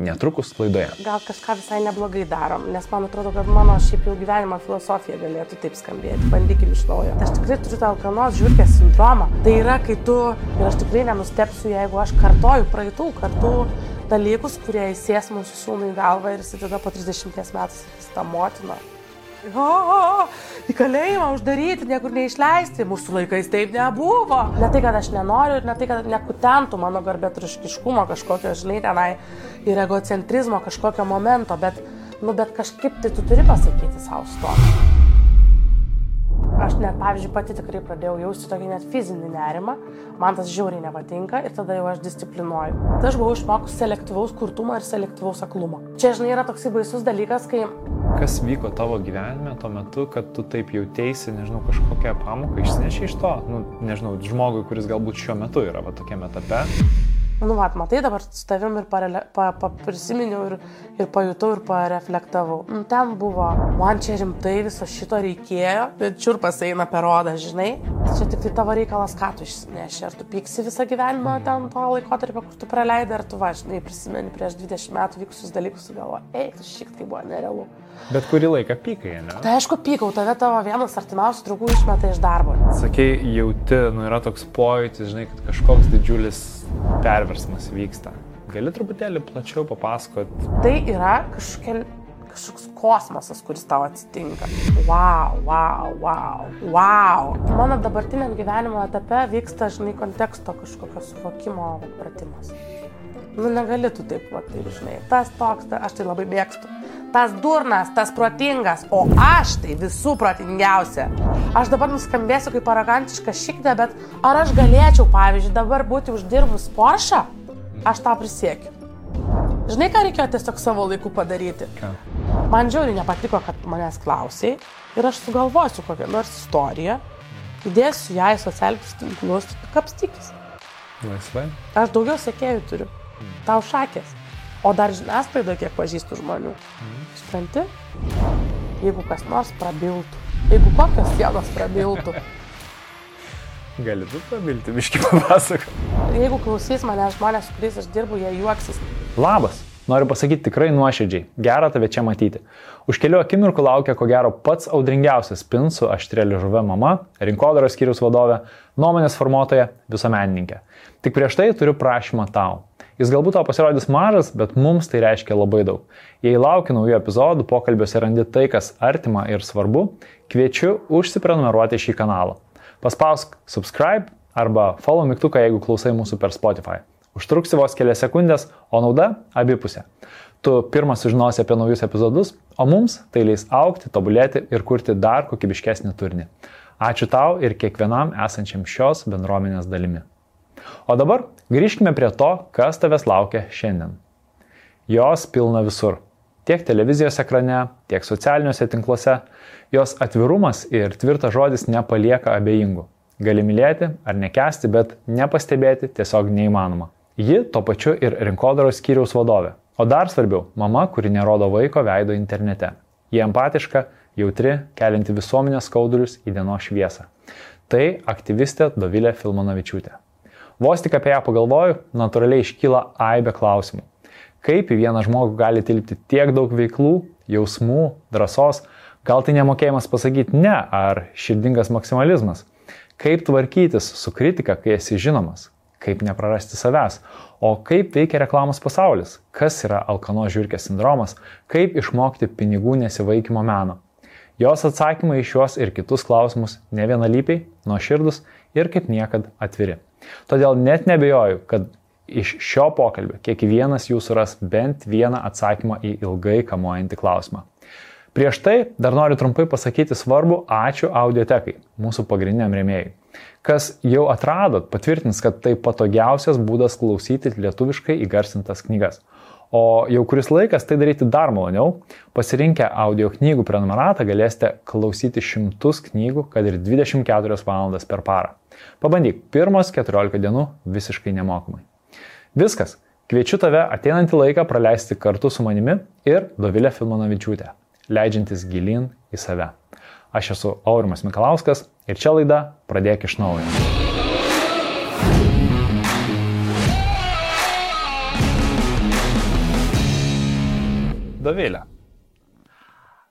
netrukus laidoje. Gal kažką visai neblogai darom, nes man atrodo, kad mano šiaip jau gyvenimo filosofija galėtų taip skambėti. Bandykim iš naujo. Aš tikrai turiu tą alkanos žvirkės sindromą. Tai yra, kai tu, ir aš tikrai nenustepsiu, jeigu aš kartoju praeitų kartų dalykus, kurie įsės mūsų sūnui į galvą ir jis tada po 30 metų sakys tą motiną. O, o, į kalėjimą uždaryti, niekur neišleisti. Mūsų laikais taip nebuvo. Ne tai, kad aš nenoriu ir ne tai, kad nekutentų mano garbėtriškiškumo kažkokio, žinai, tenai ir egocentrizmo kažkokio momento, bet, nu, bet kažkaip tai tu turi pasakyti savo stop. Aš net, pavyzdžiui, pati tikrai pradėjau jausti tokį net fizinį nerimą, man tas žiauriai nepatinka ir tada jau aš disciplinuoju. Tai aš buvau išmokus selektyvaus kurtumo ir selektyvaus aklumo. Čia, žinai, yra toksai baisus dalykas, kai... Kas vyko tavo gyvenime tuo metu, kad tu taip jautėsi, nežinau, kažkokią pamoką išsineši iš to, nu, nežinau, žmogui, kuris galbūt šiuo metu yra va, tokiame etape nu, vat, matai, dabar su tavim ir parele, pa, pa, prisiminiau ir, ir pajutau ir pareflektavau. Nu, ten buvo, man čia rimtai viso šito reikėjo, bet čiurpas eina per odą, žinai. Tai čia tik tai tavo reikalas, ką tu išsineši. Ar tu pyksi visą gyvenimą ten to laikotarpio, kur tu praleidai, ar tu važinai, prisimeni prieš 20 metų vykusius dalykus su galvo, eik, tu šiek tiek buvo nerealu. Bet kurį laiką pykai, ne? Tai aišku, pykau, tave tavo vienas artimiausių draugų išmeta iš darbo. Sakai, jauti, nu yra toks pojūtis, žinai, kad kažkoks didžiulis perversmas vyksta. Gali truputėlį plačiau papasakot? Tai yra kažkokia, kažkoks kosmosas, kuris tau atsitinka. Wow, wow, wow, wow. Mano dabartiniam gyvenimo etape vyksta, žinai, konteksto kažkokio suvokimo pratimas. Nu, negali tu taip, va, taip, žinai. Tas toks, ta, aš tai labai mėgstu. Tas durnas, tas protingas, o aš tai visų protingiausia. Aš dabar nuskambėsiu kaip aragantiška šikdė, bet ar aš galėčiau, pavyzdžiui, dabar būti uždirbus Porsche? Aš tą prisiekiu. Žinai, ką reikėjo tiesiog savo laiku padaryti? Ką? Man žiauriai nepatiko, kad manęs klausiai ir aš sugalvosiu kokią nors istoriją, įdėsiu ją į socialinius tinklus, kapstykis. Laisvai. Aš daugiau sekėjų turiu. Tau šakės. O dar žiniasklaidoje kiek pažįstu žmonių. Mm. Supranti? Jeigu kas nors prabiltų. Jeigu kokios sienos prabiltų. Gali tu prabilti, biški papasakok. Jeigu klausys mane žmonės, su kuriais aš dirbu, jie juoksis. Labas. Noriu pasakyti tikrai nuoširdžiai. Gera tave čia matyti. Už kelių akimirkų laukia ko gero pats audringiausias pinsų aštrėlį žuvę mama, rinkodaros skyrius vadovė, nuomonės formuotoja, visuomeninkė. Tik prieš tai turiu prašymą tau. Jis galbūt tau pasirodys mažas, bet mums tai reiškia labai daug. Jei lauki naujų epizodų, pokalbiuose randi tai, kas artima ir svarbu, kviečiu užsiprenumeruoti šį kanalą. Paspausk subscribe arba follow mygtuką, jeigu klausai mūsų per Spotify. Užtruksi vos kelias sekundės, o nauda abipusė. Tu pirmas sužinosi apie naujus epizodus, o mums tai leis aukti, tobulėti ir kurti dar kokybiškesnį turinį. Ačiū tau ir kiekvienam esančiam šios bendruomenės dalimi. O dabar grįžkime prie to, kas tavęs laukia šiandien. Jos pilna visur. Tiek televizijos ekrane, tiek socialiniuose tinkluose. Jos atvirumas ir tvirtas žodis nepalieka abejingų. Gali mylėti ar nekesti, bet nepastebėti tiesiog neįmanoma. Ji to pačiu ir rinkodaros skyriaus vadovė. O dar svarbiau, mama, kuri nerodo vaiko veido internete. Ji empatiška, jautri, kelinti visuomenės skaudulius į dienos šviesą. Tai aktyvistė Dovilė Filmanavičiūtė. Vos tik apie ją pagalvoju, natūraliai iškyla aibė klausimų. Kaip į vieną žmogų gali tilpti tiek daug veiklų, jausmų, drąsos, gal tai nemokėjimas pasakyti ne, ar širdingas maksimalizmas. Kaip tvarkytis su kritika, kai esi žinomas, kaip neprarasti savęs, o kaip veikia reklamos pasaulis, kas yra alkano žiūrkės sindromas, kaip išmokti pinigų nesivaikymo meno. Jos atsakymai į šiuos ir kitus klausimus ne vienalypiai, nuoširdus ir kaip niekad atviri. Todėl net nebejoju, kad iš šio pokalbio kiekvienas jūsų ras bent vieną atsakymą į ilgai kamuojantį klausimą. Prieš tai dar noriu trumpai pasakyti svarbu ačiū audiotekai, mūsų pagrindiniam rėmėjui. Kas jau atradot, patvirtins, kad tai patogiausias būdas klausyti lietuviškai įgarsintas knygas. O jau kuris laikas tai daryti dar maloniau. Pasirinkę audio knygų prenumeratą galėsite klausyti šimtus knygų, kad ir 24 valandas per parą. Pabandyk pirmas 14 dienų visiškai nemokamai. Viskas. Kviečiu tave ateinantį laiką praleisti kartu su manimi ir Dovilė Filmanavičiūtė, leidžiantis gilin į save. Aš esu Aurimas Mikalauskas ir čia laida Pradėk iš naujo. Dovilė.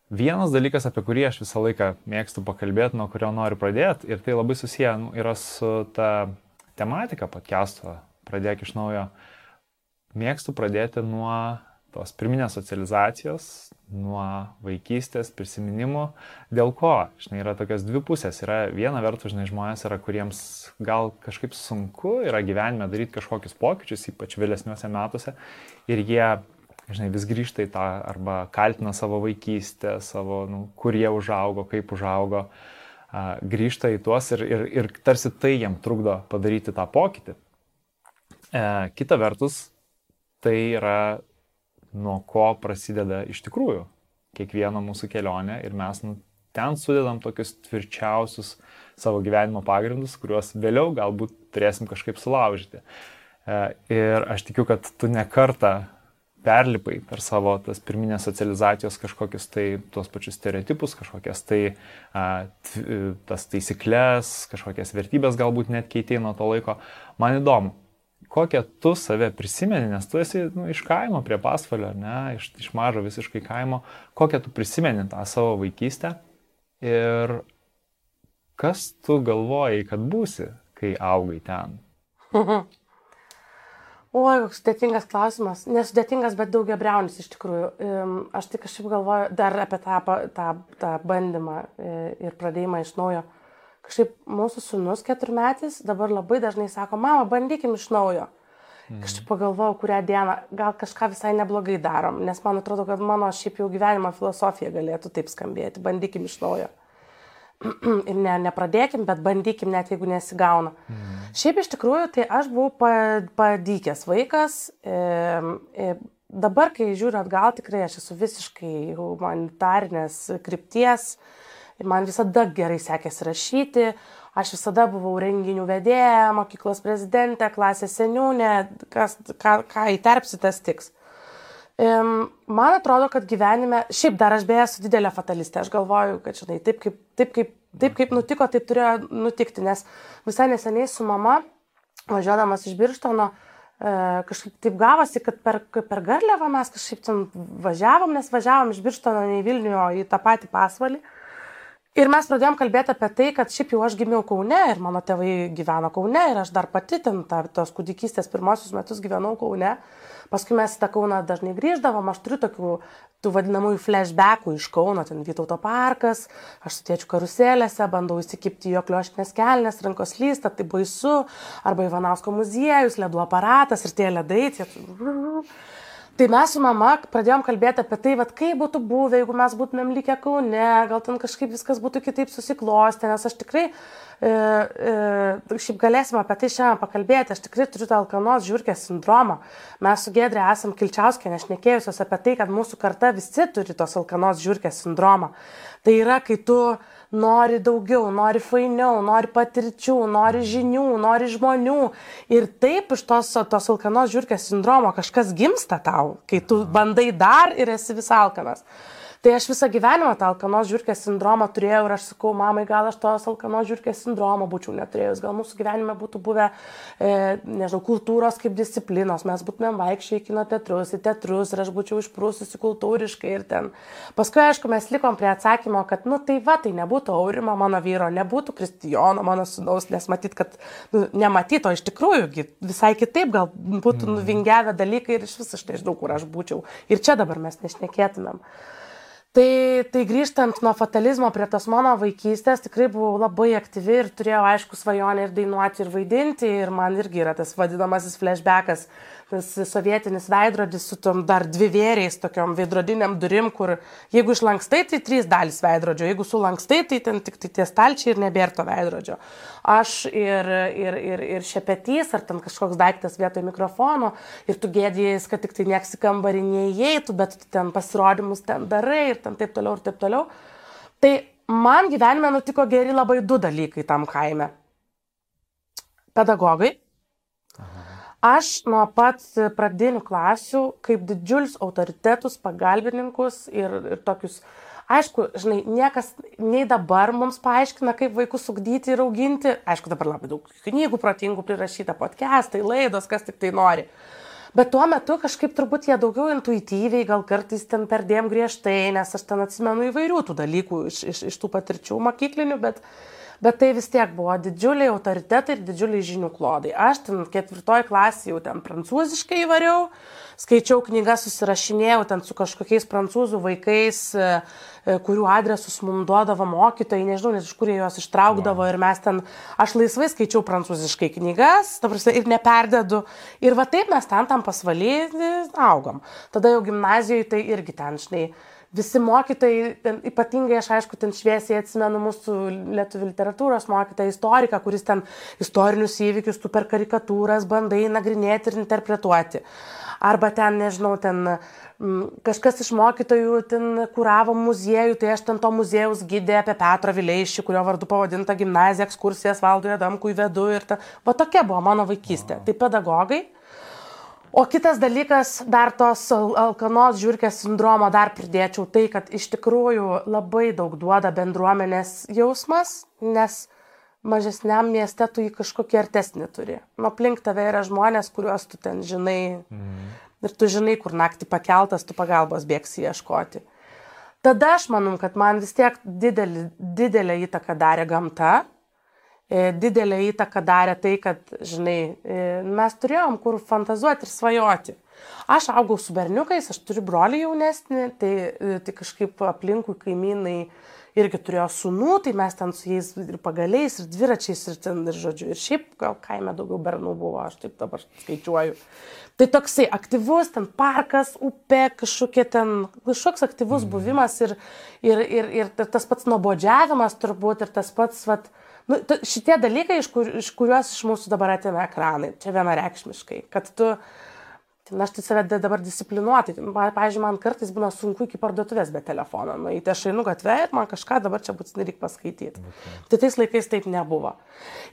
Vienas dalykas, apie kurį aš visą laiką mėgstu pakalbėti, nuo kurio noriu pradėti, ir tai labai susiję nu, yra su ta tematika podcast'o, pradėk iš naujo. Mėgstu pradėti nuo tos pirminės socializacijos, nuo vaikystės, prisiminimų. Dėl ko? Žinai, yra tokios dvi pusės. Yra viena vertus, žinai, žmonės yra, kuriems gal kažkaip sunku yra gyvenime daryti kažkokius pokyčius, ypač vėlesniuose metuose. Ir jie, žinai, vis grįžta į tą arba kaltina savo vaikystę, savo, nu, kur jie užaugo, kaip užaugo, a, grįžta į tuos ir, ir, ir tarsi tai jiem trukdo padaryti tą pokytį. E, kita vertus, tai yra nuo ko prasideda iš tikrųjų kiekviena mūsų kelionė ir mes nu, ten sudedam tokius tvirčiausius savo gyvenimo pagrindus, kuriuos vėliau galbūt turėsim kažkaip sulaužyti. E, ir aš tikiu, kad tu nekartą perlipai per savo tas pirminės socializacijos kažkokius tai tuos pačius stereotipus, kažkokias tai a, t, tas taisyklės, kažkokias vertybės galbūt net keitėjai nuo to laiko. Man įdomu, kokią tu save prisimeni, nes tu esi nu, iš kaimo prie pasvalio, ne, iš, iš mažo visiškai kaimo, kokią tu prisimeni tą savo vaikystę ir kas tu galvojai, kad būsi, kai augai ten? Oi, koks sudėtingas klausimas. Nesudėtingas, bet daugia breunis iš tikrųjų. Aš tik kažkaip galvoju dar apie tą, tą, tą bandymą e, ir pradėjimą iš naujo kažkaip mūsų sunus keturmetis dabar labai dažnai sako, mama, bandykim iš naujo. Mm. Kažkaip pagalvojau, kurią dieną gal kažką visai neblogai darom, nes man atrodo, kad mano šiaip jau gyvenimo filosofija galėtų taip skambėti, bandykim iš naujo. Ir ne, nepradėkim, bet bandykim net jeigu nesigauna. Mm. Šiaip iš tikrųjų, tai aš buvau padykęs vaikas. E, e, dabar, kai žiūriu atgal, tikrai aš esu visiškai humanitarinės krypties. Ir man visada gerai sekėsi rašyti, aš visada buvau renginių vedėja, mokyklos prezidentė, klasės seniūnė, kas, ką, ką įterpsi, tas tiks. Man atrodo, kad gyvenime, šiaip dar aš beje esu didelė fatalistė, aš galvoju, kad žinai, taip kaip, taip kaip, taip kaip nutiko, taip turėjo nutikti, nes visai neseniai su mama, važiuodamas iš Birštono, e, kažkaip taip gavosi, kad per, per Garliavą mes kažkaip ten važiavom, nes važiavom iš Birštono į Vilnių, į tą patį pasvalį. Ir mes pradėjom kalbėti apie tai, kad šiaip jau aš gimiau Kaune ir mano tėvai gyveno Kaune ir aš dar pati ten ta, tos kūdikystės pirmosius metus gyvenau Kaune. Paskui mes į tą Kauną dažnai grįždavom, aš turiu tokių tų vadinamųjų flashbackų iš Kauno, ten Vytauto parkas, aš su tėčiu karuselėse, bandau įsikipti jo klioškinės kelnes, rankos lysta, tai baisu, arba Ivanausko muziejus, ledų aparatas ir tie ledai. Tie... Tai mes su mama pradėjom kalbėti apie tai, vat, kaip būtų buvę, jeigu mes būtumėm likę kaune, gal ten kažkaip viskas būtų kitaip susiklostę, nes aš tikrai, e, e, šiaip galėsim apie tai šiandien pakalbėti, aš tikrai turiu tą alkanos žiūrkės sindromą. Mes su Gedrė esam kilčiauskė, nešnekėjusios apie tai, kad mūsų karta visi turi tos alkanos žiūrkės sindromą. Tai yra, kai tu nori daugiau, nori fainiau, nori patirčių, nori žinių, nori žmonių. Ir taip iš tos, tos alkanos žiūrkės sindromo kažkas gimsta tau, kai tu bandai dar ir esi vis alkanas. Tai aš visą gyvenimą tą alkanos žiūrkės sindromą turėjau ir aš sakau, mamai, gal aš tos alkanos žiūrkės sindromo būčiau neturėjus, gal mūsų gyvenime būtų buvę, e, nežinau, kultūros kaip disciplinos, mes būtumėm vaikščiai į kino teatrus, į teatrus ir aš būčiau išprūsusi kultūriškai ir ten. Paskui, aišku, mes likom prie atsakymo, kad, nu tai va, tai nebūtų Aurimo mano vyro, nebūtų Kristijono mano sunaus, nes matyt, kad nu, nematyt, o iš tikrųjų visai kitaip gal būtų mm. nuvingiavę dalykai ir iš viso aš nežinau, kur aš būčiau. Ir čia dabar mes nešnekėtumėm. Tai, tai grįžtant nuo fatalizmo prie tos mano vaikystės, tikrai buvau labai aktyvi ir turėjau aišku svajonę ir dainuoti, ir vaidinti. Ir man irgi yra tas vadinamasis flashbackas, tas sovietinis veidrodis su tom dar dvi vėriais, tokiom veidrodiniam durim, kur jeigu išlankstai, tai trys dalys veidrodžio, jeigu sulankstai, tai ten tik tai tie stalčiai ir nebėra to veidrodžio. Aš ir, ir, ir, ir šepetys, ar ten kažkoks daiktas vietoj mikrofono, ir tu gėdėjai, kad tik tai nieks į kambarį neįeitų, bet tu ten pasirodymus ten darai ir ten taip toliau ir taip toliau. Tai man gyvenime nutiko geri labai du dalykai tam kaime. Pedagogai Aš nuo pat pradinių klasių, kaip didžiulius autoritetus, pagalbininkus ir, ir tokius, aišku, žinai, niekas nei dabar mums paaiškina, kaip vaikus ugdyti ir auginti. Aišku, dabar labai daug knygų protingų prirašyta, podcastai, laidos, kas tik tai nori. Bet tuo metu kažkaip turbūt jie daugiau intuityviai, gal kartais ten perdėm griežtai, nes aš ten atsimenu įvairių tų dalykų iš, iš, iš tų patirčių mokyklinių, bet, bet tai vis tiek buvo didžiuliai autoritetai ir didžiuliai žinių klodai. Aš ten ketvirtoj klasėje jau ten prancūziškai įvariau, skaičiau knygas, susirašinėjau ten su kažkokiais prancūzų vaikais, e, e, kurių adresus mums duodavo mokytojai, nežinau, nes iš kur jie juos ištraukdavo wow. ir mes ten, aš laisvai skaičiau prancūziškai knygas, prasme, ir neperdedu. Ir va taip mes ten tam pasvalyti augom. Tada jau gimnazijoje tai irgi ten, žinai, visi mokytojai, ten, ypatingai aš aišku, ten šviesiai atsimenu mūsų lietuvių literatūros mokytoją, istoriką, kuris ten istorinius įvykius tu per karikatūras bandai nagrinėti ir interpretuoti. Arba ten, nežinau, ten m, mm, kažkas iš mokytojų ten kuravo muziejų, tai aš ten to muziejaus gydė apie Petro Vileišį, kurio vardu pavadinta gimnazija, ekskursijas valdoje Damkui vedu ir ta. Va tokia buvo mano vaikystė. Tai pedagogai O kitas dalykas, dar tos alkanos žiūrkės sindromo dar pridėčiau tai, kad iš tikrųjų labai daug duoda bendruomenės jausmas, nes mažesniam mieste tu jį kažkokį artesnį turi. Nuo aplink tave yra žmonės, kuriuos tu ten žinai mm. ir tu žinai, kur naktį pakeltas, tu pagalbos bėgsi ieškoti. Tada aš manau, kad man vis tiek didelį, didelę įtaką darė gamta, didelę įtaką darė tai, kad, žinai, e, mes turėjom kur fantazuoti ir svajoti. Aš augau su berniukais, aš turiu brolį jaunesnį, tai, e, tai kažkaip aplinkui kaimynai irgi turėjo sunų, tai mes ten su jais ir pagaliais, ir dviračiais, ir ten, ir žodžiu, ir šiaip gal kaime daugiau bernų buvo, aš taip dabar skaičiuoju. Tai toksai aktyvus, ten parkas, upė, kažkokie ten, kažkoks aktyvus mhm. buvimas ir, ir, ir, ir tas pats nuobodžiavimas turbūt, ir tas pats, vat, uh, Nu, šitie dalykai, iš, kur, iš kuriuos iš mūsų dabar atima ekranai, čia vienareikšmiškai, kad tu Na, aš tai save dabar disciplinuotai. Pavyzdžiui, man kartais būna sunku iki parduotuvės be telefono. Nu, tai aš einu gatvę ir man kažką dabar čia būtinai reikia paskaityti. Okay. Tai tais laikais taip nebuvo.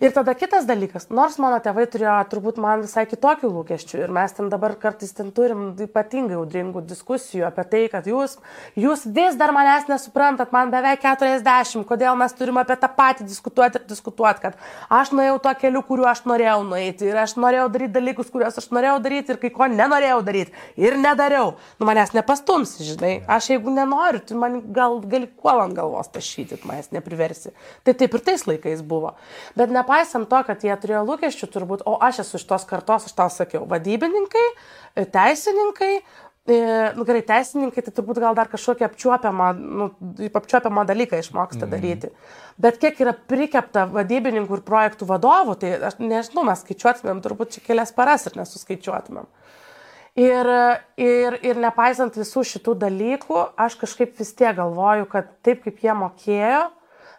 Ir tada kitas dalykas, nors mano tėvai turėjo turbūt man visai kitokių lūkesčių ir mes ten dabar kartais ten turim ypatingai audringų diskusijų apie tai, kad jūs, jūs vis dar manęs nesuprantat, man beveik 40, kodėl mes turim apie tą patį diskutuoti ir diskutuoti, kad aš nuėjau tuo keliu, kuriuo aš norėjau nueiti ir aš norėjau daryti dalykus, kuriuos aš norėjau daryti ir kai ko ne nenorėjau daryti ir nedariau. Nu manęs nepastums, žinai. Aš jeigu nenoriu, tu man gal gali kuo ant galvos tašyti, manęs nepriversi. Tai taip ir tais laikais buvo. Bet nepaisant to, kad jie turėjo lūkesčių turbūt, o aš esu iš tos kartos, aš tau sakiau, vadybininkai, teisininkai, e, nu, gerai, teisininkai tai turbūt gal dar kažkokį apčiuopiamą, nu, apčiuopiamą dalyką išmoksta mm. daryti. Bet kiek yra prikepta vadybininkų ir projektų vadovų, tai aš nežinau, mes skaičiuotumėm turbūt čia kelias paras ir nesuskaičiuotumėm. Ir, ir, ir nepaisant visų šitų dalykų, aš kažkaip vis tiek galvoju, kad taip kaip jie mokėjo,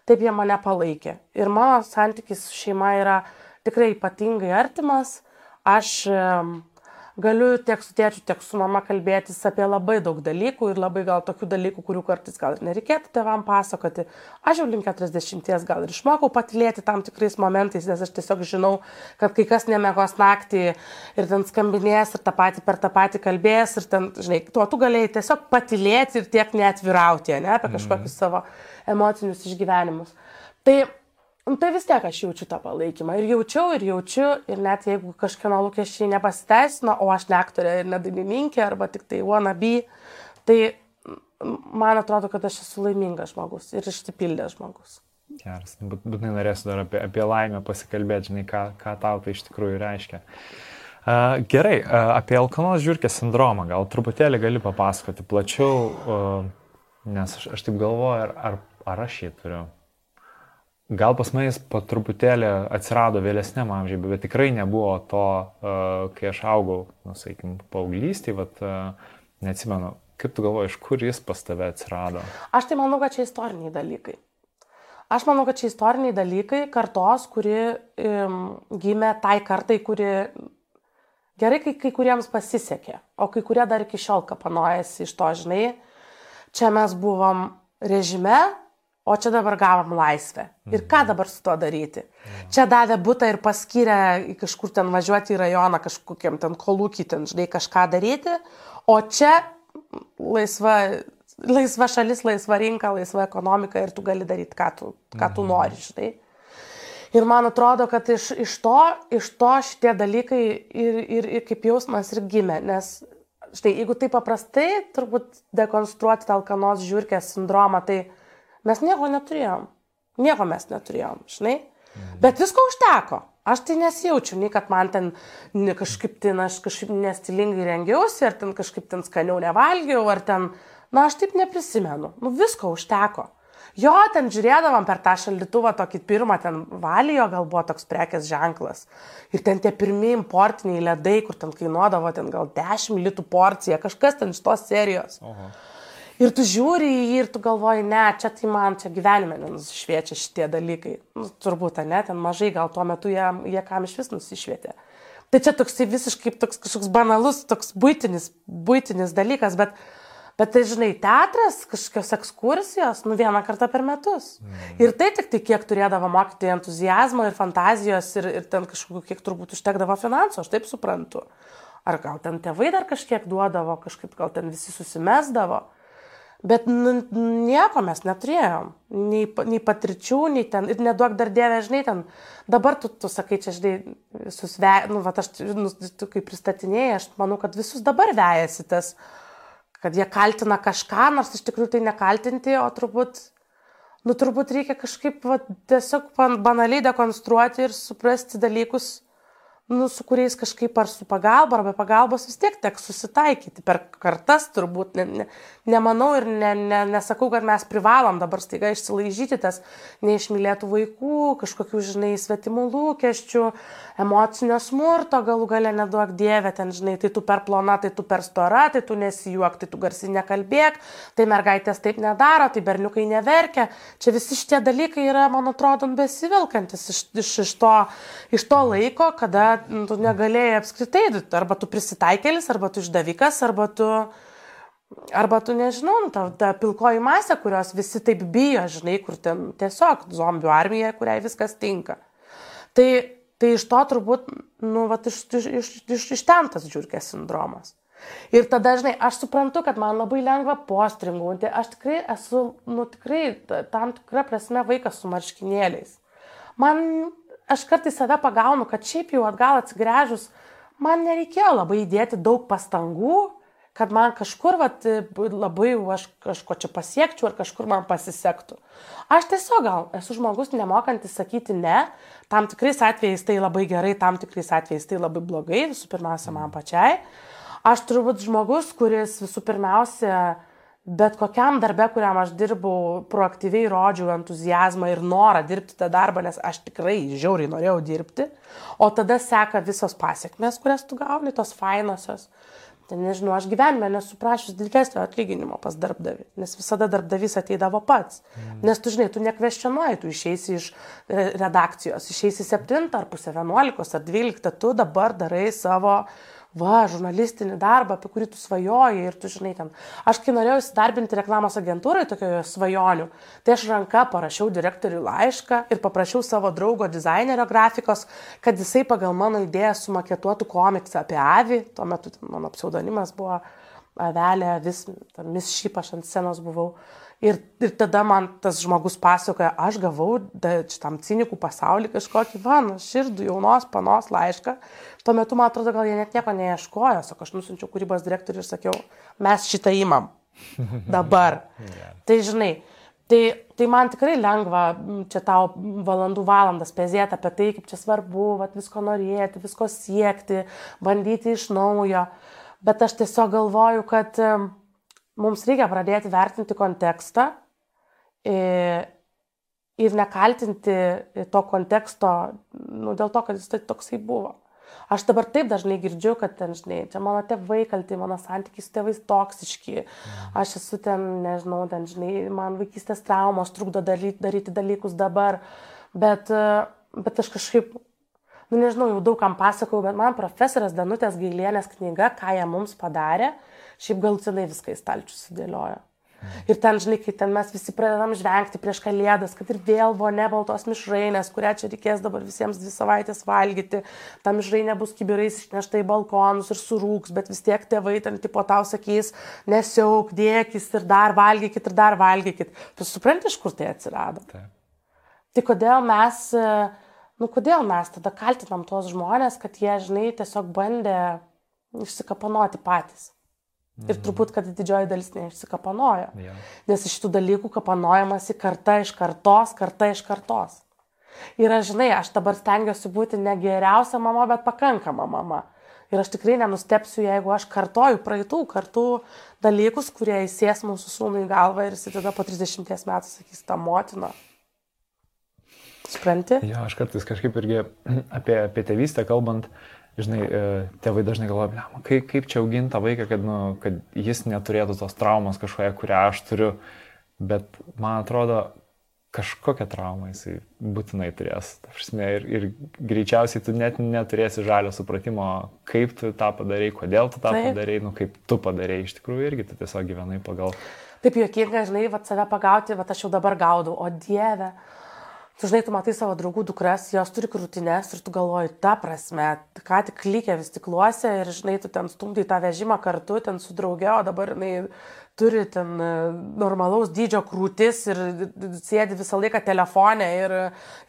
taip jie mane palaikė. Ir mano santykis su šeima yra tikrai ypatingai artimas. Aš galiu tiek su tėčiu, tiek su mama kalbėtis apie labai daug dalykų ir labai gal tokių dalykų, kurių kartais gal ir nereikėtų tėvam pasakoti. Aš jau link 40 gal ir išmokau patilėti tam tikrais momentais, nes aš tiesiog žinau, kad kai kas nemegos naktį ir ten skambinės ir tą patį per tą patį kalbės ir ten, žinai, tuo tu galėjai tiesiog patilėti ir tiek neatvirauti, ne, apie kažkokius mm. savo emocinius išgyvenimus. Tai tai vis tiek aš jaučiu tą palaikymą. Ir jaučiau, ir jaučiu, ir net jeigu kažkieno lūkesčiai nepasiteisino, o aš ne aktorė ir ne dainininkė, arba tik tai wannabe, tai man atrodo, kad aš esu laimingas žmogus ir išsipildęs žmogus. Geras, būtinai norėsiu dar apie, apie laimę pasikalbėti, žinai, ką, ką tau tai iš tikrųjų reiškia. Uh, gerai, uh, apie alkanos žiūrkės sindromą gal truputėlį gali papasakoti plačiau, uh, nes aš, aš taip galvoju, ar, ar, ar aš jį turiu. Gal pas mane jis po truputėlį atsirado vėlesniam amžiai, bet tikrai nebuvo to, kai aš augau, nu, sakykim, paauglystį, bet neatsimenu, kaip tu galvoji, iš kur jis pas tave atsirado? Aš tai manau, kad čia istoriniai dalykai. Aš manau, kad čia istoriniai dalykai kartos, kuri um, gimė tai kartai, kuri gerai, kai, kai kuriems pasisekė, o kai kurie dar iki šiol kapanojasi iš to, žinai, čia mes buvom režime, o čia dabar gavom laisvę. Ir ką mhm. dabar su tuo daryti? Čia davė būtą ir paskyrė kažkur ten važiuoti į rajoną, kažkokiam ten kolūkį, ten, žinai, kažką daryti, o čia laisva, laisva šalis, laisva rinka, laisva ekonomika ir tu gali daryti, ką tu, ką tu mhm. nori, žinai. Ir man atrodo, kad iš, iš, to, iš to šitie dalykai ir, ir, ir kaip jausmas ir gimė, nes štai jeigu taip paprastai turbūt dekonstruoti tą alkanos žiūrkės sindromą, tai mes nieko neturėjom. Nieko mes neturėjom, žinai. Bet visko užteko. Aš tai nesijaučiu, nei kad man ten ne, kažkaip, ten, aš kažkaip nestilingai rengiausi, ar ten kažkaip ten skaniau nevalgiau, ar ten, na, aš taip neprisimenu. Nu, visko užteko. Jo, ten žiūrėdavom per tą šaldytuvą tokį pirmą, ten valijo gal buvo toks prekės ženklas. Ir ten tie pirmie importiniai ledai, kur ten kainuodavo ten gal 10 litų porcija, kažkas ten iš tos serijos. Oho. Ir tu žiūri į jį ir tu galvoji, ne, čia tai man čia gyvenime nenusišviečia šitie dalykai. Nu, turbūt, ne, ten mažai gal tuo metu jie, jie kam iš vis nusišvietė. Tai čia toks visiškai toks kažkoks banalus, toks būtinis, būtinis dalykas, bet, bet tai žinai, teatras, kažkokios ekskursijos, nu vieną kartą per metus. Mm. Ir tai tik tai kiek turėdavo mokyti entuzijazmo ir fantazijos ir, ir ten kažkokiu, kiek turbūt užtekdavo finansų, aš taip suprantu. Ar gal ten tėvai dar kažkiek duodavo, kažkaip gal ten visi susimesdavo. Bet nu, nieko mes neturėjom. Nei, nei patirčių, nei ten. Ir neduok dar dievę, žinai, ten. Dabar tu, tu sakai, čia, žinai, susve... Nu, va, aš, nu, tu kaip pristatinėjai, aš manau, kad visus dabar vejasi tas, kad jie kaltina kažką, nors iš tikrųjų tai nekaltinti, o turbūt, nu, turbūt reikia kažkaip va, tiesiog banaliai dekonstruoti ir suprasti dalykus nu, su kuriais kažkaip ar su pagalba, ar be pagalbos vis tiek teks susitaikyti. Per kartas turbūt, ne, ne, nemanau ir ne, ne, nesakau, kad mes privalom dabar staiga išsilaižyti tas neišmylėtų vaikų, kažkokių, žinai, svetimų lūkesčių, emocinio smurto, galų gale neduok dievę, ten, žinai, tai tu per plona, tai tu per stora, tai tu nesijuok, tai tu garsiai nekalbėk, tai mergaitės taip nedaro, tai berniukai neverkia. Čia visi šitie dalykai yra, man atrodo, besivilkantis iš, iš, iš, to, iš to laiko, kada nu, tu negalėjai apskritai, arba tu prisitaikėlis, arba tu išdavikas, arba tu, arba tu nežinau, nu, ta, ta pilkoji masė, kurios visi taip bijo, žinai, kur ten tiesiog zombių armija, kuriai viskas tinka. Tai, tai iš to turbūt, nu, va, iš, iš, iš, iš, iš ten tas žiūrkės sindromas. Ir tada, žinai, aš suprantu, kad man labai lengva postringuoti, aš tikrai esu, nu, tikrai tam tikrą prasme vaikas su marškinėliais. Man aš kartais save pagaunu, kad šiaip jau atgal atsigręžus, man nereikėjo labai įdėti daug pastangų, kad man kažkur vat, labai aš kažko čia pasiekčiau ar kažkur man pasisektų. Aš tiesiog gal esu žmogus nemokantis sakyti ne, tam tikrais atvejais tai labai gerai, tam tikrais atvejais tai labai blogai, visų pirmiausia man pačiai. Aš turbūt žmogus, kuris visų pirmiausia bet kokiam darbe, kuriam aš dirbau, proaktyviai rodžiau entuzijazmą ir norą dirbti tą darbą, nes aš tikrai žiauriai norėjau dirbti, o tada seka visos pasiekmes, kurias tu gauni, tos fainosios. Tai nežinau, aš gyvenime nesu prašęs didesnio atlyginimo pas darbdavį, nes visada darbdavys ateidavo pats. Mm. Nes tu žinai, tu nekveščionuoji, tu išeisi iš redakcijos, išeisi 7 ar pusę 11 ar 12, tu dabar darai savo uh, va, žurnalistinį darbą, apie kurį tu svajoji ir tu žinai ten. Aš kai norėjau įsidarbinti reklamos agentūrai tokioje svajonių, tai aš ranka parašiau direktoriui laišką ir paprašiau savo draugo dizainerio grafikos, kad jisai pagal mano idėją sumaketuotų komiksą apie avį, tuo metu mano pseudonimas buvo avelė, vis, mis šyp aš ant scenos buvau. Ir, ir tada man tas žmogus pasakoja, aš gavau da, šitam cinikų pasaulį kažkokį, va, nu, širdų jaunos panos laišką. Tuo metu, man atrodo, gal jie net nieko neieškojo, sako, aš nusinčiau kūrybos direktoriui ir sakiau, mes šitą įmam. Dabar. tai žinai, tai, tai man tikrai lengva čia tau valandų valandas pezėti apie tai, kaip čia svarbu, vat, visko norėti, visko siekti, bandyti iš naujo. Bet aš tiesiog galvoju, kad mums reikia pradėti vertinti kontekstą ir nekaltinti to konteksto nu, dėl to, kad jis tai toksai buvo. Aš dabar taip dažnai girdžiu, kad ten, žinai, čia mano tėvai kalti, mano santykiai su tėvais toksiški, aš esu ten, nežinau, ten, žinai, man vaikystės traumos trukdo daryti, dalykus dabar, bet, bet aš kažkaip, nu nežinau, jau daug kam pasakau, bet man profesorės Danutės Gailienės knyga, ką jie mums padarė, šiaip galutinai viską į stalčių sudėliojo. Ir ten, žinai, kai ten mes visi pradedam žvengti prieš kalėdas, kad ir vėl buvo nebaltos mišrainės, kurią čia reikės dabar visiems dvi savaitės valgyti, ta mišrainė bus kibirais išnešta į balkonus ir surūks, bet vis tiek tėvai ten tipo tau sakys, nesiauk, dėkis ir dar valgykit ir dar valgykit. Tu supranti, iš kur tai atsirado? Taip. Tai kodėl mes nu kodėl mes tada kaltinam tuos žmonės, kad jie, žinai, tiesiog bandė išsikapanoti patys. Ir Mhm. turbūt, kad didžioji dalis neišsikapanojo. Ja. Nes iš šitų dalykų kapanojamasi karta iš kartos, karta iš kartos. Ir aš, žinai, aš dabar stengiuosi būti ne geriausia mama, bet pakankama mama. Ir aš tikrai nenustepsiu, jeigu aš kartoju praeitų kartų dalykus, kurie įsės mūsų sūnui į galvą ir jis tada po 30 metų sakys, ta motina. Supranti? Jo, aš kartais kažkaip irgi apie, apie tėvystę kalbant, žinai, e, tėvai dažnai galvoja, "Blemba, kaip, kaip čia auginti tą vaiką, kad, nu, kad jis neturėtų tos traumos kažkoje, kurią aš turiu. Bet man atrodo, kažkokią traumą jisai būtinai turės. Prasme, ir, ir greičiausiai tu net neturėsi žalio supratimo, kaip tu tą padarai, kodėl tu tą Taip. padarai, nu kaip tu padarai. Iš tikrųjų irgi tu tiesiog gyvenai pagal... Taip juokinga, žinai, va save pagauti, va aš jau dabar gaudau, o Dieve. Tu žinai, tu matai savo draugų dukras, jos turi krūtinės ir tu galvoji, ta prasme, ką tik klikė vis tikluose ir žinai, tu ten stumdai tą vežimą kartu, ten su drauge, o dabar jinai turi ten e, normalaus dydžio krūtis ir sėdi visą laiką telefonė ir,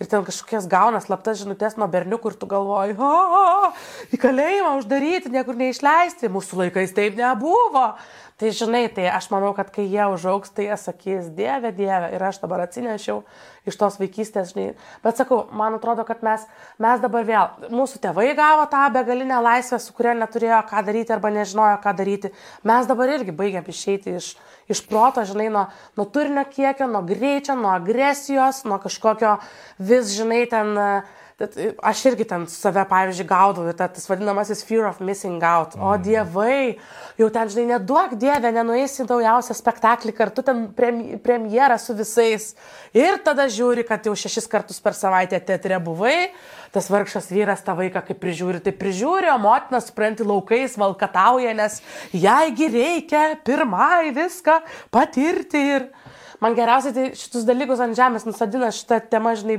ir ten kažkokias gauna slaptas žinutės nuo berniukų ir tu galvoji, o, į kalėjimą uždaryti, niekur neišleisti, mūsų laikais taip nebuvo. Tai žinai, tai aš manau, kad kai jie užaugs, tai jie sakys, Dieve, Dieve, ir aš dabar atsinešiau iš tos vaikystės, žinai. Bet sakau, man atrodo, kad mes, mes dabar vėl, mūsų tėvai gavo tą begalinę laisvę, su kuria neturėjo ką daryti arba nežinojo, ką daryti. Mes dabar irgi baigiam išeiti iš, iš proto, žinai, nuo, nuo turinio kiekio, nuo greičio, nuo agresijos, nuo kažkokio vis, žinai, ten... uh, Tad aš irgi ten save, pavyzdžiui, gaudau ir ta- tas vadinamasis fear of missing out. O dievai, jau ten, žinai, neduok dievę, nenueisi naujausią spektaklį kartu, ten prem- premjera su visais. Ir tada žiūri, kad jau šešis kartus per savaitę teatre buvai, tas vargšas vyras tą vaiką kaip prižiūri, tai prižiūri, o motina, supranti, laukais valkatauja, nes jaigi reikia pirmai viską patirti ir... Man geriausiai tai šitus dalykus ant žemės nusadina šitą temą, žinai,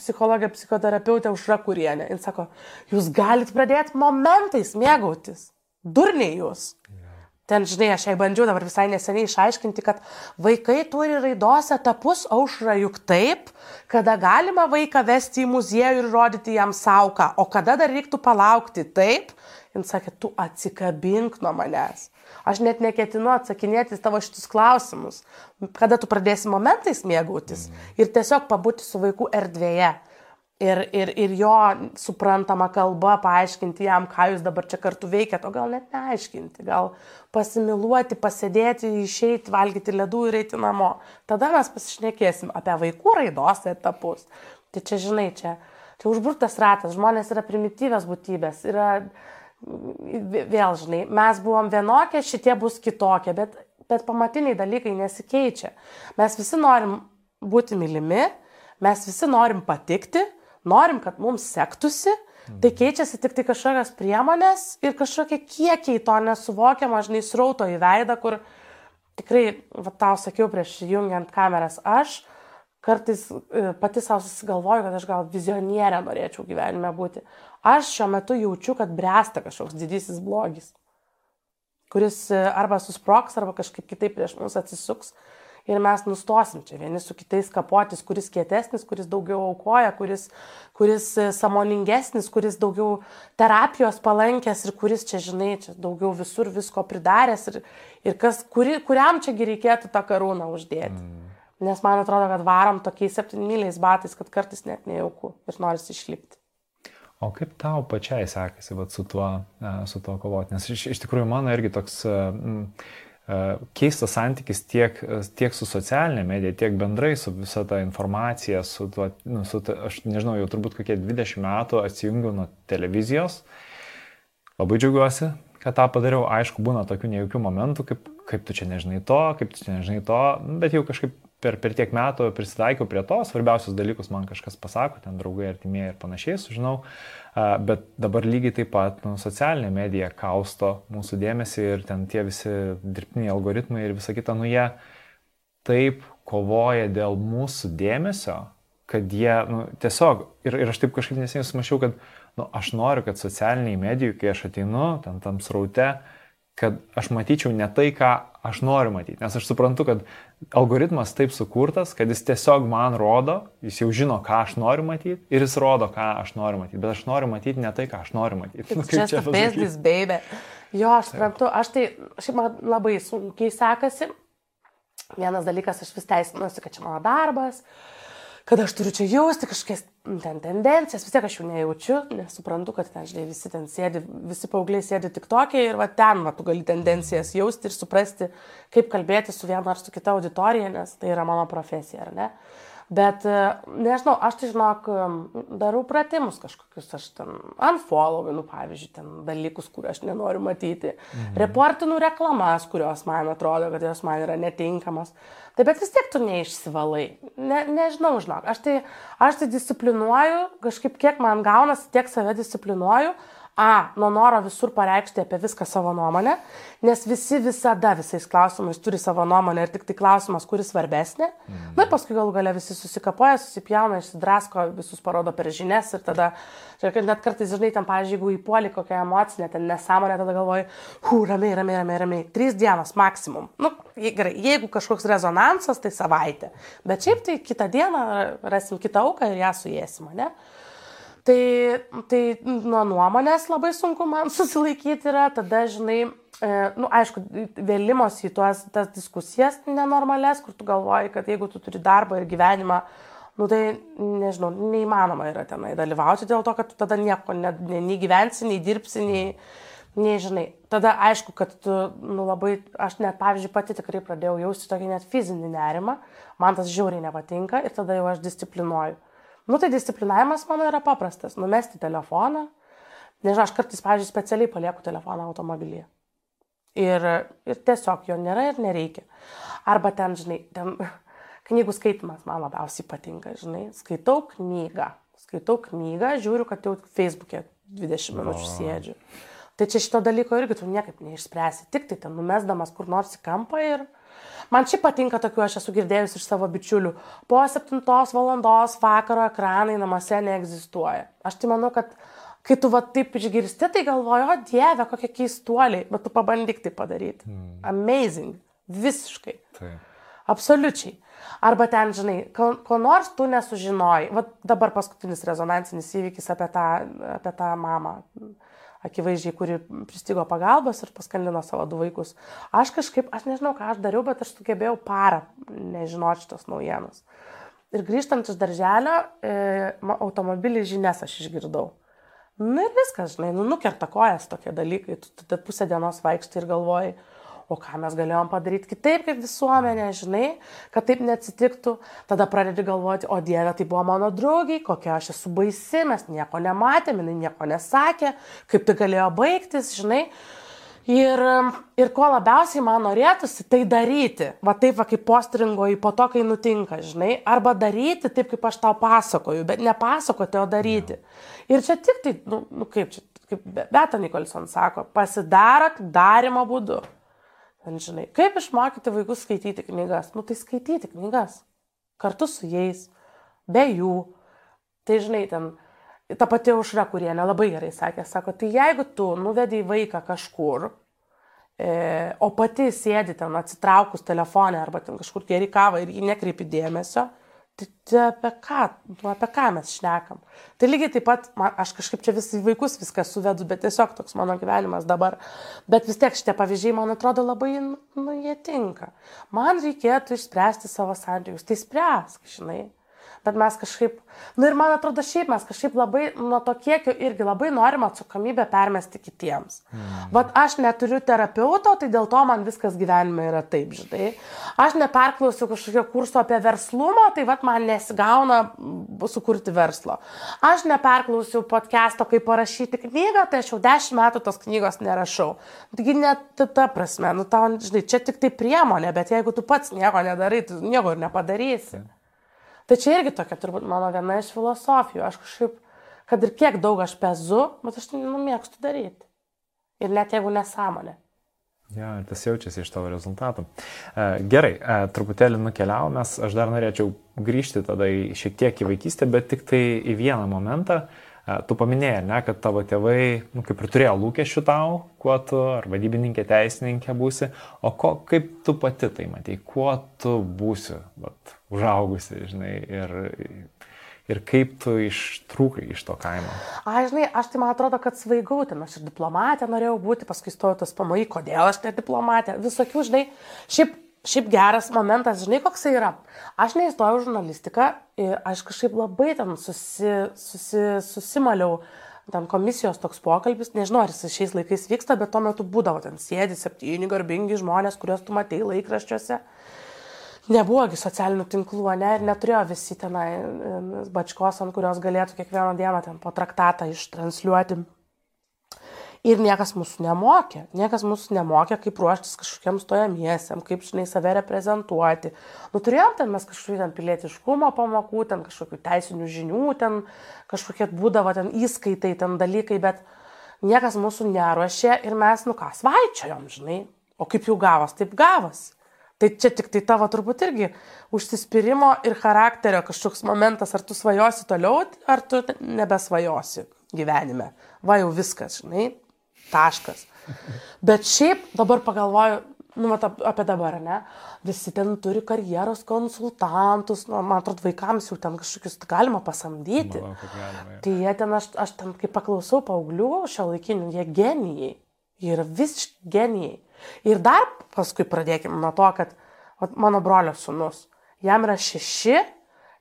psichologija, psichoterapeutė užra kurienė. Jis sako, jūs galite pradėti momentais mėgautis. Durniai jūs. Ten, žinai, aš jai bandžiau dabar visai neseniai išaiškinti, kad vaikai turi raidos etapus aušra juk taip, kada galima vaiką vesti į muziejų ir rodyti jam sauką, o kada dar reiktų palaukti taip. Jis sakė, tu atsikabink nuo manęs. Aš net neketinu atsakinėti tavo šitus klausimus. Kada tu pradėsi momentais mėgautis ir tiesiog pabūti su vaiku erdvėje. Ir, ir, ir jo suprantama kalba paaiškinti jam, ką jūs dabar čia kartu veikiat, o gal net neaiškinti, gal pasimiluoti, pasėdėti, išeiti, valgyti ledų ir eiti namo. Tada mes pasišnekėsim apie vaikų raidos etapus. Tai čia, žinai, čia, čia užburtas ratas, žmonės yra primityvės būtybės, yra vėl, žinai, mes buvom vienokie, šitie bus kitokie, bet, bet pamatiniai dalykai nesikeičia. Mes visi norim būti mylimi, mes visi norim patikti, norim, kad mums sektųsi, tai keičiasi tik tai kažkokios priemonės ir kažkokie kiekiai to nesuvokiamo, žinai, srauto į veidą, kur tikrai, va tau sakiau prieš jungiant kameras, aš kartais e, pati savo susigalvoju, kad aš gal vizionierė norėčiau gyvenime būti. Aš šiuo metu jaučiu, kad bręsta kažkoks didysis blogis, kuris e, arba susproks, arba kažkaip kitaip prieš mus atsisuks. Ir mes nustosim čia vieni su kitais kapotis, kuris kietesnis, kuris daugiau aukoja, kuris, kuris e, samoningesnis, kuris daugiau terapijos palankęs ir kuris čia, žinai, čia daugiau visur visko pridaręs ir, ir kas, kuri, kuriam čiagi reikėtų tą karūną uždėti. Mm. Nes man atrodo, kad varom tokiais septynmyliais batais, kad kartais net nejauku ir norisi išlipti. O kaip tau pačiai sekasi vat, su, tuo, e, su tuo kovoti? Nes iš, iš tikrųjų mano irgi toks mm, keistas santykis tiek, tiek su socialinė medija, tiek bendrai su visa ta informacija, su tuo, nu, su ta, aš nežinau, jau turbūt kokie 20 metų atsijungiu nuo televizijos. Labai džiaugiuosi, kad tą padariau. Aišku, būna tokių nejaukių momentų, kaip, kaip tu čia nežinai to, kaip tu čia nežinai to, bet jau kažkaip per, per tiek metų prisitaikiau prie to, svarbiausius dalykus man kažkas pasako, ten draugai, artimieji ir panašiai, sužinau. Bet dabar lygiai taip pat nu, socialinė medija kausto mūsų dėmesį ir ten tie visi dirbtiniai algoritmai ir visa kita, nu jie taip kovoja dėl mūsų dėmesio, kad jie nu, tiesiog, ir, ir aš taip kažkaip neseniai sumašiau, kad nu, aš noriu, kad socialiniai medijai, kai aš ateinu, ten tam sraute, kad aš matyčiau ne tai, ką aš noriu matyti. Nes aš suprantu, kad algoritmas taip sukurtas, kad jis tiesiog man rodo, jis jau žino, ką aš noriu matyti ir jis rodo, ką aš noriu matyti. Bet aš noriu matyti ne tai, ką aš noriu matyti. Nu, čia čia business, baby. Jo, aš suprantu, aš tai šiaip man labai sunkiai sekasi. Vienas dalykas, aš vis teisinuosi, kad čia mano darbas, kad aš turiu čia jausti kažkokias ten tendencijas, vis tiek aš jų nejaučiu, nes suprantu, kad ten, žinai, visi ten sėdi, visi paaugliai sėdi tik tokie ir va ten, va, tu gali tendencijas jausti ir suprasti, kaip kalbėti su viena ar su kita auditorija, nes tai yra mano profesija, ar ne? Bet, e, nežinau, aš tai žinok, darau pratimus kažkokius, aš ten unfollowinu, pavyzdžiui, ten dalykus, kur aš nenoriu matyti. Mhm. Reportinu reklamas, kurios man atrodo, kad jos man yra netinkamos. Tai bet vis tiek tu neišsivalai. Ne, nežinau, žinok, aš tai, aš tai disciplinuoju, kažkaip kiek man gaunasi, tiek save disciplinuoju. A, nuo noro visur pareikšti apie viską savo nuomonę, nes visi visada visais klausimais turi savo nuomonę ir tik tai klausimas, kuris svarbesnė. Mm. Na ir paskui galų gale visi susikapoja, susipjauna, išsidrasko, visus parodo per žinias ir tada, žiūrėk, net kartais, žinai, ten, pavyzdžiui, jeigu įpuoli kokią emocinę, ten nesąmonę, tada galvoji, hu, ramiai, ramiai, ramiai, ramiai, trys dienos maksimum. Nu, gerai, jeigu kažkoks rezonansas, tai savaitė. Bet šiaip tai kitą dieną rasim kitą auką ir ją suėsim, ne? Tai, tai nuo nuomonės labai sunku man susilaikyti yra, tada, žinai, e, nu, aišku, vėlimos į tuos, tas diskusijas nenormales, kur tu galvoji, kad jeigu tu turi darbą ir gyvenimą, nu, tai, nežinau, neįmanoma yra tenai dalyvauti dėl to, kad tu tada nieko ne, ne, nei gyvensi, nei dirbsi, nei, nei žinai. Tada aišku, kad tu, nu, labai, aš net, pavyzdžiui, pati tikrai pradėjau jausti tokį net fizinį nerimą, man tas žiauriai nepatinka ir tada jau aš disciplinuoju. Nu tai disciplinavimas mano yra paprastas. Numesti telefoną. Nežinau, aš kartais, pavyzdžiui, specialiai palieku telefoną automobilyje. Ir, ir tiesiog jo nėra ir nereikia. Arba ten, žinai, ten knygų skaitimas man labiausiai patinka, žinai. Skaitau knygą. Skaitau knygą, žiūriu, kad jau Facebook'e 20 minučių sėdžiu. Tai čia šito dalyko irgi tu niekaip neišspręsi. Tik tai ten numesdamas kur nors į kampą ir, Man šiaip patinka tokių, aš esu girdėjus iš savo bičiulių. Po 7 valandos vakaro ekranai namuose neegzistuoja. Aš tai manau, kad kai tu va taip išgirsti, tai galvoju, o dieve, kokie keistuoliai, bet tu pabandyk tai padaryti. Hmm. Amazing. Visiškai. Tai. Absoliučiai. Arba ten, žinai, ko, ko nors tu nesužinoji. Va dabar paskutinis rezonansinis įvykis apie tą, apie tą mamą akivaizdžiai, kuri pristigo pagalbos ir paskandino savo du vaikus. Aš kažkaip, aš nežinau, ką aš dariau, bet aš sugebėjau parą nežinoti šitos naujienos. Ir grįžtant iš darželio, e, automobilį žinias aš išgirdau. Na ir viskas, žinai, nu, nukerta kojas tokie dalykai, tu tada pusę dienos vaikštai ir galvoji, o ką mes galėjom padaryti kitaip kaip visuomenė, žinai, kad taip neatsitiktų. Tada pradedi galvoti, o Dieve, tai buvo mano draugiai, kokia aš esu baisi, mes nieko nematėme, jinai nieko nesakė, kaip tai galėjo baigtis, žinai. Ir, ir ko labiausiai man norėtųsi, tai daryti. Va taip, va, kaip postringoji po to, kai nutinka, žinai. Arba daryti taip, kaip aš tau pasakoju, bet ne pasakoti, o daryti. Ir čia tik tai, nu, nu kaip čia, kaip Beta Nikolson sako, pasidarak darimo būdu. Ten, žinai, kaip išmokyti vaikus skaityti knygas? Nu, tai skaityti knygas. Kartu su jais, be jų. Tai, žinai, ten ta pati užra, kurie nelabai gerai sakė, sako, tai jeigu tu nuvedai vaiką kažkur, e, o pati sėdi ten atsitraukus telefonę arba ten kažkur geri kavą ir jį nekreipi dėmesio, Tai, tai apie ką, nu, apie ką mes šnekam. Tai lygiai taip pat, man, aš kažkaip čia vis į vaikus viską suvedu, bet tiesiog toks mano gyvenimas dabar. Bet vis tiek šitie pavyzdžiai, man atrodo, labai, nu, jie tinka. Man reikėtų išspręsti savo santykius. Tai spręsk, žinai bet mes kažkaip, nu ir man atrodo šiaip mes kažkaip labai nuo to kiekio irgi labai norim atsakomybę permesti kitiems. Mm. Vat aš neturiu terapeuto, tai dėl to man viskas gyvenime yra taip, žinai. Aš neperklausiu kažkokio kurso apie verslumą, tai vat man nesigauna sukurti verslo. Aš neperklausiu podcast'o, kaip parašyti knygą, tai aš jau dešimt metų tos knygos nerašau. Taigi net ta prasme, nu tau, žinai, čia tik tai priemonė, bet jeigu tu pats nieko nedarai, tu nieko ir nepadarysi. Yeah. Tai čia irgi tokia turbūt mano viena iš filosofijų. Aš kažkaip, kad ir kiek daug aš pezu, bet aš nu, mėgstu daryti. Ir net jeigu nesąmonė. Ja, ir tas jaučiasi iš tavo rezultatų. E, gerai, e, truputėlį nukeliavomės, aš dar norėčiau grįžti tada į, šiek tiek į vaikystę, bet tik tai į vieną momentą. Tu paminėjai, ne, kad tavo tėvai, nu, kaip ir turėjo lūkesčių tau, kuo tu, ar vadybininkė, teisininkė būsi, o ko, kaip tu pati tai matai, kuo tu būsi, vat, užaugusi, žinai, ir, ir kaip tu ištrūkai iš to kaimo. Aš, žinai, aš tai man atrodo, kad svaigau ten, aš ir diplomatė norėjau būti, paskui stojau tas pamai, kodėl aš ne diplomatė, visokių, žinai, šiaip Šiaip geras momentas, žinai, koks tai yra. Aš neįstojau žurnalistiką aš kažkaip labai ten susi, susi, susimaliau, ten komisijos toks pokalbis, nežinau, ar jis šiais laikais vyksta, bet tuo metu būdavo ten sėdi septyni garbingi žmonės, kuriuos tu matei laikraščiuose. Nebuvogi socialinių tinklų, ne, ir neturėjo visi tenai bačkos, ant kurios galėtų kiekvieną dieną ten po traktatą ištransliuoti Ir niekas mūsų nemokė. Niekas mūsų nemokė, kaip ruoštis kažkokiam stojamiesiam, kaip, žinai, save reprezentuoti. Nu, turėjom ten mes kažkokių ten pilietiškumo pamokų, ten kažkokių teisinių žinių, ten kažkokie būdavo ten įskaitai, ten dalykai, bet niekas mūsų neruošė ir mes, nu ką, svaičiojom, žinai. O kaip jau gavas, taip gavas. Tai čia tik tai tavo turbūt irgi užsispyrimo ir charakterio kažkoks momentas, ar tu svajosi toliau, ar tu nebesvajosi gyvenime. Va jau viskas, žinai, Taškas. Bet šiaip dabar pagalvoju, nu, mat, apie dabar, ne? Visi ten turi karjeros konsultantus, nu, man atrodo, vaikams jau ten kažkokius galima pasamdyti. Manau, galima, ja. tai jie ten, aš, aš ten, kai paklausau paauglių šio laikinių, jie genijai. Jie yra visiškai genijai. Ir dar paskui pradėkime nuo to, kad vat, mano brolio sunus, jam yra šeši,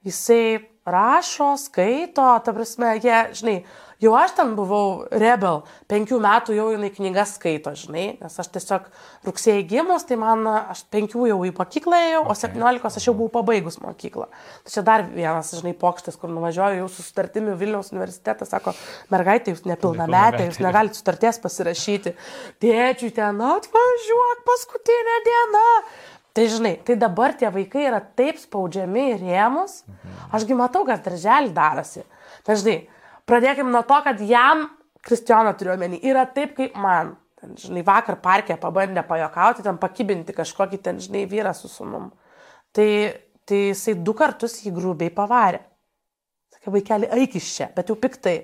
jisai rašo, skaito, ta prasme, jie, žinai, Jau aš ten buvau rebel, penkių metų jau jinai knygas skaito, žinai, nes aš tiesiog rugsėjai gimus, tai man, aš penkių jau į mokyklą ėjau, okay. o septyniolikos aš jau buvau pabaigus mokyklą. Tai čia dar vienas, žinai, pokštas, kur nuvažiuoju jau su sutartimi Vilniaus universitetas, sako, mergaitė, jūs nepilnametė, jūs negalite sutarties pasirašyti. Tėčiui ten atvažiuok paskutinę dieną. Tai žinai, tai dabar tie vaikai yra taip spaudžiami į rėmus, mhm. ašgi matau, kas darželį darosi. Tai žinai, Pradėkime nuo to, kad jam, Kristijoną turiu omeny, yra taip kaip man. Ten, žinai, vakar parke pabandė pajokauti, ten pakibinti kažkokį ten, žinai, vyrą su sunum. Tai, tai jisai du kartus jį grubiai pavarė. Sakė, vaikeli, eik iš čia, bet jau piktai.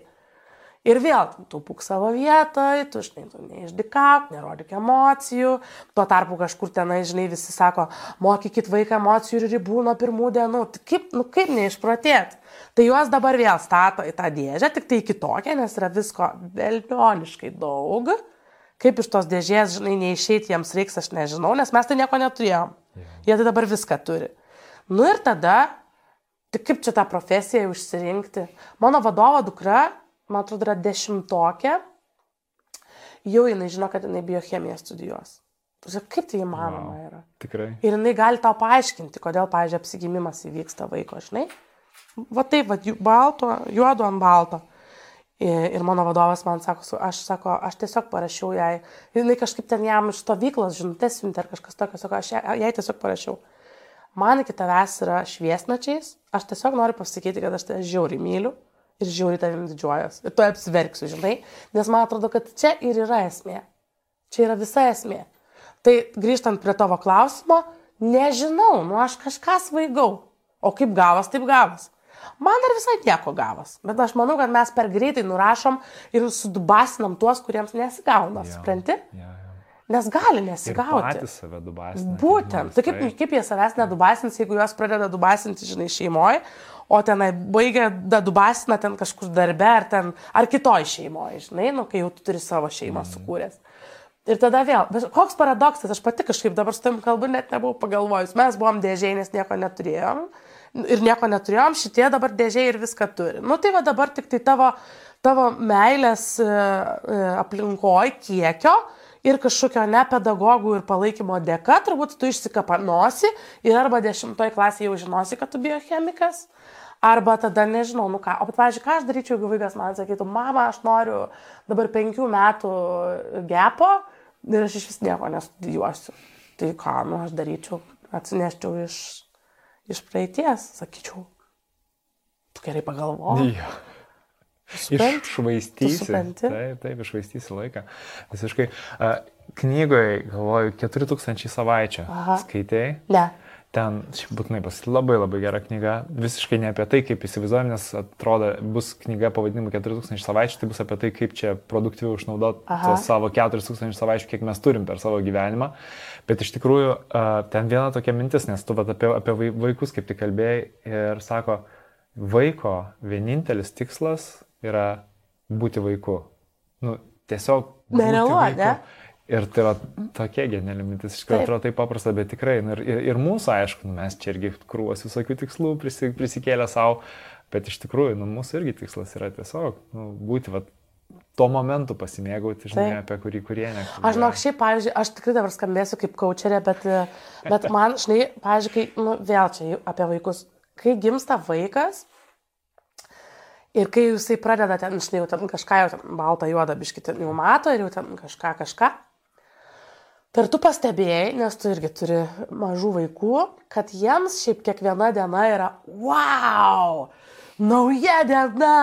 Ir vėl, tu pūk savo vietoj, tu, žinai, tu neišdikauk, nerodyk emocijų. Tuo tarpu kažkur tenai, žinai, visi sako, mokykit vaiką emocijų ir ribų nuo pirmų dienų. Tai kaip, nu, kaip neišprotėt? Tai juos dabar vėl stato į tą dėžę, tik tai kitokią, nes yra visko velnioniškai daug. Kaip iš tos dėžės, žinai, neišeiti jiems reiks, aš nežinau, nes mes tai nieko neturėjom. Jie tai dabar viską turi. Nu ir tada, tai kaip čia tą profesiją užsirinkti? Mano vadovo dukra man atrodo, yra dešimtokė, jau jinai žino, kad jinai biochemiją studijuos. Kaip tai įmanoma wow, yra? Tikrai. Ir jinai gali tau paaiškinti, kodėl, pavyzdžiui, apsigimimas įvyksta vaiko, žinai. Va taip, va, balto, juodo ant balto. Ir mano vadovas man sako, aš, sako, aš tiesiog parašiau jai, jinai kažkaip ten jam iš stovyklos žinutės siuntė ar kažkas tokio, sako, aš jai, tiesiog parašiau. Man iki tavęs yra šviesmečiais, aš tiesiog noriu pasakyti, kad aš tave žiauriai myliu, ir žiauriai tavim didžiuojas. Ir tu apsiverksiu, žinai. Nes man atrodo, kad čia ir yra esmė. Čia yra visa esmė. Tai grįžtant prie tavo klausimo, nežinau, nu aš kažką svaigau. O kaip gavas, taip gavas. Man dar visai nieko gavas. Bet aš manau, kad mes per greitai nurašom ir sudubasinam tuos, kuriems nesigauna. Supranti? Ja, ja. Nes gali nesigauti. Patys save dubasina. Būtent. Tai kaip, kaip jie savęs nedubasins, jeigu juos pradeda dubasinti, žinai, šeimoje, o tenai baigia dadubasina ten kažkur darbe ar ten, ar kitoj šeimoje, žinai, nu, kai jau tu turi savo šeimą mm. sukūręs. Ir tada vėl, bet koks paradoksas, aš pati kažkaip dabar su tam kalbu net nebuvau pagalvojus, mes buvom dėžiai, nes nieko neturėjom ir nieko neturėjom, šitie dabar dėžiai ir viską turi. Nu tai va dabar tik tai tavo, tavo meilės e, e, aplinkoje kiekio ir kažkokio ne pedagogų ir palaikymo dėka, turbūt tu išsikapanosi ir arba dešimtoje klasėje jau žinosi, kad tu biochemikas, Arba tada nežinau, nu ką. O, bet, pavyzdžiui, ką aš daryčiau, jeigu vaikas man sakytų, mama, aš noriu dabar penkių metų gepo ir aš iš vis nieko nestudijuosiu. Tai ką, nu aš daryčiau, atsineščiau iš, iš praeities, sakyčiau. Tu gerai pagalvo. Ja. Iššvaistysi. Taip, taip, iššvaistysi laiką. Visiškai. Knygoje, galvoju, 4000 savaičių. Aha. Skaitėjai? Ne. Ten, šiaip būtinai pasakyti, labai labai gera knyga, visiškai ne apie tai, kaip įsivaizduojam, nes atrodo, bus knyga pavadinimu 4000 savaičių, tai bus apie tai, kaip čia produktyviau išnaudoti savo 4000 savaičių, kiek mes turim per savo gyvenimą. Bet iš tikrųjų, ten viena tokia mintis, nes tu vat, apie, apie vaikus kaip tik kalbėjai ir sako, vaiko vienintelis tikslas yra būti vaiku. Nu, tiesiog. Nerealu, ne? Ir tai yra tokia geniali mintis, iš tikrųjų atrodo taip paprasta, bet tikrai. Ir, ir, ir mūsų, aišku, nu, mes čia irgi krūvas visokių tikslų prisi, prisikėlę savo, bet iš tikrųjų, nu, mūsų irgi tikslas yra tiesiog nu, būti vat, tuo momentu pasimėgauti, žinai, taip. apie kurį kurie ne. Aš žinau, šiaip, pavyzdžiui, aš tikrai dabar skambėsiu kaip kočerė, bet, bet man, žinai, pavyzdžiui, kai, nu, vėl čia apie vaikus, kai gimsta vaikas, Ir kai jisai pradeda ten, žinai, jau ten kažką, jau ten baltą, juodą biškitį jau mato ir jau ten kažką, kažką, Ir tu pastebėjai, nes tu irgi turi mažų vaikų, kad jiems šiaip kiekviena diena yra wow, nauja diena.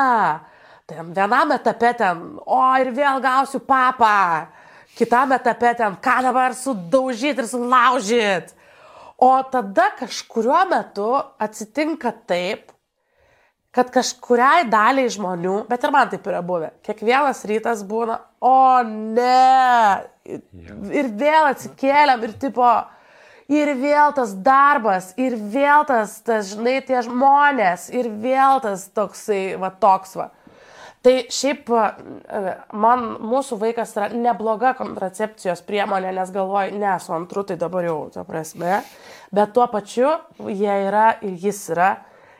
Ten vienam etape ten, o ir vėl gausiu papą, kitam etape ten, ką dabar sudaužyti ir sulaužyti. O tada kažkuriuo metu atsitinka taip, kad kažkuriai daliai žmonių, bet ir man taip yra buvę, kiekvienas rytas būna, o ne, ir vėl atsikėlėm ir tipo, ir vėl tas darbas, ir vėl tas, tas žinai, tie žmonės, ir vėl tas toksai, va toks va. Tai šiaip man, mūsų vaikas yra nebloga kontracepcijos priemonė, nes galvoju, ne, su antru tai dabar jau, ta prasme, bet tuo pačiu jie yra ir jis yra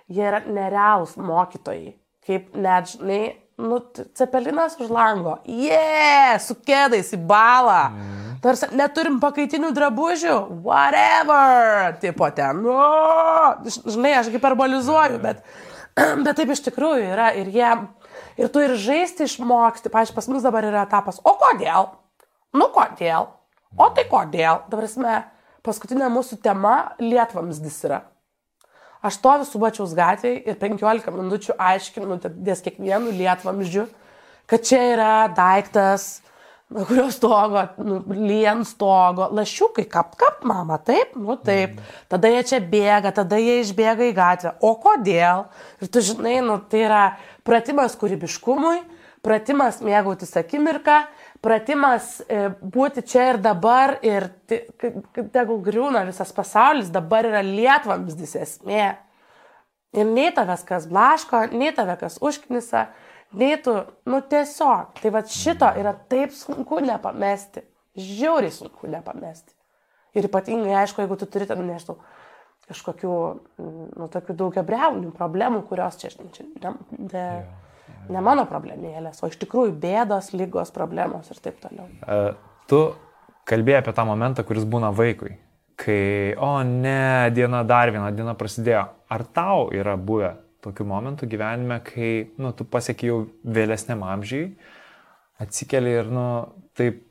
jie yra nerealūs mokytojai. Kaip net, žinai, nu, cepelinas už lango. Jie, yeah, su kėdais į balą. Mm. Tarsi neturim pakaitinių drabužių. Whatever. Tipo ten, nu, žinai, aš hiperbolizuoju, bet, bet taip iš tikrųjų yra. Ir jie, ir tu ir žaisti išmoksti. Pavyzdžiui, pas mus dabar yra etapas. O kodėl? Nu kodėl? O tai kodėl? Dabar, paskutinė mūsų tema lietvamsdis yra. Aš to visų bačiaus gatvėje ir 15 minučių aiškinu ties kiekvienu lietvamzdžiu, kad čia yra daiktas, kurio stogo, nu, lien stogo, lašiukai, kap, kap, mama, taip, nu taip. Mm. Tada jie čia bėga, tada jie išbėga į gatvę. O kodėl? Ir tu žinai, nu, tai yra pratimas kūrybiškumui, pratimas mėgautis akimirką, pratimas e, būti čia ir dabar ir tegul griūna visas pasaulis, dabar yra lietvamsdis esmė. Ir nei tavęs kas blaško, nei tave kas užknisa, nei tu, nu tiesiog. Tai va šito yra taip sunku nepamesti. Žiauriai sunku nepamesti. Ir ypatingai, aišku, jeigu tu turi ten, nežinau, kažkokių, nu, tokių daugia breunių problemų, kurios čia, čia ne, ne, ne mano problemėlės, o iš tikrųjų bėdos, lygos, problemos ir taip toliau. Uh, tu kalbėjai apie tą momentą, kuris būna vaikui, kai, o ne, diena dar viena diena prasidėjo. Ar tau yra buvę tokių momentų gyvenime, kai, nu, tu pasiekiai jau vėlesniam amžiai, atsikeli ir, nu, taip,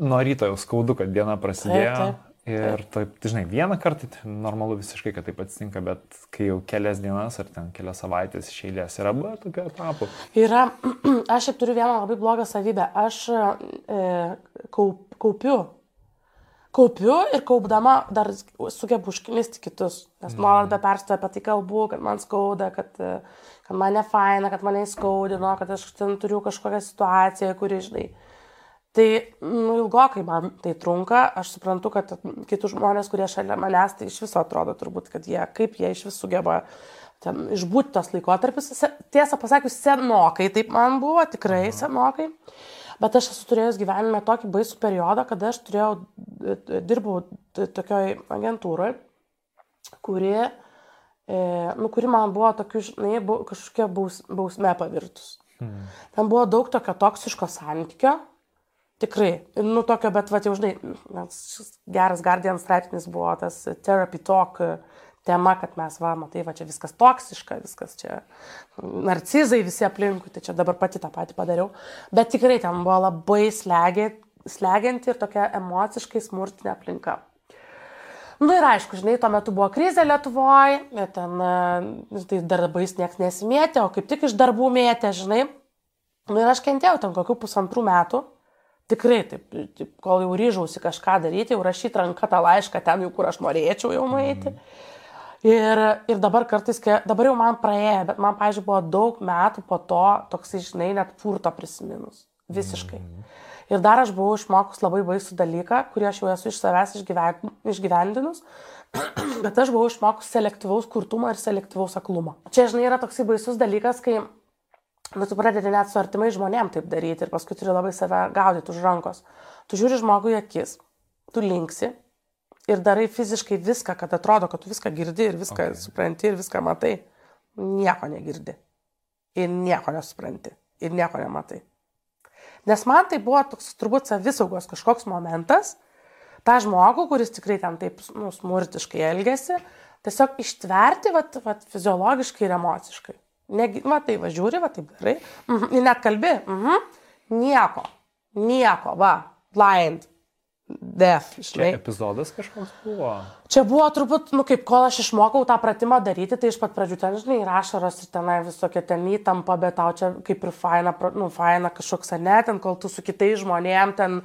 nuo ryto jau skaudu, kad diena prasidėjo. Taip, taip. Ir taip, žinai, vieną kartą tai normalu visiškai, kad taip atsitinka, bet kai jau kelias dienas ar ten kelias savaitės iš eilės yra buvę tokių etapų. Yra, aš šiaip turiu vieną labai blogą savybę. Aš e, kaup, kaupiu. Kaupiu ir kaupdama dar sugebu užknisti kitus. Nes mm. nuolat be perstojo apie tai kalbu, kad man skauda, kad, kad man ne faina, kad mane įskaudino, kad aš ten turiu kažkokią situaciją, kuri, žinai, Tai nu, ilgokai man tai trunka, aš suprantu, kad kitus žmonės, kurie šalia manęs, tai iš viso atrodo turbūt, kad jie, kaip jie iš viso sugeba ten išbūti tos laikotarpius. Tiesą pasakius, senokai taip man buvo, tikrai senokai. Bet aš esu turėjęs gyvenime tokį baisų periodą, kada aš turėjau, dirbau tokioj agentūroje, kuri, e, nu, kuri man buvo tokiu, žinai, kažkokia baus, bausme pavirtus. Hmm. Ten buvo daug tokio toksiško santykio Tikrai. Nu, tokio, bet, va, jau žinai, geras Guardian straipsnis buvo tas therapy talk tema, kad mes, va, matai, va, čia viskas toksiška, viskas čia narcizai visi aplinkui, tai čia dabar pati tą patį padariau. Bet tikrai ten buvo labai slegi, slegianti ir tokia emociškai smurtinė aplinka. Na nu, ir aišku, žinai, tuo metu buvo krizė Lietuvoje, ten tai darbais niekas nesimėtė, o kaip tik iš darbų mėtė, žinai. Na nu, ir aš kentėjau ten kokių pusantrų metų Tikrai, taip, taip, kol jau ryžausi kažką daryti, jau rašyti ranką tą laišką ten, jau kur aš norėčiau jau nueiti. Mm. Ir, ir dabar kartais, kai, dabar jau man praėjo, bet man, pažiūrėjau, buvo daug metų po to, toks, žinai, net purto prisiminus. Visiškai. Mm. Ir dar aš buvau išmokus labai baisų dalyką, kurį aš jau esu iš savęs išgyven, išgyvendinus, bet aš buvau išmokus selektyvaus kurtumo ir selektyvaus aklumo. Čia, žinai, yra toksai baisus dalykas, kai Bet tu pradedi net su artimai žmonėm taip daryti ir paskui turi labai save gaudyti už rankos. Tu žiūri žmogui akis, tu linksi ir darai fiziškai viską, kad atrodo, kad tu viską girdi ir viską okay. supranti ir viską matai. Nieko negirdi. Ir nieko nesupranti. Ir nieko nematai. Nes man tai buvo toks turbūt savisaugos kažkoks momentas, tą žmogų, kuris tikrai ten taip nu, smurtiškai elgesi, tiesiog ištverti vat, vat, fiziologiškai ir emociškai. Negi, va tai važiuoji, va taip gerai. Mhm. Net kalbi. Mhm. Nieko. Nieko, va. Blind. Death, žinai. Čia epizodas kažkoks buvo. Čia buvo turbūt, nu kaip kol aš išmokau tą pratimą daryti, tai iš pat pradžių ten, žinai, rašaras ir tenai visokia ten įtampa, bet tau čia kaip ir faina, nu faina kažkoks, ne, ten kol tu su kitais žmonėm ten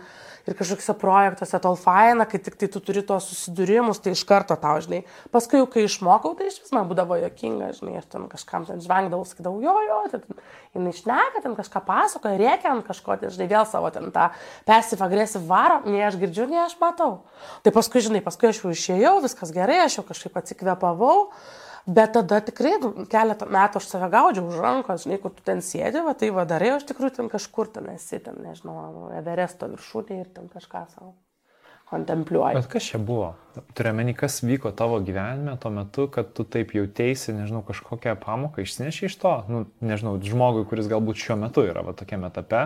ir kažkokiuose projektuose tol faina, kai tik tai tu turi tos susidūrimus, tai iš karto tau, žinai. Paskui jau kai išmokau, tai iš vis man būdavo jokinga, žinai, aš ten kažkam ten žvengdavau, sakydavau, jo, jo, ten, jinai išneka, ten kažką pasakoja, rėkia ant kažko, tai žinai, vėl savo ten tą passive agresyv varo, nei aš girdžiu, nei aš matau. Tai paskui, žinai, paskui aš jau išėjau, viskas gerai, aš jau kažkaip atsikvėpavau. Bet tada tikrai keletą metų aš save gaudžiau už rankos, žinai, kur tu ten sėdi, va, tai vadarai, aš tikrai ten kažkur ten esi, ten, nežinau, Everesto viršūnė ir ten kažką savo kontempliuoji. Bet kas čia buvo? Turiuomenį, kas vyko tavo gyvenime tuo metu, kad tu taip jautėsi, nežinau, kažkokią pamoką išsineši iš to, nu, nežinau, žmogui, kuris galbūt šiuo metu yra va, tokiame etape,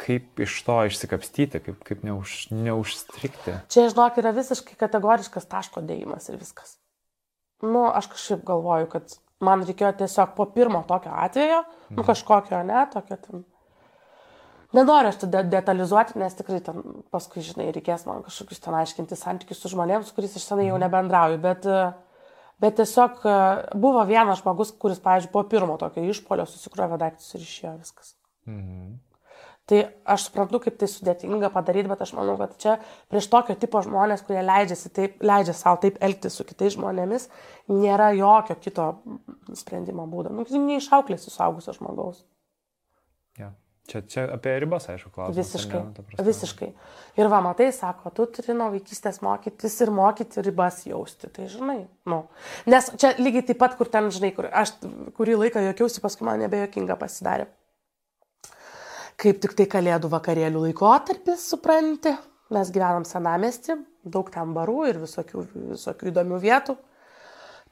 kaip iš to išsikapstyti, kaip, kaip neuž, neužstrikti. Čia, žinok, yra visiškai kategoriškas taško dėjimas ir viskas nu, aš kažkaip galvoju, kad man reikėjo tiesiog po pirmo tokio atvejo, nu mhm. kažkokio, ne, tokio ten. Nenoriu aš tada detalizuoti, nes tikrai ten paskui, žinai, reikės man kažkokius ten aiškinti santykius su žmonėmis, su kuriais aš senai jau mhm. nebendrauju, bet, bet tiesiog buvo vienas žmogus, kuris, pavyzdžiui, po pirmo tokio išpolio susikrovė daiktus ir išėjo viskas. Mhm. Tai aš suprantu, kaip tai sudėtinga padaryti, bet aš manau, kad čia prieš tokio tipo žmonės, kurie taip, leidžia savo taip elgtis su kitais žmonėmis, nėra jokio kito sprendimo būdo. Nu, neišauklėsi suaugusio žmogaus. Ja. Čia, čia apie ribas, aišku, klausimas. Visiškai. Ne, visiškai. Ir va, matai, sako, tu turi nuo vaikystės mokytis ir mokyti ribas jausti. Tai žinai, nu. Nes čia lygiai taip pat, kur ten, žinai, kur aš kurį laiką jokiausi, paskui man nebejokinga pasidarė kaip tik tai kalėdų vakarėlių laikotarpis, supranti. Mes gyvenam senamesti, daug ten barų ir visokių, visokių įdomių vietų.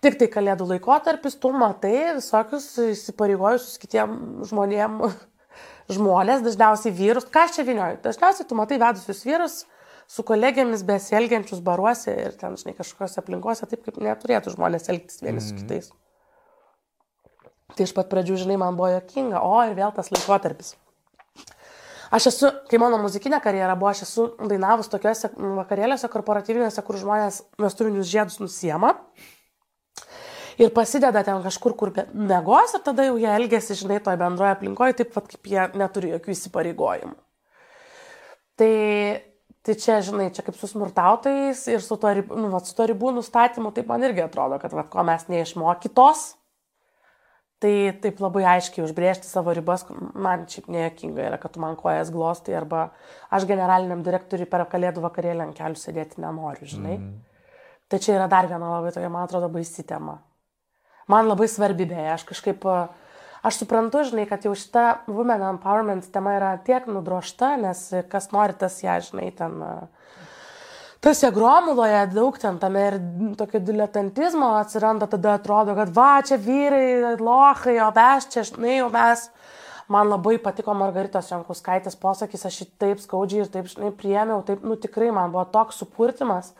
Tik tai kalėdų laikotarpis, tu matai visokius įsipareigojusius kitiem žmonėm, žmonės, dažniausiai vyrus. Ką aš čia vinioju? Dažniausiai tu matai vedusius vyrus su kolegėmis besielgiančius baruose ir ten, žinai, kažkokiose aplinkose, taip kaip neturėtų žmonės elgtis vieni mm -hmm. su mhm. kitais. Tai iš pat pradžių, žinai, man buvo jokinga, o ir vėl tas laikotarpis. Aš esu, kai mano muzikinė karjera buvo, aš esu dainavus tokiuose vakarėliuose korporatyvinėse, kur žmonės vestuvinius žiedus nusiema ir pasideda ten kažkur, kur mėgos ir tada jau jie elgesi, žinai, toje bendroje aplinkoje, taip pat kaip jie neturi jokių įsipareigojimų. Tai, tai čia, žinai, čia kaip su smurtautojais ir su to, nu, va, su to ribų nustatymu, taip man irgi atrodo, kad va, ko mes neišmokytos, Tai taip labai aiškiai užbriežti savo ribas, man šiaip nejuokinga yra, kad tu man kojas glostai arba aš generaliniam direktoriui per kalėdų vakarėlį ant kelių sėdėti nenoriu, žinai. Mm. Tai čia yra dar viena labai tokia, man atrodo, baisi tema. Man labai svarbi beje, aš kažkaip, aš suprantu, žinai, kad jau šita women empowerment tema yra tiek nudrošta, nes kas nori tas ją, žinai, ten... Uh, tose gromuloje daug ten tame ir tokio diletantizmo atsiranda, tada atrodo, kad va, čia vyrai, lohai, o mes čia, žinai, jau mes. Man labai patiko Margaritos Jankuskaitės posakys, aš jį taip skaudžiai ir taip, žinai, priemiau, taip, nu tikrai man buvo toks supurtimas.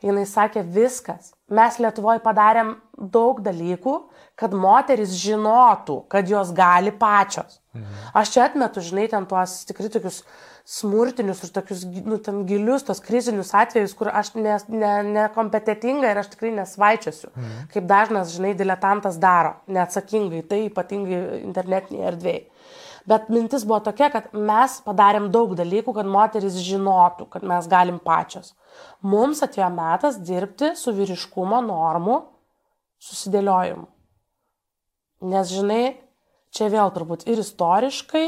Jis sakė viskas. Mes Lietuvoje padarėm daug dalykų, kad moteris žinotų, kad jos gali pačios. Mhm. Aš čia atmetu, žinai, ten tuos tikrai tokius smurtinius ir tokius nu, gilius, tos krizinius atvejus, kur aš nekompetitinga ne, ne ir aš tikrai nesvaičiosiu. Mhm. Kaip dažnas, žinai, diletantas daro, neatsakingai, tai ypatingai internetinėje erdvėje. Bet mintis buvo tokia, kad mes padarėm daug dalykų, kad moteris žinotų, kad mes galim pačios. Mums atėjo metas dirbti su vyriškumo normų susidėliojimu. Nes, žinai, čia vėl turbūt ir istoriškai,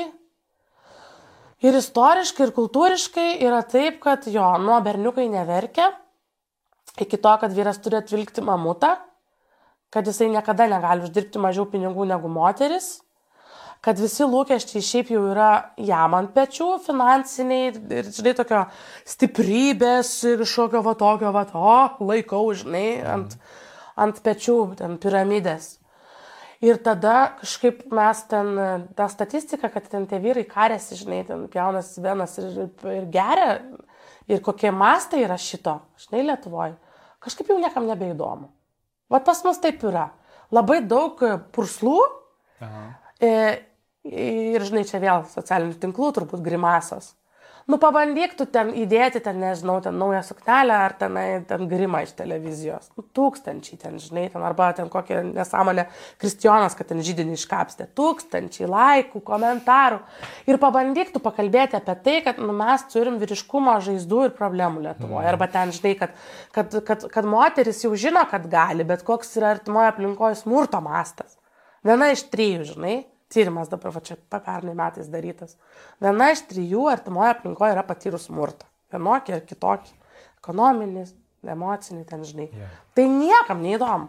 ir istoriškai, ir kultūriškai yra taip, kad jo, nuo berniukai neverkia, iki to, kad vyras turi atvilkti mamutą, kad jisai niekada negali uždirbti mažiau pinigų negu moteris, kad visi lūkesčiai šiaip jau yra jam ant pečių finansiniai ir, žinai, tokio stiprybės ir kažkokio va tokio, va to laikau, žinai, ant, ant pečių, ten piramidės. Ir tada kažkaip mes ten, ta statistika, kad ten tie vyrai karėsi, žinai, ten jaunas venas ir, ir geria, ir kokie mastai yra šito, žinai, Lietuvoje, kažkaip jau niekam nebeįdomu. Vat pas mus taip yra. Labai daug purslų. Aha. E, ir, žinai, čia vėl socialinių tinklų turbūt grimasos nu pabandyk tu ten įdėti ten, nežinau, ten naują suknelę ar ten, ten grimą iš televizijos. Nu, tūkstančiai ten, žinai, ten arba ten kokią nesąmonę Kristijonas, kad ten žydinį iškapstė. Tūkstančiai laikų, komentarų. Ir pabandyk tu pakalbėti apie tai, kad nu, mes turim vyriškumo žaizdų ir problemų Lietuvoje. Mhm. Arba ten, žinai, kad, kad, kad, kad moteris jau žino, kad gali, bet koks yra artimoje aplinkoje smurto mastas. Viena iš trijų, žinai tyrimas dabar, va čia pernai metais darytas. Viena iš trijų artimoje aplinkoje yra patyrus smurtą. Vienokį ar kitokį. Ekonominį, emocinį, ten žinai. Yeah. Tai niekam neįdomu.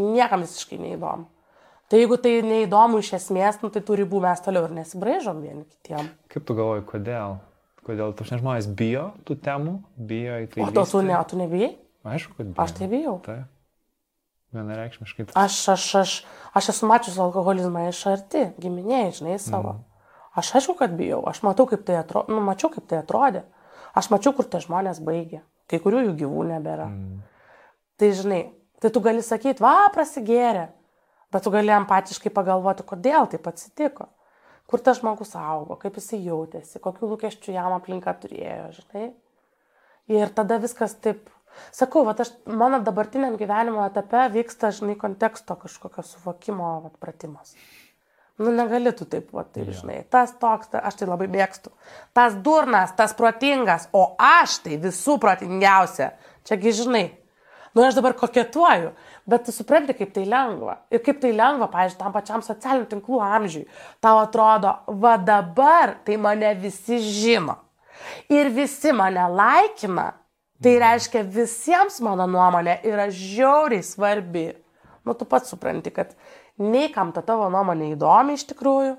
Niekam visiškai neįdomu. Tai jeigu tai neįdomu iš esmės, nu, tai tų ribų mes toliau ir nesibraižom vieni kitiem. Kaip tu galvoji, kodėl? Kodėl tu žmonės bijo tų temų, bijo į tai? O to tu, ne, tu nebijai? Aišku, kad bijo. Aš tai bijau. Taip. Vienareikšmiškai. Aš, aš, aš, aš esu mačius alkoholizmą iš arti, giminėjai, žinai, savo. Mm. Aš aišku, kad bijau, aš matau, kaip tai atrodė, nu, mačiau, kaip tai atrodė. Aš mačiau, kur tie žmonės baigė. Kai kurių jų gyvų nebėra. Mm. Tai žinai, tai tu gali sakyti, va, prasigėrė, bet tu gali empatiškai pagalvoti, kodėl taip atsitiko. Kur tas žmogus augo, kaip jisai jautėsi, kokiu lūkesčiu jam aplinka turėjo, žinai. Ir tada viskas taip Sakau, va, aš, mano dabartiniam gyvenimo etape vyksta, žinai, konteksto kažkokio suvokimo vat, pratimas. Nu, negali tu taip, va, taip, žinai. Tas toks, ta, aš tai labai mėgstu. Tas durnas, tas protingas, o aš tai visų protingiausia. Čiagi, žinai. Nu, aš dabar koketuoju, bet tu supranti, kaip tai lengva. Ir kaip tai lengva, pavyzdžiui, tam pačiam socialinių tinklų amžiui. Tau atrodo, va dabar tai mane visi žino. Ir visi mane laikina Tai reiškia, visiems mano nuomonė yra žiauriai svarbi. Nu, tu pats supranti, kad nei kam ta tavo nuomonė įdomi iš tikrųjų,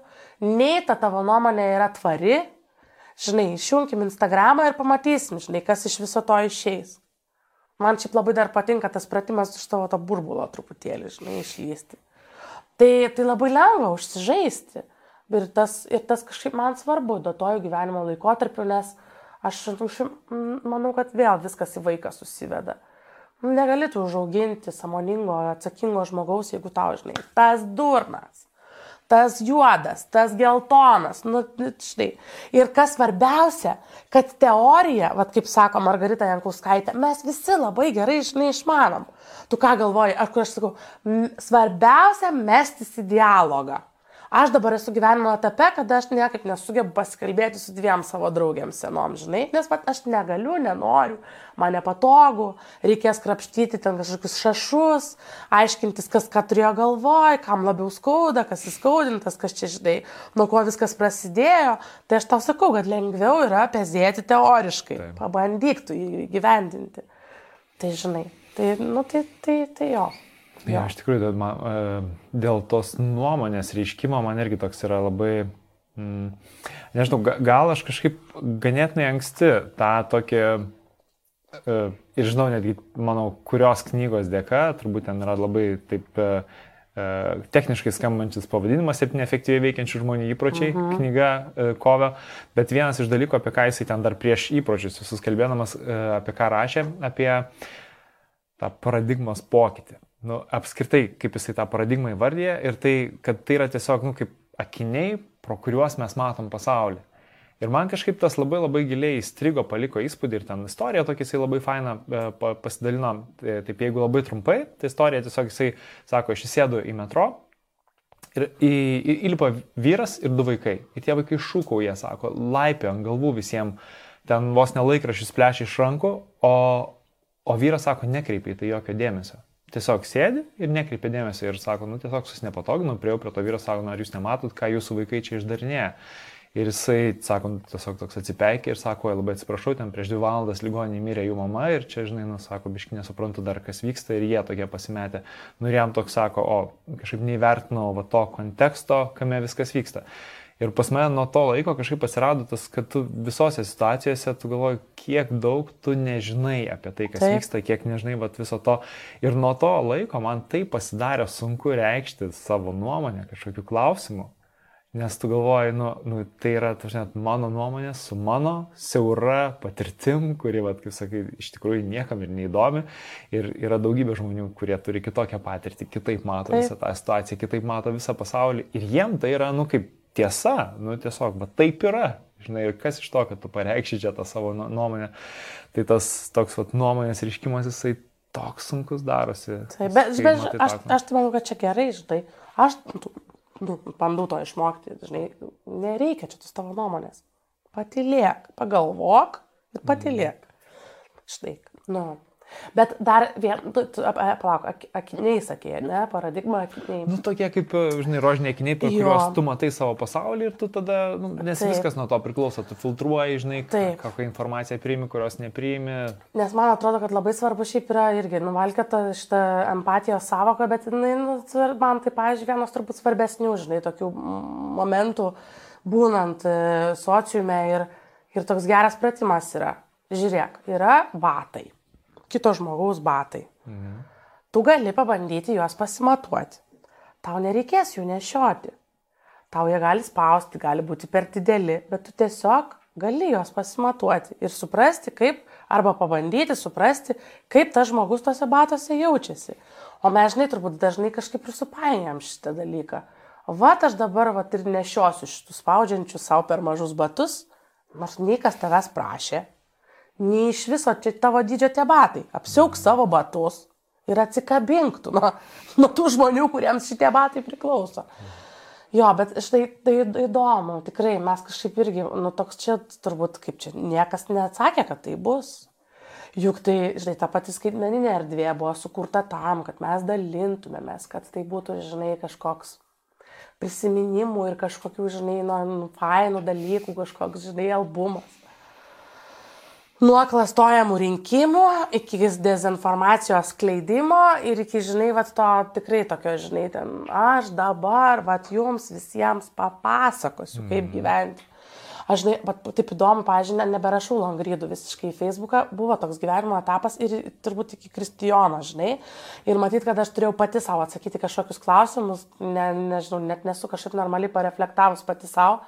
nei ta tavo nuomonė yra tvari. Žinai, išjungim Instagramą ir pamatysim, žinai, kas iš viso to išeis. Man šiaip labai dar patinka tas pratimas iš tavo to burbulo truputėlį, žinai, išlysti. Tai, tai labai lengva užsižaisti. Ir tas, ir tas kažkaip man svarbu, duotojų gyvenimo laikotarpiu, nes Aš manau, kad vėl viskas į vaiką susiveda. Negali tu užauginti samoningo, atsakingo žmogaus, jeigu tau, žinai, tas durnas, tas juodas, tas geltonas, nu, štai. Ir kas svarbiausia, kad teorija, vad kaip sako Margarita Jankauskaitė, mes visi labai gerai, žinai, išmanom. Tu ką galvoji, aš kur aš sakau, svarbiausia mestis į dialogą. Aš dabar esu gyvenimo etape, kada aš niekaip nesugebu pasikalbėti su dviem savo draugiam senom, žinai, nes pat aš negaliu, nenoriu, man nepatogu, reikės krapštyti ten kažkokius šašus, aiškintis, kas ką turėjo galvoj, kam labiau skauda, kas įskaudintas, kas čia, žinai, nuo ko viskas prasidėjo. Tai aš tau sakau, kad lengviau yra pezėti teoriškai, Taip. pabandyk tu jį gyvendinti. Tai žinai, tai, nu, tai, tai, tai jo. Ja, ja iš tikrųjų, man, e, dėl tos nuomonės reiškimo man irgi toks yra labai, mm, nežinau, gal aš kažkaip ganėtinai anksti tą tokį, e, ir žinau netgi, manau, kurios knygos dėka, turbūt ten yra labai taip e, techniškai skambantis pavadinimas - septyni efektyviai veikiančių žmonių įpročiai, mhm. knyga Kovio, bet vienas iš dalykų, apie ką jisai ten dar prieš įpročius visus kalbėdamas, apie ką rašė, apie tą paradigmos pokytį nu, apskritai, kaip jisai tą paradigmą įvardyje ir tai, kad tai yra tiesiog, nu, kaip akiniai, pro kuriuos mes matom pasaulį. Ir man kažkaip tas labai labai giliai įstrigo, paliko įspūdį ir ten istorija tokia jisai labai faina e, pasidalino, e, taip jeigu labai trumpai, tai istorija tiesiog jisai sako, aš įsėdu į metro Ir į, į, įlipa vyras ir du vaikai. Ir tie vaikai šūkauja, sako, laipė ant galvų visiems, ten vos nelaikrašys plešia iš rankų, o, o vyras sako, nekreipia į tai jokio dėmesio. Tiesiog sėdi ir nekreipia dėmesio ir sako, nu tiesiog susinepatoginu, prie prie to vyro sako, nu ar jūs nematot, ką jūsų vaikai čia išdarinėja. Ir jisai, sako, tiesiog toks atsipeikė ir sako, labai atsiprašau, ten prieš dvi valandas ligoninė mirė jų mama ir čia, žinai, nu, sako, biški nesuprantu dar, kas vyksta ir jie tokie pasimetė. Nu ir jam toks sako, o kažkaip neįvertinau va to konteksto, kame viskas vyksta. Ir pas mane nuo to laiko kažkaip atsirado tas, kad tu visose situacijose, tu galvoji, kiek daug tu nežinai apie tai, kas Taip. vyksta, kiek nežinai vat, viso to. Ir nuo to laiko man tai pasidarė sunku reikšti savo nuomonę kažkokiu klausimu. Nes tu galvoji, nu, nu, tai yra, žinot, mano nuomonė su mano siaura patirtim, kuri, vat, kaip sakai, iš tikrųjų niekam ir neįdomi. Ir yra daugybė žmonių, kurie turi kitokią patirtį, kitaip mato taip. visą tą situaciją, kitaip mato visą pasaulį. Ir jiem tai yra, nu, kaip tiesa, nu, tiesiog, bet taip yra. Žinai, ir kas iš to, kad tu pareikši čia tą savo nu, nuomonę. Tai tas toks vat, nuomonės ryškimas, jisai toks sunkus darosi. Taip, bet, bet aš, aš tai manau, kad čia gerai, žinai. Aš nu, bandau to išmokti, žinai, nereikia čia tos tavo nuomonės. Patilėk, pagalvok ir patilėk. Štai, nu, Bet dar vien, tu, tu, palauk, ak, akiniai sakė, ne, paradigma akiniai. Nu, tokie kaip, žinai, rožiniai akiniai, per jo. kuriuos tu matai savo pasaulį ir tu tada, nu, nes Taip. viskas nuo to priklauso, tu filtruoji, žinai, kokią informaciją priimi, kurios nepriimi. Nes man atrodo, kad labai svarbu šiaip yra irgi nuvalkėta šitą empatijos savoką, bet jinai, nu, man tai, pavyzdžiui, vienas turbūt svarbesnių, žinai, tokių momentų būnant e, sociume ir, ir toks geras pratimas yra. Žiūrėk, yra batai kito žmogaus batai. Mhm. Tu gali pabandyti juos pasimatuoti. Tau nereikės jų nešioti. Tau jie gali spausti, gali būti per dideli, bet tu tiesiog gali juos pasimatuoti ir suprasti, kaip, arba pabandyti suprasti, kaip tas žmogus tose batose jaučiasi. O mes, žinai, turbūt dažnai kažkaip ir supainiam šitą dalyką. Vat aš dabar vat ir nešiosiu šitus spaudžiančius savo per mažus batus, nors niekas tavęs prašė, nei iš viso čia tavo dydžio tie batai. Apsiauk savo batus ir atsikabink tu nuo, nuo tų žmonių, kuriems šitie batai priklauso. Jo, bet štai tai įdomu, tikrai mes kažkaip irgi, nu toks čia turbūt kaip čia, niekas neatsakė, kad tai bus. Juk tai, žinai, ta pati skaitmeninė erdvė buvo sukurta tam, kad mes dalintumėmės, kad tai būtų, žinai, kažkoks prisiminimų ir kažkokių, žinai, nu, fainų dalykų, kažkoks, žinai, albumas nuo klastojamų rinkimų iki dezinformacijos skleidimo ir iki, žinai, vat to tikrai tokio, žinai, ten, aš dabar, vat jums visiems papasakosiu, kaip mm. gyventi. Aš, žinai, bet taip įdomu, pažiūrėjau, neberašau langrydų visiškai į Facebooką, buvo toks gyvenimo etapas ir turbūt iki Kristijono, žinai. Ir matyt, kad aš turėjau pati savo atsakyti kažkokius klausimus, ne, nežinau, net nesu kažkaip normaliai pareflektavus pati savo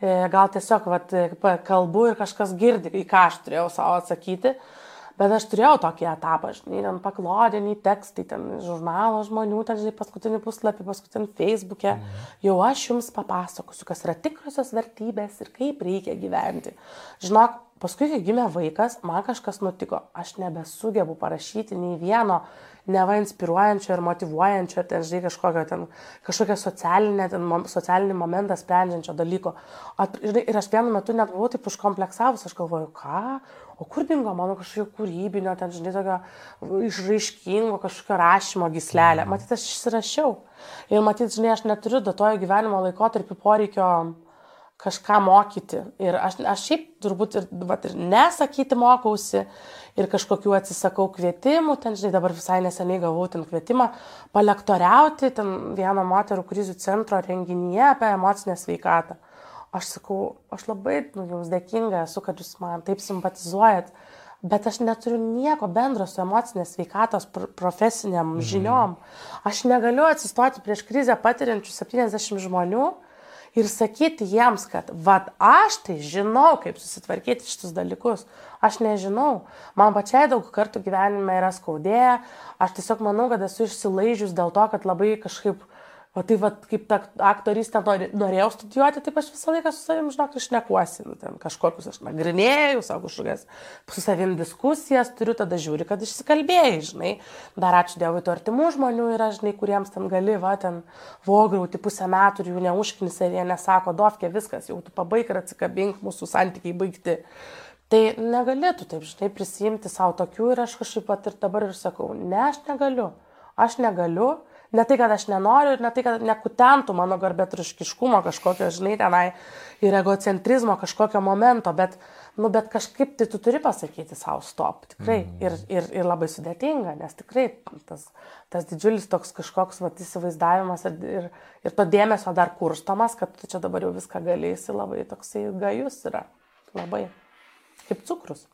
gal tiesiog vat, kalbu ir kažkas girdi, į ką aš turėjau savo atsakyti. Bet aš turėjau tokį etapą, žinai, ten paklodinį tekstai, ten žurnalo žmonių, ten, žinai, paskutinį puslapį, paskutinį Facebook'e. Mhm. Jau aš jums papasakosiu, kas yra tikrosios vertybės ir kaip reikia gyventi. Žinok, paskui, kai gimė vaikas, man kažkas nutiko. Aš nebesugebu parašyti nei vieno neva inspiruojančio ir motivuojančio, ten, žinai, kažkokio ten, kažkokią socialinę, ten, socialinį momentą sprendžiančio dalyko. At, žinai, ir aš vienu metu net buvau taip užkompleksavus, aš galvoju, ką, o kur dingo mano kažkokio kūrybinio, ten, žinai, tokio išraiškingo kažkokio rašymo gislelė. Matyt, aš išsirašiau. Ir matyt, žinai, aš neturiu datojo gyvenimo laikotarpį poreikio kažką mokyti. Ir aš, aš šiaip turbūt ir, vat, ir nesakyti mokausi, ir kažkokių atsisakau kvietimų, ten, žinai, dabar visai neseniai gavau ten kvietimą palektoriauti ten vieno moterų krizių centro renginyje apie emocinę sveikatą. Aš sakau, aš labai nu, jums dėkinga esu, kad jūs man taip simpatizuojat, bet aš neturiu nieko bendro su emocinės sveikatos profesiniam mhm. žiniom. Aš negaliu atsistoti prieš krizę patiriančių 70 žmonių ir sakyti jiems, kad vad aš tai žinau, kaip susitvarkyti šitus dalykus. Aš nežinau. Man pačiai daug kartų gyvenime yra skaudėję. Aš tiesiog manau, kad esu išsilaižius dėl to, kad labai kažkaip O tai va, kaip ta aktorystė norėjau studijuoti, taip aš visą laiką su savim, žinok, aš nekuosi, nu, ten kažkokius aš nagrinėjau, savo kažkokias su savim diskusijas, turiu tada žiūri, kad išsikalbėjai, žinai. Dar ačiū Dievui, tu artimų žmonių yra, žinai, kuriems ten gali, va, ten vograuti pusę metų ir jų neužknis ir jie nesako, dovkė, viskas, jau tu pabaig ir atsikabink, mūsų santykiai baigti. Tai negalėtų taip, žinai, prisijimti savo tokių ir aš kažkaip pat ir dabar ir sakau, ne, aš negaliu, aš negaliu Ne tai, kad aš nenoriu ir ne tai, kad nekutentų mano garbėtriškiškumo kažkokio, žinai, tenai ir egocentrizmo kažkokio momento, bet, nu, bet kažkaip tai tu turi pasakyti savo stop, tikrai. Mm. Ir, ir, ir labai sudėtinga, nes tikrai tas, tas didžiulis toks kažkoks vat, įsivaizdavimas ir, ir, ir to dėmesio dar kurstomas, kad tu čia dabar jau viską galėsi, labai toksai gajus yra. Labai. Kaip cukrus.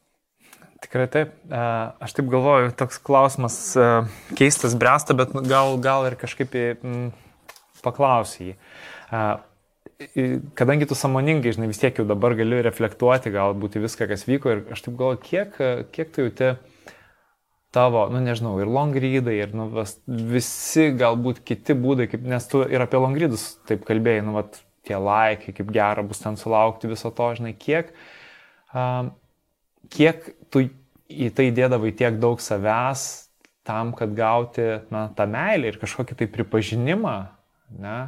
Tikrai taip. Aš taip galvoju, toks klausimas keistas bręsta, bet gal, gal ir kažkaip paklausai jį. Kadangi tu samoningai, žinai, vis tiek jau dabar gali reflektuoti galbūt viską, kas vyko ir aš taip galvoju, kiek, kiek tu jauti tavo, nu nežinau, ir longrydai, ir nu, visi galbūt kiti būdai, kaip, nes tu ir apie longrydus taip kalbėjai, nu, vat, tie laikai, kaip gera bus ten sulaukti viso to, žinai, kiek. Um, kiek tu į tai dėdavai tiek daug savęs tam, kad gauti na, tą meilę ir kažkokį tai pripažinimą, ne?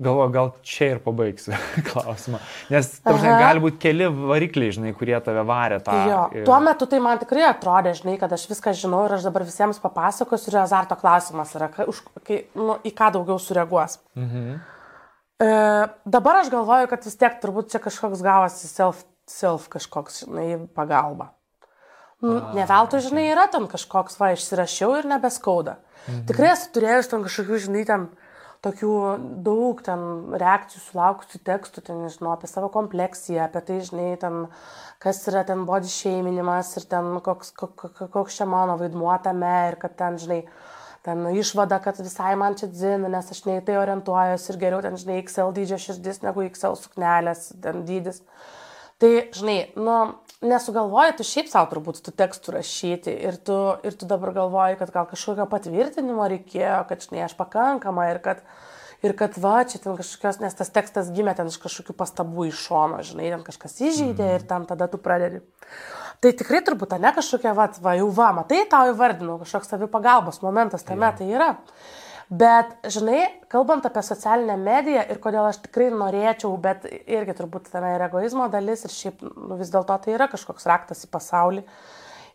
Galvoju, gal čia ir pabaigsiu klausimą. Nes žinai, gali būti keli varikliai, žinai, kurie tave varė tą. Jo, ir... tuo metu tai man tikrai atrodė, žinai, kad aš viską žinau ir aš dabar visiems papasakosiu ir azarto klausimas yra, kai, už, kai, nu, į ką daugiau sureaguos. Mhm. E, dabar aš galvoju, kad vis tiek turbūt čia kažkoks gavosi self self kažkoks, žinai, pagalba. Nu, ne veltui, žinai, yra ten kažkoks, va, išsirašiau ir nebeskauda. Mhm. Tikrai esu turėjęs ten kažkokių, žinai, ten tokių daug ten reakcijų sulaukusių tekstų, ten, nežinau, apie savo kompleksiją, apie tai, žinai, ten, kas yra ten body šeiminimas ir ten koks, koks, čia mano vaidmuo tame ir kad ten, žinai, ten išvada, kad visai man čia dzina, nes aš ne į tai orientuojuosi ir geriau ten, žinai, XL dydžio širdis negu XL suknelės, ten dydis. Uh, Tai, žinai, nu, nesugalvoji tu šiaip savo turbūt tų tekstų rašyti ir tu, ir tu dabar galvoji, kad gal kažkokio patvirtinimo reikėjo, kad, žinai, aš pakankama ir kad, ir kad va, čia ten kažkokios, nes tas tekstas gimė ten iš kažkokių pastabų iš šono, žinai, ten kažkas įžeidė mm. ir tam tada tu pradedi. Tai tikrai turbūt, ne kažkokia, va, va, jau va, matai, tau įvardinau, kažkoks savipagalbos momentas tame yeah. tai yra. Bet, žinai, kalbant apie socialinę mediją ir kodėl aš tikrai norėčiau, bet irgi turbūt tame yra egoizmo dalis ir šiaip nu, vis dėlto tai yra kažkoks raktas į pasaulį.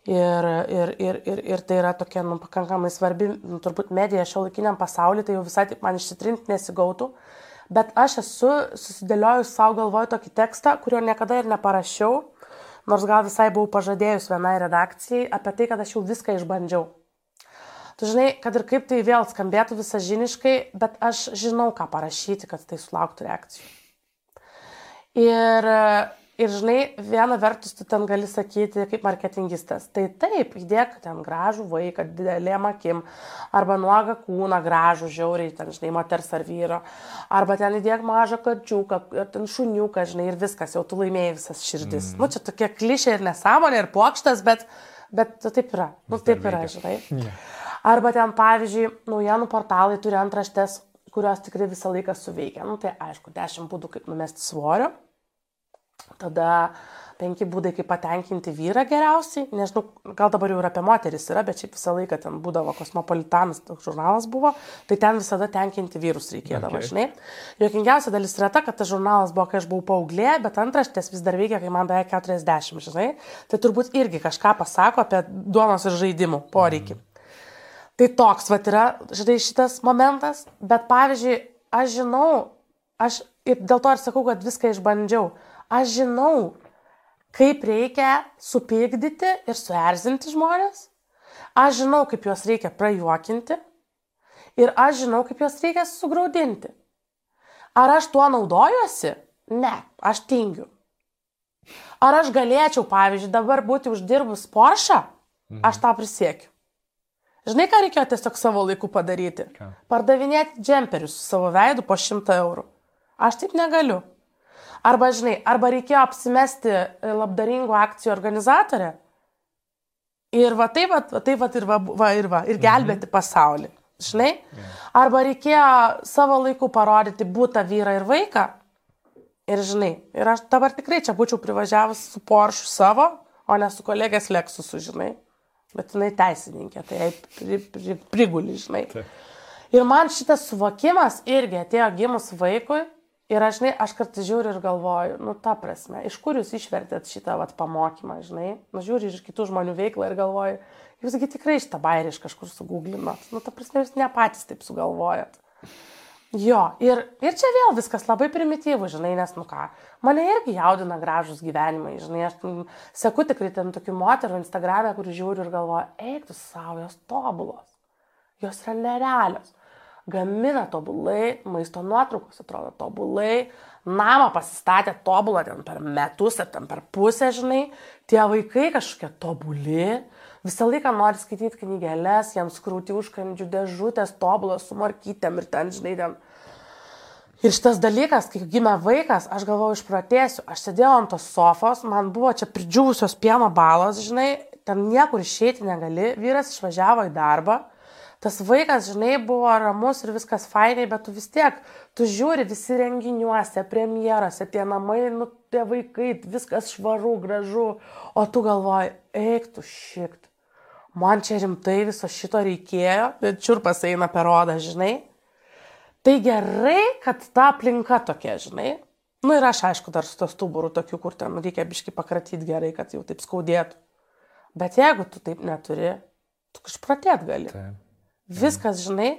Ir, ir, ir, ir, ir tai yra tokia nu, pakankamai svarbi, nu, turbūt medija šio laikiniam pasauliu, tai jau visai taip man išsitrinti nesigautų. Bet aš esu susidėliojus savo galvoju tokį tekstą, kurio niekada ir neparašiau, nors gal visai buvau pažadėjus vienai redakcijai apie tai, kad aš jau viską išbandžiau tu žinai, kad ir kaip tai vėl skambėtų visažiniškai, bet aš žinau, ką parašyti, kad tai sulauktų reakcijų. Ir, ir žinai, viena vertus tu ten gali sakyti kaip marketingistas, tai taip, įdėk ten gražų vaiką, didelėm akim, arba nuogą kūną gražų, žiauriai, ten, žinai, moters ar vyro, arba ten įdėk mažą kačiuką, ten šuniuką, žinai, ir viskas, jau tu laimėjai visas širdis. Mm. Nu, čia tokia klišė ir nesąmonė, ir pokštas, bet, bet taip yra. Nu, taip yra, žinai. Yeah. Arba ten, pavyzdžiui, naujienų portalai turi antraštės, kurios tikrai visą laiką suveikia. Nu, tai aišku, 10 būdų, kaip numesti svorio. Tada penki būdai, kaip patenkinti vyrą geriausiai. Nežinau, gal dabar jau ir apie moteris yra, bet šiaip visą laiką ten būdavo kosmopolitanas, toks žurnalas buvo, tai ten visada tenkinti vyrus reikėdavo, okay. žinai. Jokingiausia dalis yra ta, kad tas žurnalas buvo, kai aš buvau paauglė, bet antraštės vis dar veikia, kai man beveik 40, žinai. Tai turbūt irgi kažką pasako apie duonos ir žaidimų poreikį. Mm. Tai toks, va, yra, žinai, šitas momentas, bet pavyzdžiui, aš žinau, aš ir dėl to ir sakau, kad viską išbandžiau, aš žinau, kaip reikia supykdyti ir suerzinti žmonės, aš žinau, kaip juos reikia prajuokinti ir aš žinau, kaip juos reikia sugraudinti. Ar aš tuo naudojuosi? Ne, aš tingiu. Ar aš galėčiau, pavyzdžiui, dabar būti uždirbus Porsche? Aš tą prisiekiu. Žinai, ką reikėjo tiesiog savo laiku padaryti? Ką? Pardavinėti džemperius su savo veidu po 100 eurų. Aš taip negaliu. Arba, žinai, arba reikėjo apsimesti e, labdaringų akcijų organizatorę. Ir va taip, va, taip va, ir va, va, ir va, ir gelbėti mhm. pasaulį. žinai? Arba reikėjo savo laiku parodyti būtą vyrą ir vaiką. Ir žinai, ir aš dabar tikrai čia būčiau privažiavus su Porsche savo, o ne su kolegės Lexusu, žinai. Bet jinai teisininkė, tai jai pri, pri, priguli, žinai. Taip. Ir man šitas suvokimas irgi atėjo gimus vaikui. Ir aš, žinai, aš kartais žiūriu ir galvoju, nu, ta prasme, iš kur jūs išvertėt šitą vat, pamokymą, žinai, nu, žiūriu iš kitų žmonių veiklą ir galvoju, jūsgi tikrai šitą bairį iš kažkur suguglinot, nu, ta prasme, jūs ne patys taip sugalvojat. Jo, ir, ir čia vėl viskas labai primityvų, žinai, nes, nu ką, mane irgi jaudina gražus gyvenimai, žinai, aš mm, seku tikrai ten tokių moterų Instagram'e, kur žiūriu ir galvoju, eik tu savo, jos tobulos, jos yra nerealios. Gamina tobulai, maisto nuotraukos atrodo tobulai, namą pasistatė tobulą ten per metus ar ten per pusę, žinai, tie vaikai kažkokie tobuli, visą laiką nori skaityti knygelės, jiems krūti užkandžių dėžutės tobulas su markytėm ir ten, žinai, ten. Ir šitas dalykas, kai gimė vaikas, aš galvojau, išpratėsiu, aš sėdėjau ant tos sofos, man buvo čia pridžiūvusios pieno balos, žinai, ten niekur išeiti negali, vyras išvažiavo į darbą, tas vaikas, žinai, buvo ramus ir viskas fainai, bet tu vis tiek, tu žiūri visi renginiuose, premjerose, tie namai, nu, tie vaikai, viskas švaru, gražu, o tu galvoji, eik tu šikt. Man čia rimtai viso šito reikėjo, bet čiurpas eina per odą, žinai. Tai gerai, kad ta aplinka tokia, žinai. Nu ir aš, aišku, dar su to stuburu tokiu, kur ten reikia biški pakratyti gerai, kad jau taip skaudėtų. Bet jeigu tu taip neturi, tu kažpratėt gali. Taip. Viskas, žinai.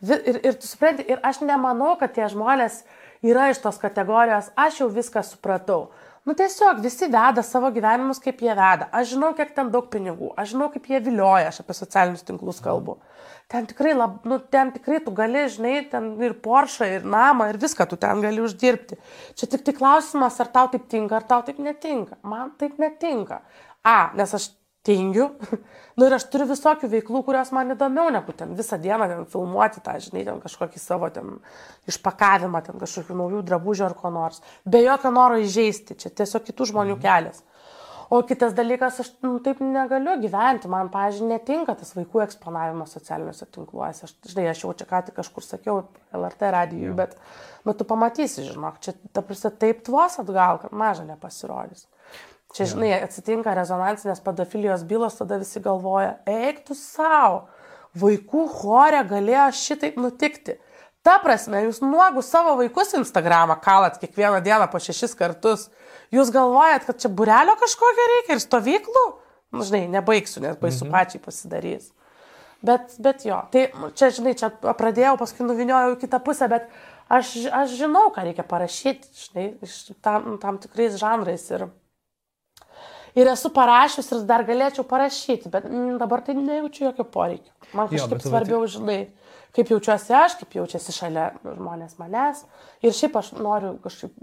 Ir, ir tu supranti, ir aš nemanau, kad tie žmonės yra iš tos kategorijos, aš jau viską supratau. Nu tiesiog visi veda savo gyvenimus, kaip jie veda. Aš žinau, kiek ten daug pinigų, aš žinau, kaip jie vilioja, aš apie socialinius tinklus kalbu. Ten tikrai, lab, nu, ten tikrai tu gali, žinai, ten ir Porsche, ir namą, ir viską tu ten gali uždirbti. Čia tik tai klausimas, ar tau taip tinka, ar tau taip netinka. Man taip netinka. A, nes aš tingiu. nu ir aš turiu visokių veiklų, kurios man įdomiau negu ten visą dieną ten filmuoti tą, žinai, ten kažkokį savo ten išpakavimą, ten kažkokių naujų drabužių ar ko nors. Be jokio noro įžeisti, čia tiesiog kitų žmonių mhm. kelias. O kitas dalykas, aš nu, taip negaliu gyventi, man, pažiūrėjau, netinka tas vaikų eksponavimas socialiniuose tinkluose. Aš, žinai, aš jau čia ką tik kažkur sakiau LRT radijui, bet, nu, tu pamatysi, žinok, čia, ta prasme, taip tvos atgal, kad maža nepasirodys. Čia, žinai, atsitinka rezonansinės pedofilijos bylos, tada visi galvoja, eik tu savo, vaikų chore galėjo šitaip nutikti. Ta prasme, jūs nuogus savo vaikus Instagramą kalat kiekvieną dieną po šešis kartus. Jūs galvojat, kad čia burelio kažkokio reikia ir stovyklų? Nu, žinai, nebaigsiu, nes baisu mhm. pačiai pasidarys. Bet, bet jo, tai čia, žinai, čia pradėjau, paskui nuviniojau kitą pusę, bet aš, aš žinau, ką reikia parašyti, žinai, tam, tam tikrais žanrais. Ir, ir esu parašius ir dar galėčiau parašyti, bet mm, dabar tai nejaučiu jokio poreikio. Man kažkaip jo, svarbiau, tai... žinai, kaip jaučiuosi aš, kaip jaučiasi šalia žmonės manęs. Ir šiaip aš noriu kažkaip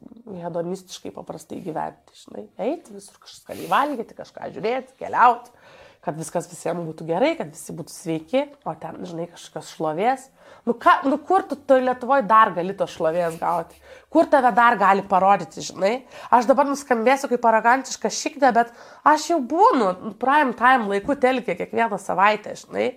hedonistiškai paprastai gyventi, žinai, eiti visur kažką valgyti, kažką žiūrėti, keliauti kad viskas visiems būtų gerai, kad visi būtų sveiki, o ten, žinai, kažkokios šlovės. Nu, ką, nu kur tu toj Lietuvoje dar gali tos šlovės gauti? Kur tave dar gali parodyti, žinai? Aš dabar nuskambėsiu kaip aragantiška šikdė, bet aš jau būnu prime time laiku telkė kiekvieną savaitę, žinai.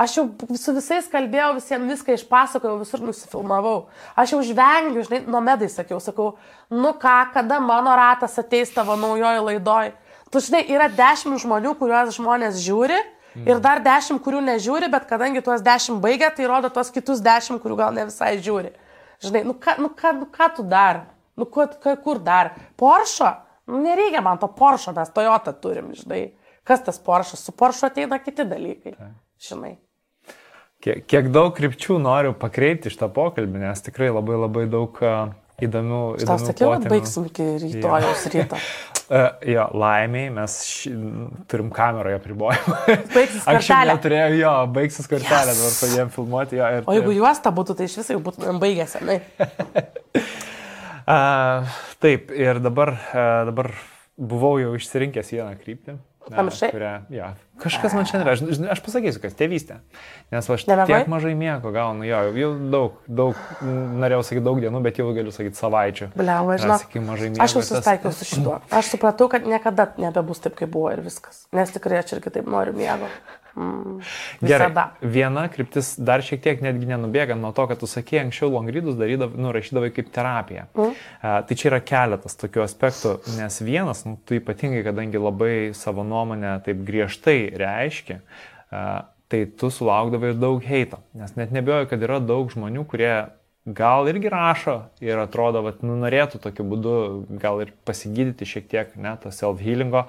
Aš jau su visais kalbėjau, visiems viską išpasakojau, visur nusifilmavau. Aš jau žvengiu, žinai, nuo medai sakiau, sakau, nu ką, kada mano ratas ateis tavo naujojo laidoj. Tu žinai, yra dešimt žmonių, kuriuos žmonės žiūri mm. ir dar dešimt, kurių nežiūri, bet kadangi tuos dešimt baigia, tai rodo tuos kitus dešimt, kurių gal ne visai žiūri. Žinai, nu ką, nu ką, nu ką tu dar? Nu kur, kur dar? Porsche? Nu, nereikia man to Porsche, mes Toyota turim, žinai. Kas tas Porsche? Su Porsche ateina kiti dalykai. Tai. Žinai. Kiek, kiek daug krypčių noriu pakreipti iš tą pokalbį, nes tikrai labai labai daug įdomių. Aš tau sakiau, kad baigsim iki rytojus ja. ryto. uh, jo, laimiai mes ši, turim kameroje pribojimą. Baigsis. Anksčiau neturėjau, jo, baigsis kortelė, yes. dabar pradėjom filmuoti jo. Ir, o jeigu juosta būtų, tai iš viso jau būtumėm baigęs, uh, taip, ir dabar, uh, dabar buvau jau išsirinkęs vieną kryptį. Pamiršai? Kurią, ja, kažkas man šiandien aš, aš pasakysiu, kas tėvystė. Nes aš Nebevai? tiek mažai miego gaunu, jo, jau daug, daug, norėjau sakyti daug dienų, bet jau galiu sakyti savaičių. Bliau, žinau. Aš jau susitaikiau su šituo. Aš supratau, kad niekada nebebus taip, kaip buvo ir viskas. Nes tikrai aš irgi taip noriu miego. Mm, Gerai. visada. Viena kryptis dar šiek tiek netgi nenubėgant nuo to, kad tu sakė, anksčiau longrydus nu, rašydavai kaip terapiją. Mm. Uh, tai čia yra keletas tokių aspektų, nes vienas, nu, tu ypatingai, kadangi labai savo nuomonę taip griežtai reiški, uh, tai tu sulaukdavai ir daug heito. Nes net nebejoju, kad yra daug žmonių, kurie gal irgi rašo ir atrodo, kad nu, norėtų tokiu būdu gal ir pasigydyti šiek tiek, ne, to self-healingo,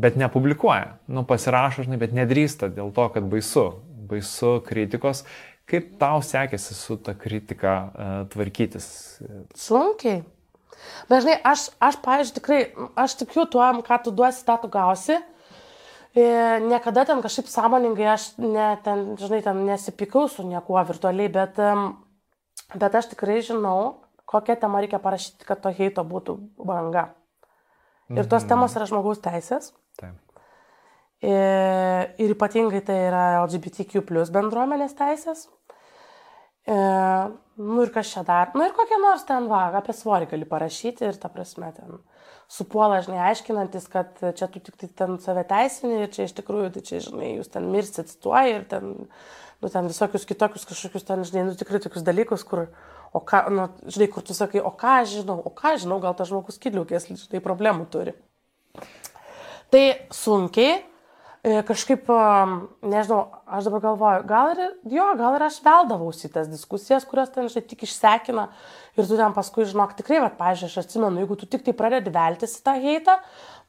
bet nepublikuoja. Nu, pasirašo, žinai, bet nedrįsta dėl to, kad baisu, baisu kritikos. Kaip tau sekėsi su ta kritika uh, tvarkytis? Sunkiai. Bet žinai, aš, aš pavyzdžiui, tikrai, aš tikiu tuo, ką tu duosi, tą tu gausi. E, niekada ten kažkaip sąmoningai aš ne, ten, žinai, ten nesipykau su niekuo virtualiai, bet, bet aš tikrai žinau, kokią temą reikia parašyti, kad to heito būtų banga. Ir tos temos yra žmogaus teisės. Taip. E, Ir ypatingai tai yra LGBTQ plus bendruomenės teisės. E, nu ir kas čia dar? Nu ir kokie nors ten, va, apie svorį gali parašyti ir ta prasme ten supuola, žinai, aiškinantis, kad čia tu tik tai ten save teisini ir čia iš tikrųjų, tai čia, žinai, jūs ten mirsit tuo ir ten, nu ten visokius kitokius kažkokius ten, žinai, nu tikrai tokius dalykus, kur, o ką, nu, žinai, kur tu sakai, o ką žinau, o ką žinau, gal tas žmogus kidliukės, žinai, problemų turi. Tai sunkiai, e, kažkaip, am, nežinau, aš dabar galvoju, gal ir, jo, gal ir aš veldavausi tas diskusijas, kurios ten, žinai, tik išsekina ir tu ten paskui, žinok, tikrai, va, pažiūrėjau, aš atsimenu, jeigu tu tik tai pradedi veltis į tą heitą,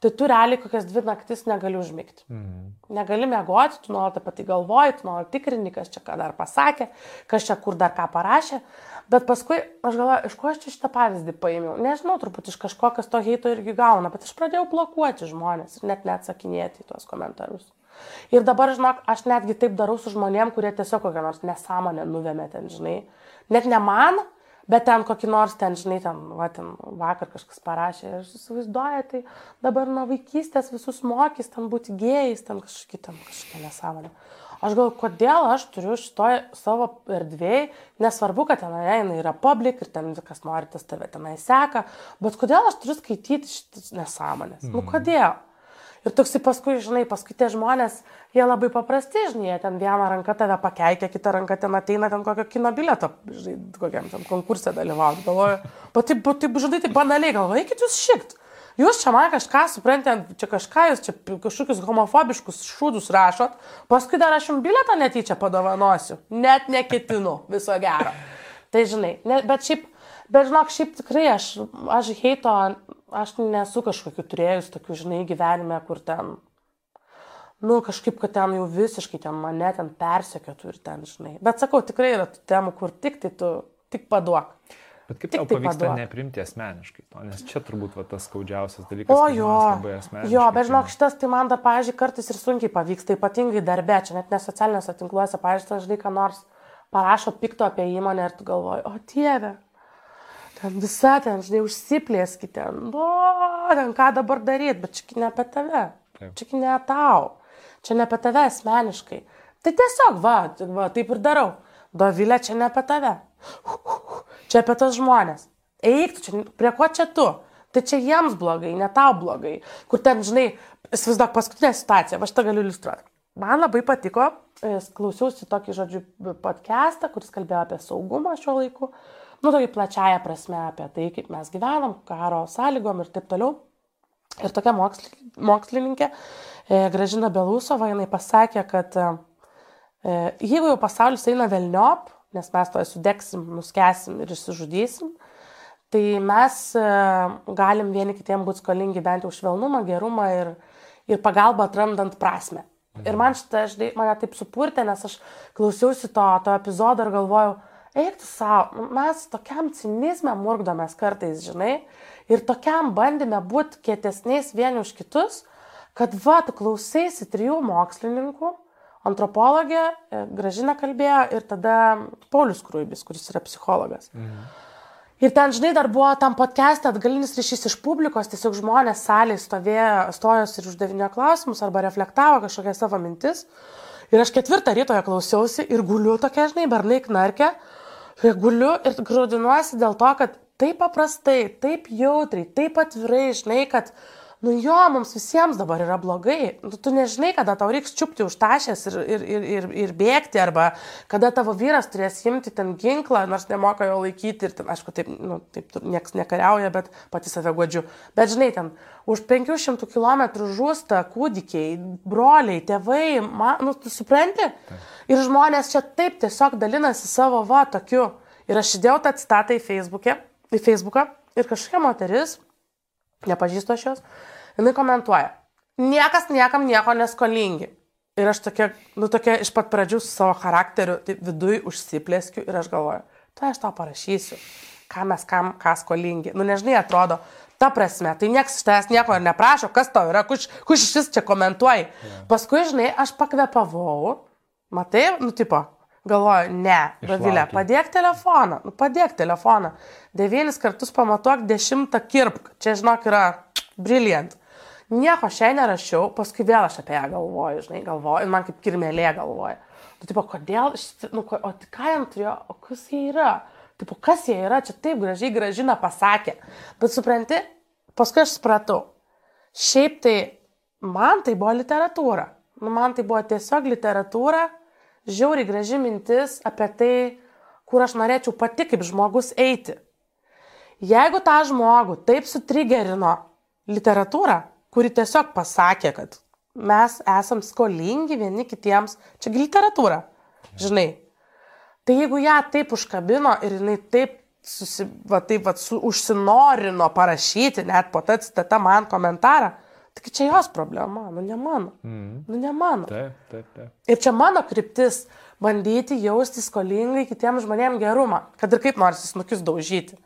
tai tu realiai kokias dvi naktis negali užmigti. Mhm. Negali mėgoti, tu nuolat apie tai galvoji, tu nuolat tikrini, kas čia ką dar pasakė, kas čia kur dar ką parašė. Bet paskui aš galvoju, iš ko aš čia šitą pavyzdį paėmiau. Nežinau, turbūt iš kažko, kas to heito irgi gauna, bet aš pradėjau blokuoti žmonės ir net neatsakinėti į tuos komentarus. Ir dabar, žinok, aš netgi taip darau su žmonėm, kurie tiesiog kokią nors nesąmonę nuvėmė ten, žinai. Net ne man, bet ten kokį nors ten, žinai, ten, va, ten vakar kažkas parašė ir įsivaizduoja, tai dabar nuo vaikystės visus mokys ten būti gėjais, ten kažkokia, ten kažkokia nesąmonė. Aš galvoju, kodėl aš turiu šitoje savo erdvėje, nesvarbu, kad ten jinai yra public ir ten kas nori, tas tave tenai seka, bet kodėl aš turiu skaityti šitas nesąmonės? Mm. Nu kodėl? Ir toksai paskui, žinai, paskui tie žmonės, jie labai paprasti, žinai, ten vieną ranką tave pakeikia, kitą ranką ten ateina ten kokio kino bileto, žinai, kokiam ten konkursė dalyvauti. Galvoju, bet taip, taip, žinai, taip banaliai, galvoju, eikit jūs šikt. Jūs čia man kažką suprantate, čia kažką, jūs čia kažkokius homofobiškus šūdus rašot, paskui dar aš jums biletą netyčia padovanosiu. Net neketinu, viso gero. Tai žinai, ne, bet šiaip, bet žinok, šiaip tikrai aš, aš heito, aš nesu kažkokiu turėjus tokių, žinai, gyvenime, kur ten, nu, kažkaip, kad ten jau visiškai ten mane ten persekiotų ir ten, žinai. Bet sakau, tikrai yra tų temų, kur tik tai tu, tik paduok. Bet kaip tau tai pavyksta paduok. neprimti asmeniškai to, nes čia turbūt va, tas skaudžiausias dalykas. O jo, jo, bet žinok, šitas tai man dar, pavyzdžiui, kartais ir sunkiai pavyksta, ypatingai darbė, čia net nesocialiniuose tinkluose, pavyzdžiui, ten, žinai, ką nors parašo pikto apie įmonę ir tu galvoji, o dieve, ten visa ten, žinai, užsiplėskite, nu, ten ką dabar daryti, bet čia ne apie tave, Taip. čia ne tau, čia ne apie tave asmeniškai. Tai tiesiog, va, va taip ir darau. Dovilė, čia ne apie tave. Čia apie tos žmonės. Eik, tu čia, prie ko čia tu? Tai čia jiems blogai, ne tau blogai. Kur ten, žinai, įsivaizduok paskutinę situaciją, va šitą galiu iliustruoti. Man labai patiko, klausiausi tokį, žodžiu, podcastą, kuris kalbėjo apie saugumą šiuo laiku. Nu, tokį plačiają prasme apie tai, kaip mes gyvenam, karo sąlygom ir taip toliau. Ir tokia moksli, mokslininkė, e, Gražina Belusova, jinai pasakė, kad e, e, jeigu jau pasaulis eina velniop, nes mes to sudegsim, nuskesim ir išsižudysim, tai mes e, galim vieni kitiem būti skolingi bent jau švelnumą, gerumą ir, ir pagalbą atrandant prasme. Ir man šitą, žinai, mane taip supurtė, nes aš klausiausi to, to epizodo ir galvojau, eik tu savo, mes tokiam cinizme murkdomės kartais, žinai, ir tokiam bandėme būti kietesniais vieni už kitus, kad va, tu klausėsi trijų mokslininkų, antropologė, e, Gražina kalbėjo ir tada Paulius Kruibis, kuris yra psichologas. Ir ten, žinai, dar buvo tam podcast'e atgalinis ryšys iš publikos, tiesiog žmonės salėje stovėjo, stojos ir uždavinėjo klausimus arba reflektavo kažkokią savo mintis. Ir aš ketvirtą ryto ją klausiausi ir guliu tokia, žinai, bernai knarkia. Guliu ir grūdinuosi dėl to, kad taip paprastai, taip jautriai, taip atvirai, žinai, kad, Nu jo, mums visiems dabar yra blogai. Nu, tu nežinai, kada tau reiks čiupti už tašės ir, ir, ir, ir, ir bėgti, arba kada tavo vyras turės imti ten ginklą, nors nemoka jo laikyti ir, ten, aišku, taip, nu, taip niekas nekariauja, bet pati save godžiu. Bet žinai, ten už 500 km žūsta kūdikiai, broliai, tėvai, man, nu, tu supranti? Ir žmonės čia taip tiesiog dalinasi savo va tokiu. Ir aš įdėjau tą citatą į, Facebook'e, į Facebooką ir kažkokia moteris, nepažįstu aš jos, jinai komentuoja, niekas niekam nieko neskolingi. Ir aš tokia, nu tokia iš pat pradžių su savo charakteriu, tai viduj užsiplėskiu ir aš galvoju, tai aš tau parašysiu, ką mes kam, ką skolingi. Nu nežinai, atrodo, ta prasme, tai niekas iš tavęs nieko ir neprašo, kas tau yra, kuš, kuš šis čia komentuoji. Yeah. Paskui, žinai, aš pakvepavau, matai, nu tipo, galvoju, ne, Ravilė, padėk telefoną, nu padėk telefoną, devynis kartus pamatuok, dešimtą kirpk, čia žinok yra brilliant. Nieko šiandien nerašiau, paskui vėl aš apie ją galvoju, žinai, galvoju, man kaip kirmelė galvoja. Tu, tipo, kodėl, nu, o tai ką jam turėjo, o kas jie yra? Tipo, kas jie yra, čia taip gražiai gražina pasakė. Bet supranti, paskui aš supratau, šiaip tai man tai buvo literatūra. Nu, man tai buvo tiesiog literatūra, žiauriai graži mintis apie tai, kur aš norėčiau pati kaip žmogus eiti. Jeigu tą žmogų taip sutrigerino literatūrą, kuri tiesiog pasakė, kad mes esam skolingi vieni kitiems. Čia literatūra, žinai. Tai jeigu ją taip užkabino ir jinai taip, susi, va, taip va, su, užsinorino parašyti net po tą citatą man komentarą, tai čia jos problema, nu ne mano. Mm. Nu ne mano. Taip, taip, taip. Ir čia mano kryptis - bandyti jausti skolingai kitiems žmonėms gerumą, kad ir kaip nors jis nukis daužyti.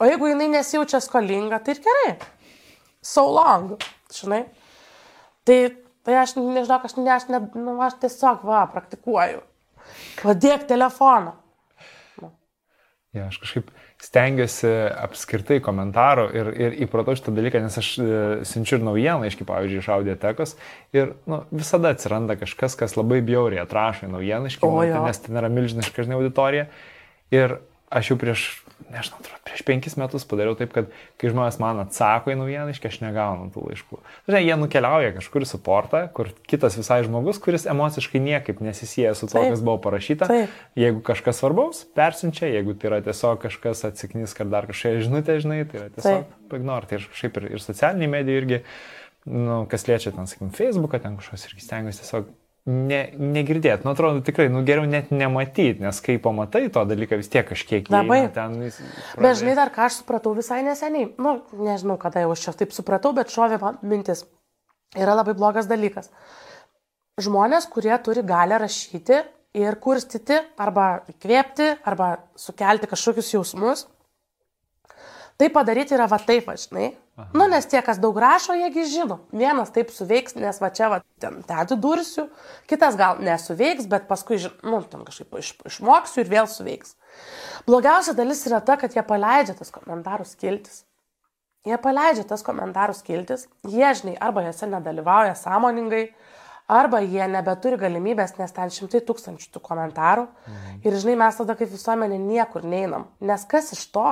O jeigu jinai nesijaučia skolinga, tai ir gerai so long, žinai. Tai, tai aš nežinau, aš, ne, aš, ne, nu, aš tiesiog va, praktikuoju. Padėk telefoną. Nu. Ja, aš kažkaip stengiuosi apskritai komentarų ir, ir įpratau šitą dalyką, nes aš e, siunčiu ir naujieną, aiškiai, pavyzdžiui, iš audiotekos ir nu, visada atsiranda kažkas, kas labai bjauriai atrašo į naujieną, nes ten yra milžiniška žinai auditorija. Ir aš jau prieš nežinau, atrodo, prieš penkis metus padariau taip, kad kai žmonės man atsako į naujieną, aš negaunu tų laiškų. Žinai, jie nukeliauja kažkur į suportą, kur kitas visai žmogus, kuris emociškai niekaip nesisėja su to, kas buvo parašyta. Taip. Jeigu kažkas svarbaus, persiunčia, jeigu tai yra tiesiog kažkas atsiknys, kad dar kažkokia žinutė, žinai, tai yra tiesiog ignor. Tai šiaip ir, ir socialiniai medijai irgi, nu, kas liečia ten, sakykim, Facebooką, ten kažkas irgi stengiuosi tiesiog ne, negirdėt. Nu, atrodo, tikrai, nu, geriau net nematyti, nes kai pamatai to dalyką vis tiek kažkiek. Labai. Ten, bet žinai, dar ką aš supratau visai neseniai. Nu, nežinau, kada jau aš čia taip supratau, bet šovė mintis. Yra labai blogas dalykas. Žmonės, kurie turi galę rašyti ir kurstyti, arba įkvėpti, arba sukelti kažkokius jausmus, Tai padaryti yra va taip, va, žinai. Aha. Nu, nes tie, kas daug rašo, jiegi žino. Vienas taip suveiks, nes va čia va ten atidursiu, kitas gal nesuveiks, bet paskui, nu, ten kažkaip iš, išmoksiu ir vėl suveiks. Blogiausia dalis yra ta, kad jie paleidžia tas komentarų skiltis. Jie paleidžia tas komentarų skiltis, jie, žinai, arba juose nedalyvauja sąmoningai, arba jie nebeturi galimybės, nes ten šimtai tūkstančių tų komentarų. Mhm. Ir, žinai, mes tada kaip visuomenė niekur neinam. Nes kas iš to?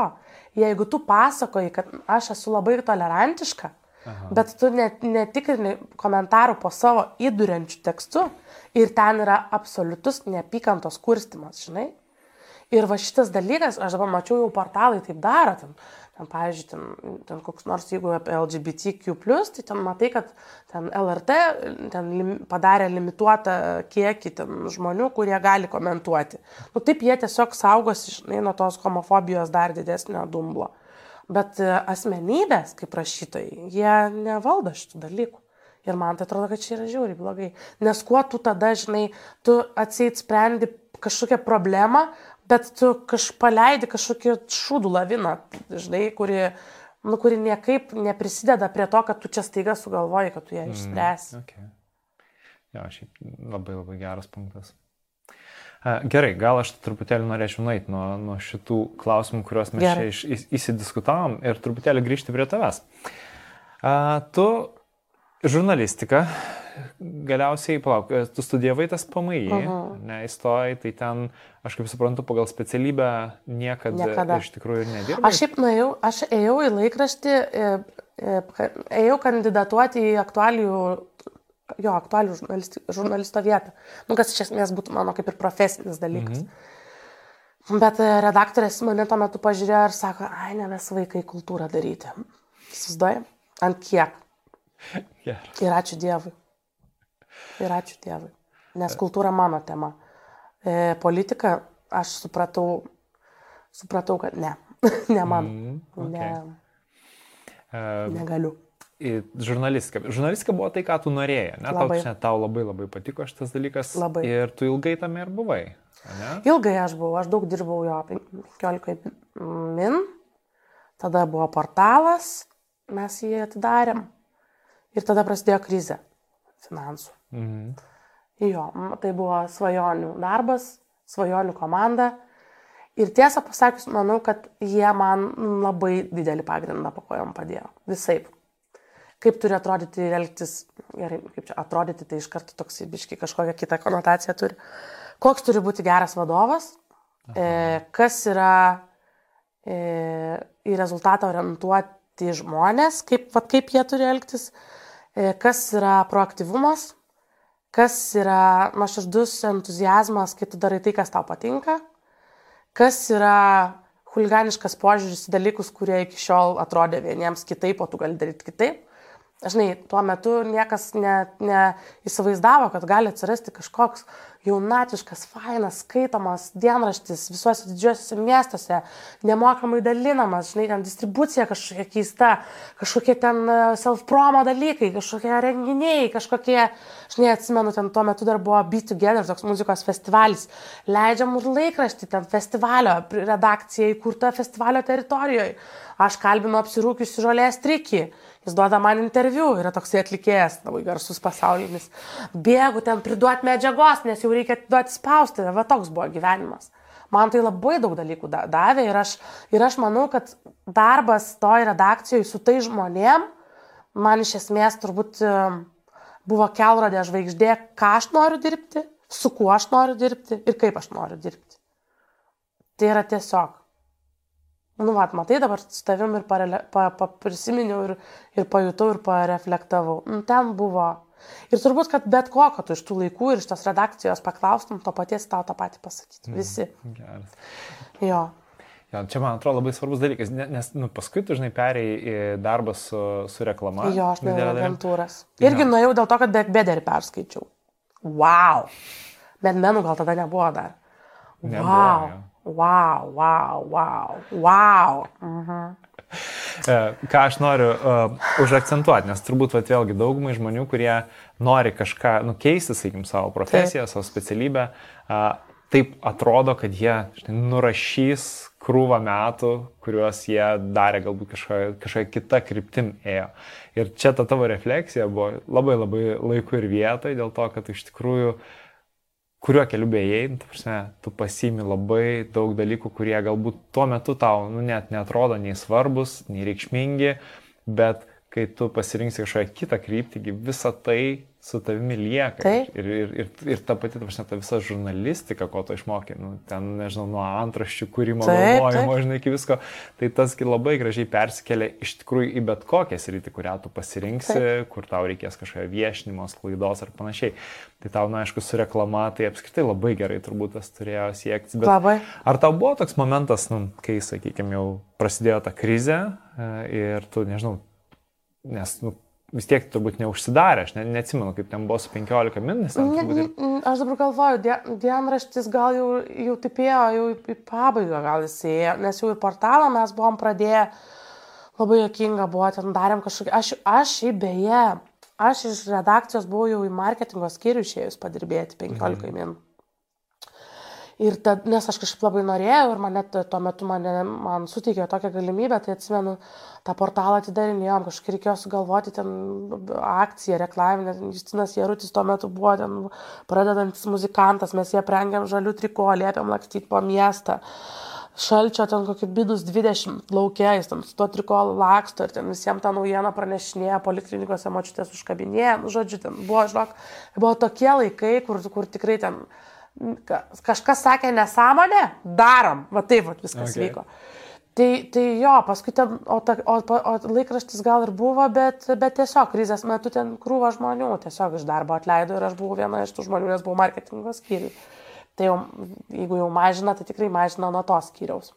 Jeigu tu pasakoji, kad aš esu labai tolerantiška, Aha. bet tu net, netikrini komentarų po savo įduriančių tekstų ir ten yra absoliutus neapykantos kurstimas, žinai. Ir va šitas dalykas, aš dabar mačiau jau portalai taip daro, ten ten, pavyzdžiui, ten, ten koks nors, jeigu apie LGBTQ, tai ten matai, kad ten LRT ten lim, padarė limituotą kiekį ten žmonių, kurie gali komentuoti. Nu taip jie tiesiog saugosi, žinai, nuo tos homofobijos dar didesnio dumblo. Bet e, asmenybės, kaip rašytojai, jie nevaldo šitų dalykų. Ir man tai atrodo, kad čia yra žiauriai blogai. Nes kuo tu tada, žinai, tu atseit sprendi kažkokią problemą, bet tu kaž paleidi kažkokį šūdų laviną, žinai, kuri, nu, kuri niekaip neprisideda prie to, kad tu čia staiga sugalvoji, kad tu ją mm, išspręsi. Mm, okay. Jo, šiaip labai labai geras punktas. Gerai, gal aš truputėlį norėčiau nueiti nuo, nuo šitų klausimų, kuriuos mes Gerai. čia iš, įsidiskutavom ir truputėlį grįžti prie tavęs. A, tu žurnalistiką galiausiai, palauk, e, tu studijavai tas PMI, neįstojai, tai ten, aš kaip suprantu, pagal specialybę niekada, niekada. iš tikrųjų nedirbai. Aš šiaip nuėjau, aš ėjau į laikraštį, e, e, ėjau kandidatuoti į aktualijų, jo, aktualijų žurnalisto vietą. Nu, kas iš esmės būtų mano kaip ir profesinis dalykas. Mhm. Bet redaktorės mane tuo metu pažiūrėjo ir sako, ai, ne mes vaikai kultūrą daryti. Įsivaizduoji, ant kiek. Geras. Ir ačiū Dievui. Ir ačiū Dievui. Nes kultūra mano tema. E, politika, aš supratau, supratau, kad ne. ne man. Mm, okay. ne, E, negaliu. žurnalistika. Žurnalistika buvo tai, ką tu norėjai, ne? Tau, Labai. čia, tau labai labai patiko šitas dalykas. Labai. Ir tu ilgai tame ir buvai, ne? Ilgai aš buvau, aš daug dirbau jo 15 min. Tada buvo portalas, mes jį atidarėm. Ir tada prasidėjo krizė finansų. Mhm. Jo, tai buvo svajonių darbas, svajonių komanda. Ir tiesą pasakius, manau, kad jie man labai didelį pagrindą po kojom padėjo. Visai. Kaip turi atrodyti ir elgtis, gerai, kaip čia atrodyti, tai iš karto toks biški kažkokią kitą konotaciją turi. Koks turi būti geras vadovas, e, kas yra e, į rezultatą orientuoti žmonės, kaip, vat, kaip jie turi elgtis, e, kas yra proaktyvumas, kas yra nuoširdus entuzijazmas, kai tu darai tai, kas tau patinka, kas yra huliganiškas požiūris į dalykus, kurie iki šiol atrodė vieniems kitaip, o tu gali daryti kitaip. Žinai, tuo metu niekas neįsivaizdavo, ne kad gali atsirasti kažkoks jaunatiškas, fainas, skaitomas dienraštis visuose didžiuosiuose miestuose, nemokamai dalinamas, žinai, ten distribucija kažkokia keista, kažkokie ten e, self-promo dalykai, kažkokie renginiai, kažkokie, žinai, atsimenu, ten tuo metu dar buvo Be Together, toks muzikos festivalis, leidžiam ir laikraštį, ten festivalio redakcija įkurta festivalio teritorijoje. Aš kalbinu apsirūkiusi žolės trikį. Jis duoda man interviu, yra toksai atlikėjas, labai garsus pasaulinis. Bėgu ten priduoti medžiagos, nes jau reikia duoti spausti. Va toks buvo gyvenimas. Man tai labai daug dalykų da- davė ir aš, ir aš manau, kad darbas toj redakcijoje su tai žmonėm, man iš esmės turbūt buvo kelrodė žvaigždė, ką aš noriu dirbti, su kuo aš noriu dirbti ir kaip aš noriu dirbti. Tai yra tiesiog. Nu, vat, matai, dabar su tavim ir parele, pa, pa, prisiminiau ir, ir pajutau ir pareflektavau. Nu, ten buvo. Ir turbūt, kad bet kokio tu iš tų laikų ir iš tos redakcijos paklaustum, to paties tau tą patį pasakyti. Visi. Geras. Jo. Ja, čia man atrodo labai svarbus dalykas, ne- nes nu, paskui tu žinai perėjai į darbą su, su reklama. Jo, aš nuėjau agentūras. Irgi Jo. nuėjau dėl to, kad beveik bederį perskaičiau. Wow. Bet menų gal tada nebuvo dar. Nebuvo, wow. jo. Wow, wow, wow, wow. Mhm. E, Ką aš noriu uh, užakcentuoti, nes turbūt vat, vėlgi daugumai žmonių, kurie nori kažką nukeisti, sakykim, savo profesiją, savo specialybę, uh, taip atrodo, kad jie žinai, nurašys krūvą metų, kuriuos jie darė galbūt kažkokia, kažkokia kita kryptim ėjo. Ir čia ta tavo refleksija buvo labai labai laiku ir vietoj, dėl to, kad iš tikrųjų kuriuo keliu beėjai, nu, ta prasme, tu pasiimi labai daug dalykų, kurie galbūt tuo metu tau nu, net netrodo nei svarbus, nei reikšmingi, bet kai tu pasirinksi kažkokią kitą kryptį, visa tai su tavimi lieka. Taip. Ir, ir, ir, ir ta pati, ta, prasme, ta visa žurnalistika, ko tu išmokai, nu, ten, nežinau, nuo antraščių kūrimo, galvojimo, žinai, iki visko, tai tas gi labai gražiai persikelia iš tikrųjų į bet kokią sritį, kurią tu pasirinksi, Taip. kur tau reikės kažkokio viešinimo, klaidos ar panašiai. Tai tau, na, aišku, su reklama tai apskritai labai gerai turbūt tas turėjo siekti. Bet Labai. ar tau buvo toks momentas, nu, kai, sakykime, jau prasidėjo ta krizė e, ir tu, nežinau, nes, nu, vis tiek turbūt neužsidarė, aš ne, neatsimenu, kaip ten buvo su 15 min, ir... Aš dabar galvoju, die- dienraštis gal jau, jau taip ėjo, jau į, į pabaigą gal jis ėjo, nes jau ir portalą mes buvom pradėję, labai jokinga buvo, ten darėm kažkokį, aš, aš šiaip beje, aš iš redakcijos buvau jau į marketingo skyrių išėjus padirbėti 15 mhm. min. Ir tad, nes aš kažkaip labai norėjau ir mane tuo metu mane, man suteikė tokią galimybę, tai atsimenu, tą portalą atidarinėjom, kažkaip reikėjo sugalvoti ten akciją, reklaminę. Justinas Jarutis tuo metu buvo ten pradedantis muzikantas, mes jie prengiam žalių triko, liepiam lakstyti po miestą. Šalčio ten kokį bidus 20 laukiais, ten su tuo triko laksto ir ten visiems tą naujieną pranešinėja, poliklinikose močiutės užkabinėja, nu, žodžiu, ten buvo, žinok, buvo tokie laikai, kur, kur tikrai ten kažkas sakė nesąmonę, darom, va taip va, viskas Okay. vyko. Tai, tai jo, paskui ten, o, ta, o, o laikraštis gal ir buvo, bet, bet tiesiog krizės metu ten krūva žmonių tiesiog iš darbo atleido ir aš buvau viena iš tų žmonių, nes buvau marketingo skyriui. Tai jau, jeigu jau mažina, tai tikrai mažina nuo to skyriaus.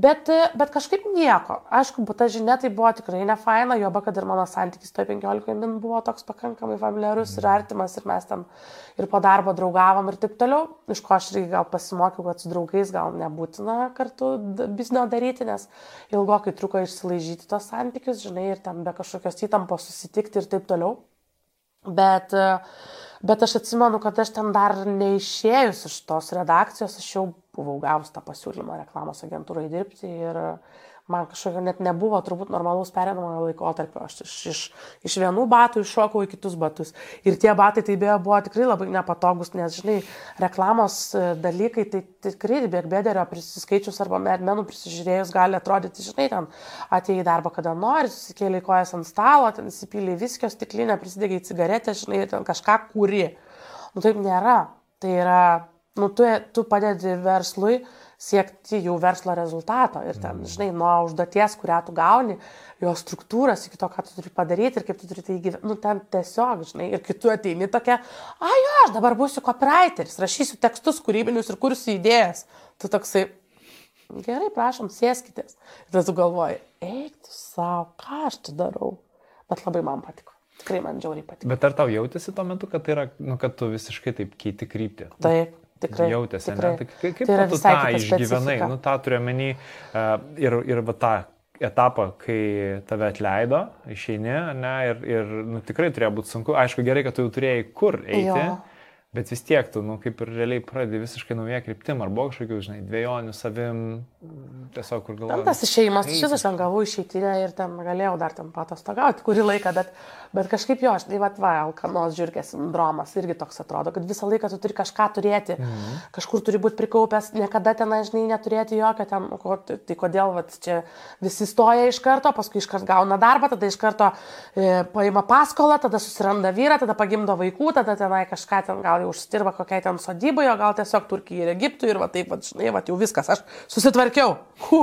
Bet, bet kažkaip nieko. Aišku, ta žinia tai buvo tikrai ne faina, jo, kad ir mano santykis toj 15 min buvo toks pakankamai familiarus ir artimas ir mes ten ir po darbo draugavom ir taip toliau. Iš ko aš irgi gal pasimokiau, kad su draugais gal nebūtina kartu biznio daryti, nes ilgokai truko išsilaižyti tos santykius, žinai, ir ten be kažkokios įtampos susitikti ir taip toliau. Bet, bet aš atsimenu, kad aš ten dar neišėjus iš tos redakcijos, aš jau buvau gavus tą pasiūlymą reklamos agentūrai dirbti ir man kažkokio net nebuvo turbūt normalaus perinamojo laikotarpio. Aš iš, iš, iš vienų batų iššokau į kitus batus. Ir tie batai tai beje buvo tikrai labai nepatogus, nes, žinai, reklamos e, dalykai tai tikrai bėgbėderio prisiskaičius arba medmenų prisižiūrėjus gali atrodyti, žinai, ten atėjai į darbą kada nori, susikėlė kojas ant stalo, ten įsipylė viskio stiklinę, prisidėgai cigaretę, žinai, ten kažką kūri. Nu taip nėra. Tai yra nu, tu, tu padedi verslui siekti jų verslo rezultato. Ir ten, mm. žinai, nuo užduoties, kurią tu gauni, jo struktūras iki to, ką tu turi padaryti ir kaip tu turi tai įgyvendinti. Nu, ten tiesiog, žinai, ir kitu ateini tokia, ai, jo, aš dabar būsiu copywriteris, rašysiu tekstus kūrybinius ir kursiu idėjas. Tu toksai, gerai, prašom, sėskitės. Ir tada tu galvoji, eik tu savo, ką aš čia darau. Bet labai man patiko. Tikrai man džiauriai patiko. Bet ar tau jautėsi tuo metu, kad, tai yra, nu, kad tu visiškai taip keiti kryptį? Taip. Tikrai, jautėsi, tikrai. ne? Tai kaip tai tu tą išgyvenai, nu tą turiu menį uh, ir, ir va tą etapą, kai tave atleido, išeini, ne, ir, ir nu, tikrai turėjo būti sunku. Aišku, gerai, kad tu jau turėjai kur eiti. Jo. Bet vis tiek tu, nu, kaip ir realiai pradedi visiškai naują kryptim, ar buvo kažkokių, žinai, dviejonių savim, tiesiog kur galvoju. Tas išėjimas, šis aš ten gavau išeitinę ir ten galėjau dar ten patostogauti kurį laiką, bet, bet kažkaip jo, aš tai va, va, alkanos žirkės sindromas irgi toks atrodo, kad visą laiką tu turi kažką turėti, mhm. kažkur turi būti prikaupęs, niekada ten, žinai, neturėti jokio ten, ko, tai, tai kodėl va, čia visi stoja iš karto, paskui iš karto gauna darbą, tada iš karto e, paima paskolą, tada susiranda vyrą, tada pagimdo vaikų, tada tenai kažką ten gal jau užstirba kokiai ten sodybai, o gal tiesiog Turkijai ir Egiptui ir va taip, va, žinai, va jau viskas, aš susitvarkiau. Hu,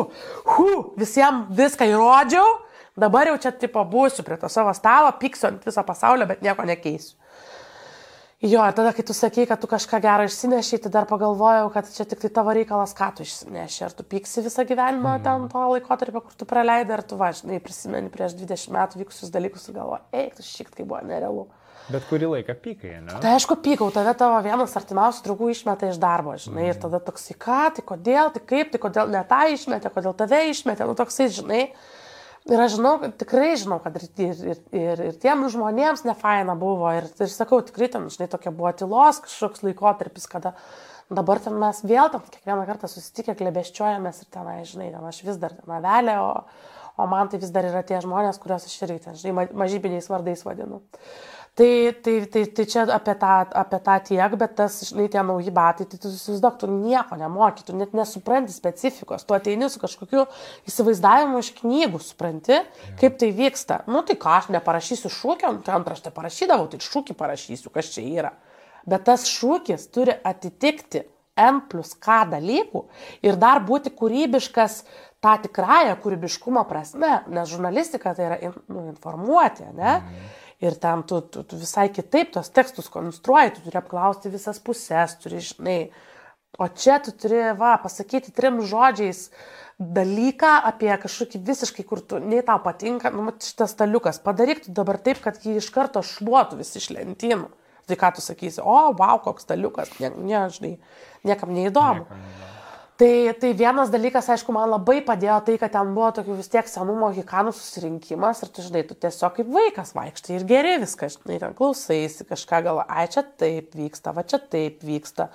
hu, visiems viską įrodžiau, dabar jau čia tipo būsiu prie to savo stalo, pyksiu ant viso pasaulio, bet nieko nekeisiu. Jo, ir tada, kai tu sakai, kad tu kažką gerą išsineši, tai dar pagalvojau, kad čia tik tai tavo reikalas, ką tu išsineši. Ar tu pyksi visą gyvenimą mm. ten to laikotarpio, kur tu praleidai, ar tu važinai, prisimeni prieš 20 metų vykusius dalykus ir galvoji, eik, tu šiek tiek buvo nerealu. Bet kurį laiką pykai, ne? Tai aišku, pykau, tave tavo vienas artimiausių draugų išmeta iš darbo, žinai, mm. ir tada toksai, ką, tai kodėl, tai kaip, tai kodėl ne tą išmetė, kodėl tave išmetė, nu toksai, žinai. Ir aš žinau, tikrai žinau, kad ir, ir, ir, ir tiem žmonėms nefaina buvo. Ir, ir sakau, tikrai ten, žinai, tokia buvo tylos kažkoks laikotarpis, kada dabar ten mes vėl tam kiekvieną kartą susitikę, klebeščiuojamės ir tenai, žinai, ten aš vis dar ten avelė, o, o man tai vis dar yra tie žmonės, kuriuos aš irgi ten, žinai, mažybiniais vardais vadinu. Tai, tai, tai, tai čia apie tą, apie tą tiek, bet tas, žinai, tie nauji batai, tai tu įsivaizduok, tu nieko nemoki, tu net nesupranti specifikos, tu ateini su kažkokiu įsivaizdavimu iš knygų, supranti, kaip tai vyksta. Nu tai ką, aš neparašysiu šūkio, nu, tai antraštę parašydavau, tai šūkį parašysiu, kas čia yra. Bet tas šūkis turi atitikti N plus K dalykų ir dar būti kūrybiškas tą tikrąją kūrybiškumo prasme, nes žurnalistika tai yra in, nu, informuoti, ne? Mm ir ten tu, tu, tu visai kitaip tos tekstus konstruoji, tu turi apklausti visas pusės, turi, žinai. O čia tu turi, va, pasakyti trim žodžiais dalyką apie kažkokį visiškai, kur tu, nei tau patinka, nu, šitas staliukas, padaryk tu dabar taip, kad jį iš karto šluotų visi iš lentynų. Tai ką tu sakysi, o, wow, koks staliukas, ne, ne, žinai, niekam neįdomu. Niekam neįdomu. Tai, tai vienas dalykas, aišku, man labai padėjo tai, kad ten buvo tokių vis tiek senų mohikanų susirinkimas ir tu žinai, tu tiesiog kaip vaikas vaikštai ir geri viską, žinai, ten klausaisi kažką galvo, ai čia taip vyksta, va čia taip vyksta.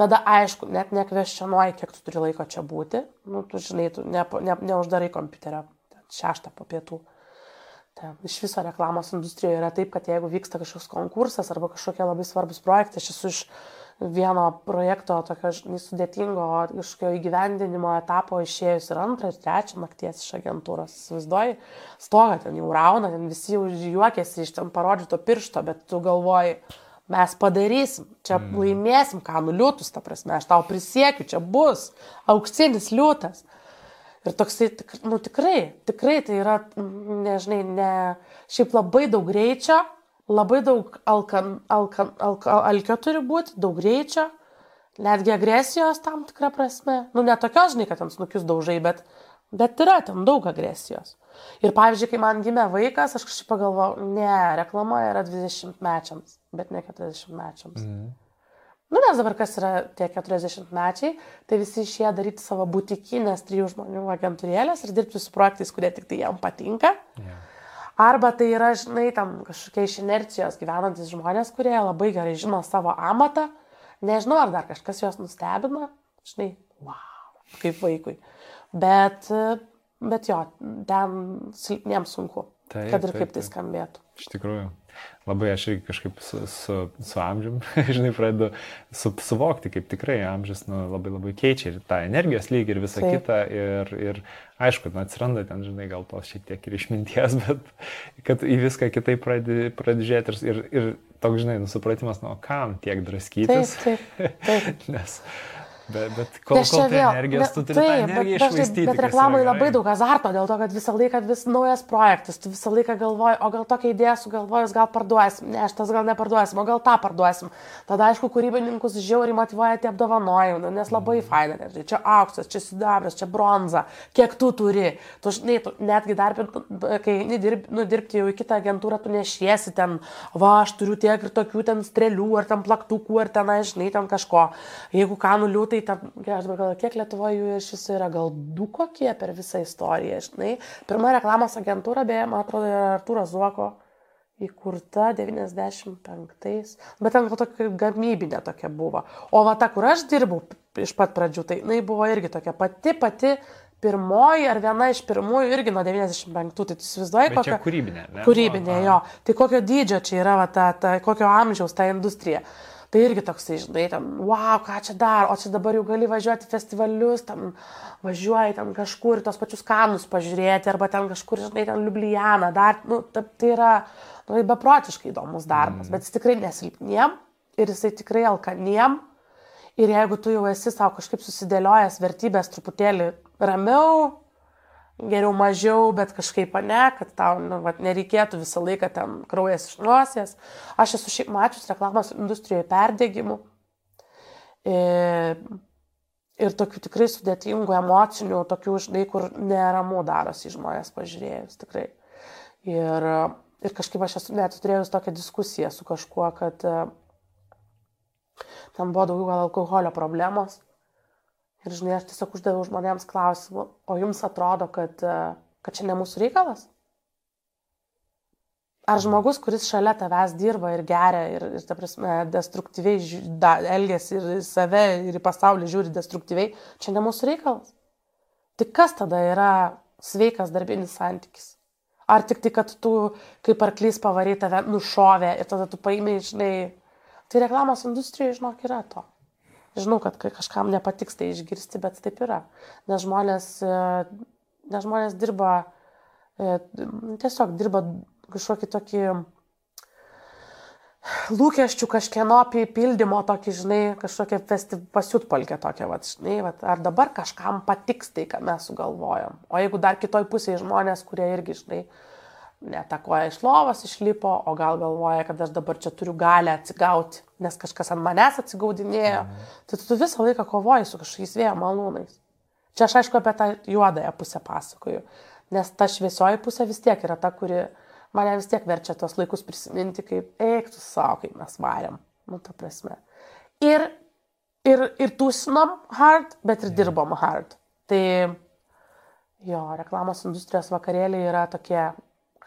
Tada, aišku, net nekveščionuoji, kiek tu turi laiko čia būti, nu, tu žinai, tu ne, ne, neuždarai kompiuterio šeštą po pietų. Ten, iš viso reklamos industrijoje yra taip, kad jeigu vyksta kažkoks konkursas arba kažkokie labai svarbus projektai, aš esu iš vieno projekto tokio sudėtingo kažkokio įgyvendinimo etapo išėjus ir antrą, ir trečią nakties iš agentūros. Įsivaizduoji, stoga ten jau rauna, ten visi jau juokiasi iš ten parodyto piršto, bet tu galvoji, mes padarysim, čia mm. laimėsim, ką nuliūtus, ta prasme, aš tau prisiekiu, čia bus auksinis liūtas. Ir toksai, nu tikrai, tikrai tai yra, nežinai, ne, šiaip labai daug greičio, labai daug alkan, alkan, alka, alkio turi būti, daug greičio, netgi agresijos tam tikrą prasme. Nu, ne tokios, žinai, kad ten snukius daužai, bet, bet yra ten daug agresijos. Ir pavyzdžiui, kai man gimė vaikas, aš kažkaip pagalvojau, ne, reklama yra 20 mečiams, bet ne 40 mečiams. Mm. Nu, nes dabar kas yra tie 40 mečiai, tai visi išėję daryti savo būtikinės trijų žmonių agentūrėlės ir dirbti su projektais, kurie tik tai jam patinka. Yeah. Arba tai yra, žinai, tam kažkokie iš inercijos gyvenantis žmonės, kurie labai gerai žino savo amatą. Nežinau, ar dar kažkas juos nustebina. Žinai, wow, kaip vaikui. Bet, bet jo, ten silpniems sunku. Taip, kad ir taip, kaip tai skambėtų. Iš tikrųjų. Labai aš irgi kažkaip su, su, su amžium, žinai, pradedu su, suvokti, kaip tikrai amžius nu, labai labai keičia ir tą energijos lygį ir visą Taip. kitą. Ir, ir aišku, nu, atsiranda ten, žinai, gal tos šiek tiek ir išminties, bet kad į viską kitaip pradedi pradedi žiūrėti ir, ir, ir toks, žinai, nusupratimas, nu, o kam tiek draskytis. Taip, taip, taip. Nes, bet, bet kol, kol tai energijos, ne- tu turi taip, bet išvaistyti. Bet yra reklamai labai daug azarto, dėl to, kad visą laiką vis naujas projektas, tu visą laiką galvoji, o gal tokią idėją sugalvojus, gal parduosim, ne, aš tas gal neparduosim, o gal tą parduosim. Tada, aišku, kūrybininkus žiauriai motivuoja tie apdovanojimai, nu, nes labai faina, nes žinai, čia auksas, čia sidabras, čia bronza, kiek tu turi. Tu, žinai, tu, netgi dar, kai eini dirb, nu, dirbti jau į kitą agentūrą, tu nešiesi ten, va, aš turiu tiek ir tokių ten strėlių, ar ten plaktukų, ar ten, žinai, ten kažko. Jeigu ką nuliūtai, ten, gerai, aš dabar galvoju, kiek Lietuvoje jų iš viso yra, gal du kokie per visą istoriją, žinai. Pirma reklamos agentūra, beje, man atrodo, yra Artūro Zuoko įkurta 95-ais, bet ten gal tokia gamybinė tokia buvo. O va ta, kur aš dirbau iš pat pradžių, tai jinai buvo irgi tokia pati, pati pirmoji ar viena iš pirmųjų irgi nuo 95, tai tu įsivaizduoji, kokia... kūrybinė, ne? Kūrybinė, Aha. jo. Tai kokio dydžio čia yra, va, ta, ta, kokio amžiaus ta industrija. Tai irgi toksai, žinai, ten, wow, ką čia dar, o čia dabar jau gali važiuoti festivalius, ten važiuoji ten kažkur, tos pačius kanus pažiūrėti, arba ten kažkur, žinai, ten Liublianą, dar, nu, ta, tai yra, nu, tai beprotiškai įdomus darbas, mm. bet jis tikrai nesilpniem ir jisai tikrai alkaniem. Ir jeigu tu jau esi savo kažkaip susidėliojęs vertybės truputėlį ramiau, geriau mažiau, bet kažkaip ne, kad tau nu, vat, nereikėtų visą laiką ten kraujas iš nosies. Aš esu šiaip mačius reklamos industrijoje perdėgymų ir, ir tokių tikrai sudėtingų emocinių, tokių, žinai, kur neramu darosi žmonės pažiūrėjus, tikrai. Ir, ir kažkaip aš esu net turėjus tokią diskusiją su kažkuo, kad e, ten buvo daugiau gal alkoholio problemos. Ir žinai, aš tiesiog uždaviau žmonėms klausimą, o jums atrodo, kad, e, kad čia ne mūsų reikalas? Ar žmogus, kuris šalia tavęs dirba ir geria ir, ir ta prasme, destruktyviai žiū- da, elgesi ir į save, ir į pasaulį žiūri destruktyviai, čia ne mūsų reikalas? Tai kas tada yra sveikas darbinis santykis? Ar tik tai, kad tu kaip arklys pavarai tave nušovė ir tada tu paimai, žinai, tai reklamos industrijoje, žinok, yra to. Žinau, kad kažkam nepatiks tai išgirsti, bet taip yra. Nes žmonės, e, nes žmonės dirba, e, tiesiog dirba kažkokį tokį lūkesčių kažkieno pildymo, tokį, žinai, kažkokią pasiutpolkę tokią, va, žinai, va, ar dabar kažkam patiks tai, ką mes sugalvojom. O jeigu dar kitoj pusėje žmonės, kurie irgi, žinai, netakoja iš lovos išlipo, o gal galvoja, kad aš dabar čia turiu galę atsigauti, nes kažkas ant manęs atsigaudinėjo, mhm. tai tu visą laiką kovoji su kažkokiais vėjo malūnais. Čia aš aišku apie tą juodąją pusę pasakoju, nes ta šviesioji pusė vis tiek yra ta, kuri mane vis tiek verčia tuos laikus prisiminti, kaip eiktų savo, kaip mes varėm. Nu, ta prasme. Ir, ir, ir tūsinom hard, bet ir dirbom hard. Tai jo, reklamos industrijos vakarėliai yra tokie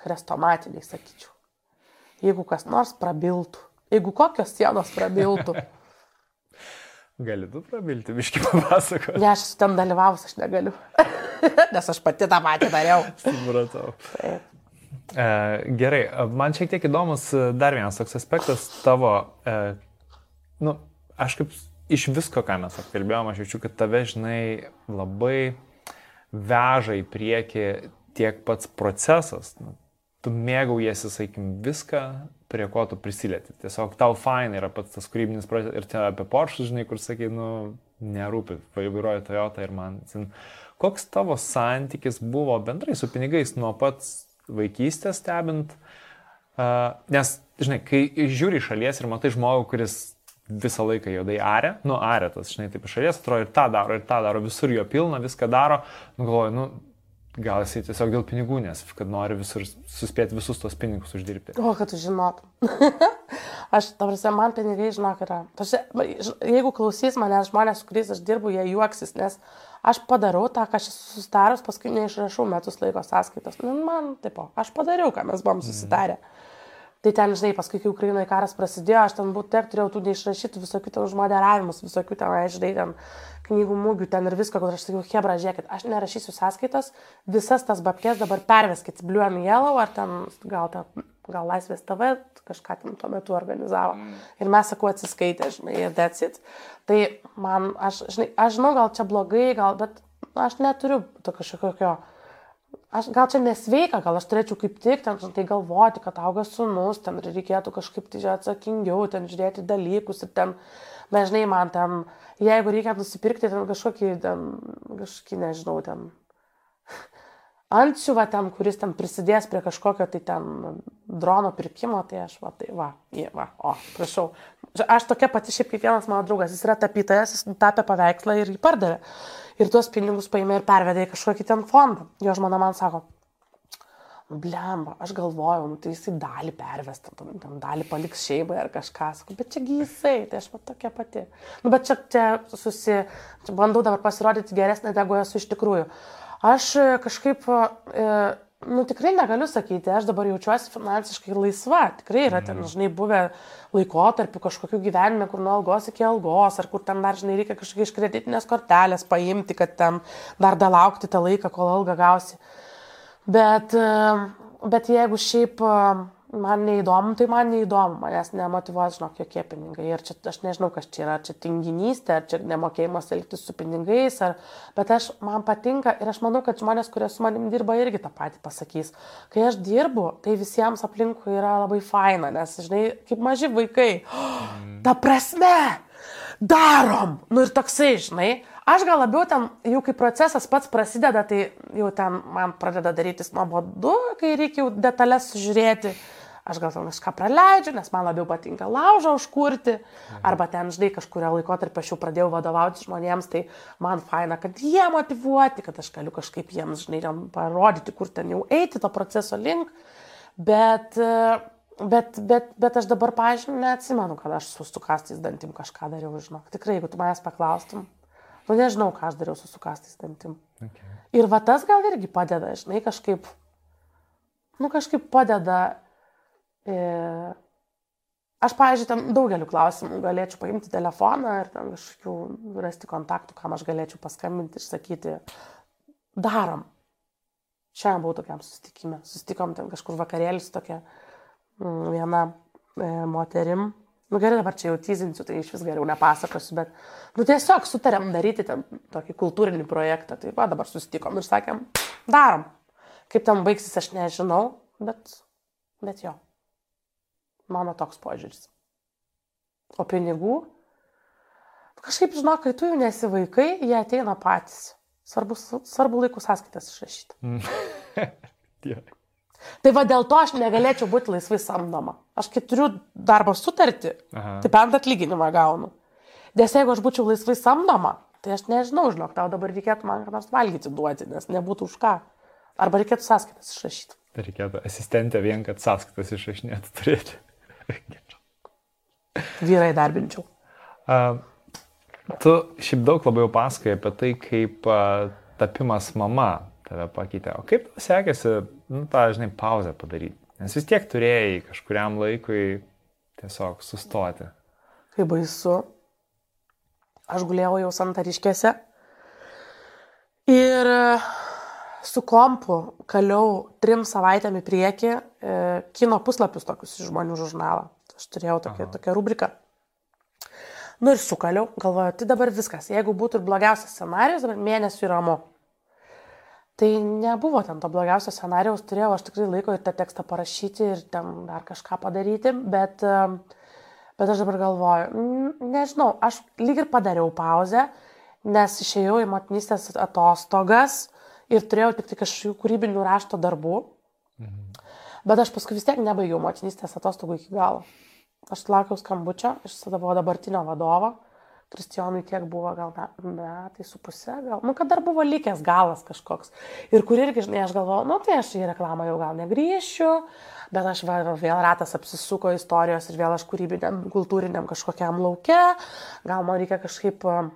chrestomatiniai, sakyčiau. Jeigu kas nors prabiltų, jeigu kokios sienos prabiltų, Gali tu prabilti, biški papasakoti. ne aš esu ten dalyvavus, aš negaliu. Nes aš pati tą patį dariau. Supratau. Taip. E, gerai, e, man šiek tiek įdomus e, dar vienas toks aspektas tavo, e, nu, aš kaip iš visko, ką mes apkalbėjome, aš jaučiu, kad tave, žinai, labai veža į priekį tiek pats procesas, nu, tu mėgaujasi, sakykim, viską, prie ko tu prisilieti. Tiesiog tau fainai yra pats tas kūrybinis procesas ir čia apie Porsche, žinai, kur sakai, nu, nerūpi, vairuoju Toyota ir man. Koks tavo santykis buvo bendrai su pinigais nuo pats vaikystės stebint? Uh, nes, žinai, kai žiūri šalies ir matai žmogų, kuris visą laiką juodai arė, nu arė tas, žinai, taip iš šalies atrodo ir tą daro, ir tą daro, visur jo pilna, viską daro, nu galvoju, nu, gal jisai tiesiog dėl pinigų, nes kad nori visur suspėti visus tos pinigus uždirbti. O, kad tu žinotum. aš, tavrasi, man pinigai, žinok, yra. Tarsi, jeigu klausys manęs žmonės, su kuriais aš dirbu, jie juoksis, nes aš padarau tą, ką aš esu susitaręs, paskui neišrašau metus laiko sąskaitos. Nu, man, taip, aš padariau, ką mes buvom susitarę. Mm. Tai ten, žinai, paskui, kai Ukrainoje karas prasidėjo, aš ten būtų tiek turėjau tų neišrašytų visokių ten užmoderavimus, visokių ten, žinai, ten knygų mūgių ten ir visko, kur aš sakiau, Hebra, žiūrėkit, aš nerašysiu sąskaitas, visas tas babkės dabar perveskit Blue and Yellow ar ten gal, ta, gal Laisvės TV kažką ten tuo metu organizavo. Mm. Ir mes, sakau, atsiskaitė, žinai, that's it. Tai man, aš, žinai, aš žinau, gal čia blogai, gal, bet aš neturiu to kažkokio aš gal čia nesveika, gal aš turėčiau kaip tik ten tai galvoti, kad auga sunus, ten reikėtų kažkaip tai atsakingiau, ten žiūrėti dalykus ir ten, nežinai, man ten, jeigu reikia nusipirkti ten kažkokį, ten, kažkokį, nežinau, ten, antsiuvą ten, kuris ten prisidės prie kažkokio tai ten drono pirkimo, tai aš, va, tai va, jie, va, o, prašau. Aš tokia pati šiaip kaip vienas mano draugas, jis yra tapytojas, jis tapė paveikslą ir jį pardavė ir tuos pinigus paėmė ir pervedė į kažkokį ten fondą. Jo žmona man sako, blemba, aš galvojau, nu, tai jisai dalį pervestą, tam dalį paliks šeimai ar kažką, sakau, bet čia jisai, tai aš pat tokia pati. Nu, bet čia, čia susi, čia bandau dabar pasirodyti geresnė, negu esu iš tikrųjų. Aš kažkaip e, nu, tikrai negaliu sakyti, aš dabar jaučiuosi finansiškai laisva. Tikrai yra ten, mhm. žinai, buvę laikotarpių kažkokių gyvenime, kur nuo algos iki algos, ar kur ten dar, žinai, reikia kažkokia iš kreditinės kortelės paimti, kad ten dar dalaukti tą laiką, kol algą gausi. Bet, bet jeigu šiaip man neįdomu, tai man neįdomu, manęs nemotivuos, žinok, jokie pinigai. Ir čia aš nežinau, kas čia yra, ar čia tinginystė, ar čia nemokėjimas elgtis su pinigais, ar... bet aš, man patinka ir aš manau, kad žmonės, kurie su manim dirba, irgi tą patį pasakys. Kai aš dirbu, tai visiems aplinkui yra labai faina, nes, žinai, kaip maži vaikai. Mm. Ta prasme, darom. Nu ir toksai, žinai. Aš gal labiau ten, jau kai procesas pats prasideda, tai jau ten man pradeda darytis nuobodu, kai reikia jau detalės sužiūrėti aš gal ten kažką praleidžiu, nes man labiau patinka laužą užkurti, arba ten, žinai, kažkurio laikotarpio aš jau pradėjau vadovauti žmonėms, tai man faina, kad jie motivuoti, kad aš galiu kažkaip jiems, žinai, parodyti, kur ten jau eiti to proceso link, bet, bet, bet, bet aš dabar, pažiūrėjau, neatsimenu, kad aš su sukastais dantim kažką dariau, žinok, tikrai, jeigu tu manęs paklaustum. Nu, nežinau, ką aš dariau su sukastais dantim. Okay. Ir va tas gal irgi padeda, žinai, kažkaip, nu, kažkaip padeda E, aš, pavyzdžiui, tam daugeliu klausimų galėčiau paimti telefoną ir tam kažkokių rasti kontaktų, kam aš galėčiau paskambinti ir sakyti, darom. Šiandien buvau tokiam susitikime. Susitikom ten kažkur vakarėlis tokia mm, viena e, moterim. Nu gerai, dabar čia jau tyzinsiu, tai iš vis geriau nepasakosiu, bet, nu tiesiog sutarėm daryti ten tokį kultūrinį projektą. Tai va, dabar susitikom ir sakėm, darom. Kaip ten baigsis, aš nežinau, bet, bet jo. Mano toks požiūris. O pinigų? Kažkaip žinok, kai tu jau nesi vaikai, jie ateina patys. Svarbu, svarbu laikų sąskaitas išrašyti. yeah. Tai va dėl to aš negalėčiau būti laisvai samdoma. Aš kai turiu darbo sutartį, Aha. tai bent atlyginimą gaunu. Nes jeigu aš būčiau laisvai samdoma, tai aš nežinau, žinok, tau dabar reikėtų man ką nors valgyti duoti, nes nebūtų už ką. Arba reikėtų sąskaitas išrašyti. Reikėtų asistentę vien, kad sąskaitas išrašinėtų turėti. Vyrai darbinčiau. Uh, tu šiaip daug labiau pasakai apie tai, kaip uh, tapimas mama tave pakeitė. O kaip tau sekėsi, nu, tą, žinai, pauzę padaryti? Nes vis tiek turėjai kažkuriam laikui tiesiog sustoti. Kaip baisu. Aš guliau jau santariškėse. Ir su kompu kaliau trim savaitėm į priekį e, kino puslapius tokius iš žmonių žurnalą. Aš turėjau tokią, tokią rubriką. Nu ir sukaliau, galvoju, tai dabar viskas. Jeigu būtų ir blogiausias scenarius, dabar mėnesių ramu. Tai nebuvo ten to blogiausio scenarijaus, turėjau aš tikrai laiko ir tą tekstą parašyti ir ten dar kažką padaryti, bet, bet aš dabar galvoju, nežinau, aš lyg ir padariau pauzę, nes išėjau į motinystės atostogas ir turėjau tik tai kažkokių kūrybinių rašto darbų. Mhm. Bet aš paskui vis tiek nebaigiau motinystės atostogų iki galo. Aš laukiau skambučio iš savo dabartinio vadovo Kristijonui tiek buvo gal metai su pusė, gal, nu, kad dar buvo likęs galas kažkoks. Ir kur irgi, žinai, aš galvoju, nu, tai aš į reklamą jau gal negrįšiu, bet aš va, vėl ratas apsisuko istorijos ir vėl aš kūrybiniam, kultūriniam kažkokiam laukia, gal man reikia kažkaip uh,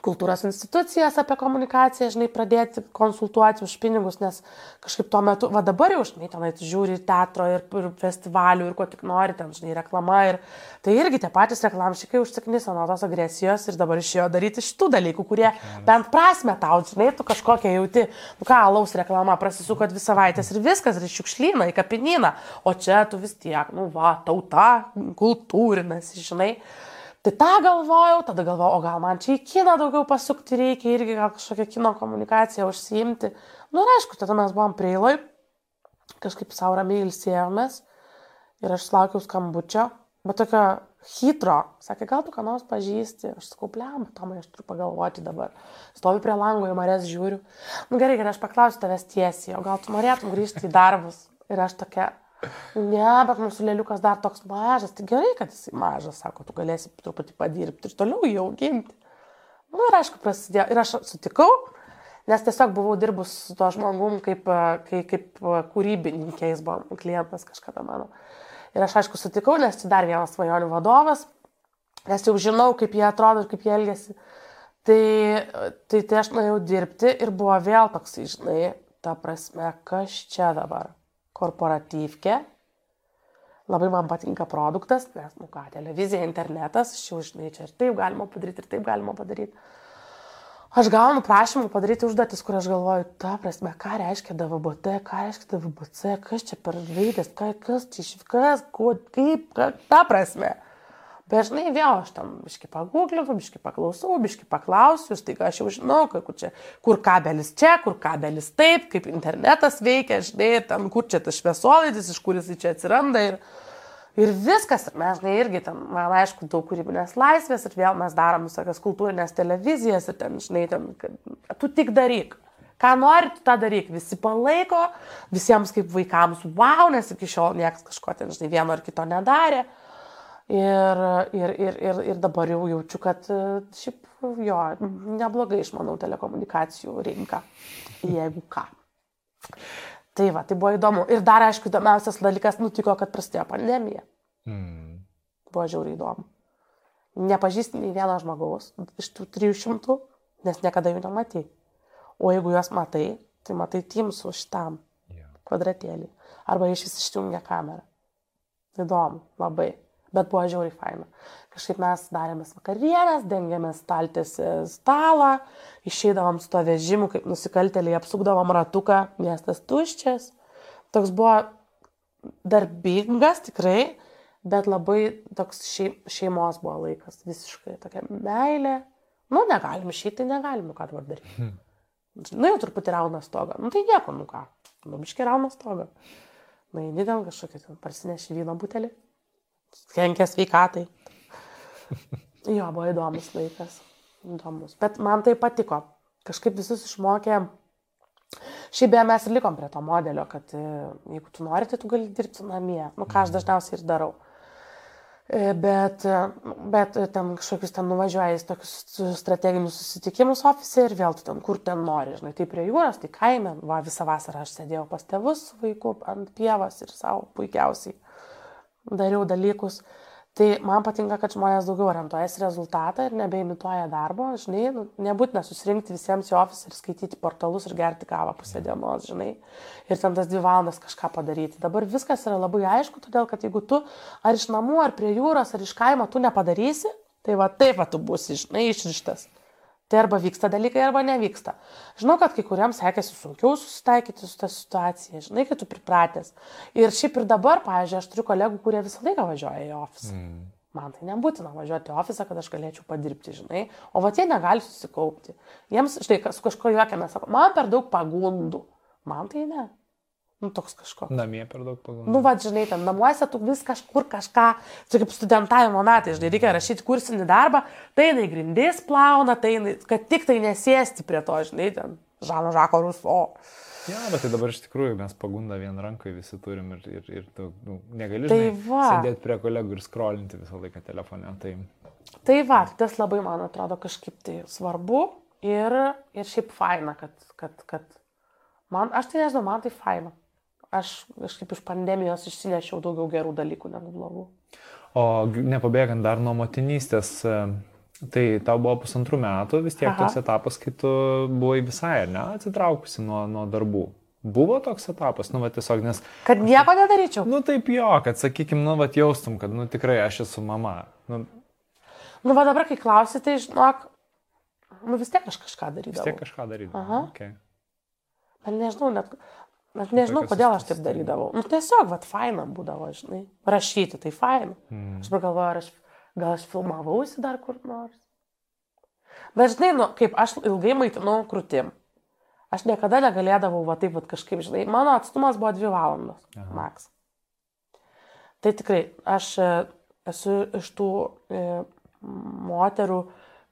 kultūros institucijas apie komunikaciją, žinai, pradėti konsultuoti už pinigus, nes kažkaip tuo metu, va dabar jau, žinai, tenai žiūri teatro ir, ir festivalių ir ko tik nori, ten, žinai, reklama ir tai irgi tie patys reklamšikai užsiknisa nuo tos agresijos ir dabar išėjo daryti šitų dalykų, kurie bent prasme tau, žinai, tu kažkokią jauti, nu ką, alaus reklama prasisuko dvi savaitės ir viskas, ir šiukšlyną, į kapinyną, o čia tu vis tiek, nu va, tauta, kultūrinas, žinai. Tai tą galvojau, tada galvojau, o gal man čia į kiną daugiau pasukti reikia, irgi gal kažkokią kino komunikaciją užsiimti. Nu ir aišku, tada mes buvom prieiloj, kažkaip savo ramiai ilsėjomės ir aš laukiau skambučio, bet tokio hitro, sakė, gal tu ką nors pažįsti, aš sakau, blem, Tomai, aš turiu pagalvoti dabar. Stovi prie lango, į marės žiūriu. Nu gerai, gerai, aš paklausiu tavęs tiesiai, o gal tu norėtum grįžti į darbus. Ir aš tokia, Ne, bet mūsų lėliukas dar toks mažas, tai gerai, kad jis mažas, sako, tu galėsi truputį padirbti ir toliau jį auginti. Na nu, ir aišku, prasidėjo. Ir aš sutikau, nes tiesiog buvau dirbus su tuo žmogum kaip, kaip, kaip kūrybininkė, jis buvo klientas kažkada mano. Ir aš aišku sutikau, nes tai dar vienas svajonių vadovas, nes jau žinau, kaip jie atrodo ir kaip jie elgesi. Tai, tai, tai aš norėjau dirbti ir buvo vėl toks, žinai, ta prasme, kas čia dabar korporatyvkė. Labai man patinka produktas, nes, nu ką, televizija, internetas, jau žinai, čia ir taip galima padaryti, ir taip galima padaryti. Aš gaunu prašymų padaryti užduotis, kur aš galvoju, ta prasme, ką reiškia DVBT, ką reiškia DVBC, kas čia per raidės, kas čia iš kas, kaip, ka, ta prasme. Bet žinai, vėl aš tam biški pagūglinu, biški paklausau, biški paklausiu, tai aš jau žinau, kur, čia, kur kabelis čia, kur kabelis taip, kaip internetas veikia, žinai, ten kur čia tas šviesolaidis, iš kur jis čia atsiranda. Ir, ir viskas, ir mes, žinai, irgi ten, man aišku, daug kūrybinės laisvės ir vėl mes darom visokias kultūrinės televizijas ir ten, žinai, ten, kad tu tik daryk. Ką nori, tu tą daryk. Visi palaiko, visiems kaip vaikams, wow, nes iki šiol niekas kažko ten, žinai, vieno ar kito nedarė. Ir, ir, ir, ir, ir dabar jau jaučiu, kad e, šiaip jo, neblogai išmanau telekomunikacijų rinką, jeigu ką. Tai va, tai buvo įdomu. Ir dar, aišku, įdomiausias dalykas nutiko, kad prasidėjo pandemija. Mm. Buvo žiauriai įdomu. Nepažįsti nei vieno žmogaus iš tų 300, nes niekada jų nematai. O jeigu juos matai, tai matai Teamsų šitam yeah. kvadratėlį. Arba iš vis išjungia kamerą. Įdomu, labai bet buvo žiauriai faina. Kažkaip mes darėmės vakarienes, dengėmės staltėsi stalą, išeidavom su to vežimu, kaip nusikaltėliai, apsukdavom ratuką, miestas tuščias. Toks buvo darbingas tikrai, bet labai toks šeimos buvo laikas, visiškai tokia meilė. Nu, negalim išeiti, tai negalim, nu ką dabar daryti. Hmm. Nu, jau truputį rauna stogą. Nu, tai nieko, nu ką. Nu, biškai rauna stogą. Na, įdį ten kažkokį, ten parsineši vyno butelį kenkia sveikatai. Jo, buvo įdomus laikas. Įdomus. Bet man tai patiko. Kažkaip visus išmokė. Šiaip beje, mes ir likom prie to modelio, kad e, jeigu tu nori, tai tu gali dirbti namie. Nu, ką aš mhm. dažniausiai ir darau. E, bet, e, bet ten kažkokius ten nuvažiuoji į tokius strateginius susitikimus ofise ir vėl tu ten kur ten nori, žinai, tai prie jūros, tai kaime, va visą vasarą aš sėdėjau pas tėvus vaikų ant pievos ir savo puikiausiai dariau dalykus. Tai man patinka, kad žmonės daugiau orientuojasi rezultatą ir nebeimituoja darbo, žinai, nu, nebūtina susirinkti visiems į ofisą ir skaityti portalus ir gerti kavą pusę dienos, žinai, ir ten tas dvi valandas kažką padaryti. Dabar viskas yra labai aišku, todėl kad jeigu tu ar iš namų, ar prie jūros, ar iš kaimo tu nepadarysi, tai va taip va tu būsi, žinai, išrištas. Tai arba vyksta dalykai, arba nevyksta. Žinau, kad kai kuriems sekėsi sunkiau susitaikyti su tą situacija, žinai, kad tu pripratęs. Ir šiaip ir dabar, pavyzdžiui, aš turiu kolegų, kurie visą laiką važiuoja į ofisą. Mm. Man tai nebūtina važiuoti į ofisą, kad aš galėčiau padirbti, žinai. O va tie negali susikaupti. Jiems, štai, su kažko juokiamės, sako, man per daug pagundų. Man tai ne. Nu, toks kažko. Namie per daug pagundų. Nu, va, žinai, ten namuose tu vis kažkur kažką, čia kaip studentavimo metai, žinai, reikia rašyti kursinį darbą, tai jinai grindis plauna, tai jinai, kad tik tai nesėsti prie to, žinai, ten Žano Žako Ruso. Ja, bet tai dabar iš tikrųjų mes pagundą vien rankai visi turim ir, ir, ir tu nu, negali Tai žinai, sėdėti prie kolegų ir skrolinti visą laiką telefone. Tai Tai va, tas labai, man atrodo, kažkaip tai svarbu ir, ir šiaip faina, kad, kad, kad man, aš tai nežinau, man tai faina. Aš kažkaip iš pandemijos išsinešiau daugiau gerų dalykų negu blogų. O nepabėgant dar nuo motinystės, e, tai tau buvo pusantrų metų vis tiek Aha. toks etapas, kai tu buvai visai, ne, atsitraukusi nuo, nuo darbų. Buvo toks etapas, nu, va tiesiog, nes, Kad nieko nedaryčiau. nu, taip jo, kad, sakykim, nu, va jaustum, kad, nu, tikrai aš esu mama. Nu, Nu, va dabar, kai klausi, tai žinok, nu vis tiek aš kažką vis darydavau. tiek kažką daryti. Aha. Okay. Bet nežinau, net, net nežinau, kodėl aš taip darydavau. Nu, tiesiog, va, faina būdavo, žinai. Rašyti, tai faina. Mm. Aš dabar galvoju, ar aš, gal aš filmavausi dar kur nors. Bet žinai, nu, kaip aš ilgai maitinau krūtim. Aš niekada negalėdavau, va taip, va kažkaip, žinai, mano atstumas buvo dvi valandos. Aha. Maks. Tai tikrai, aš e, esu iš tų e, moterų,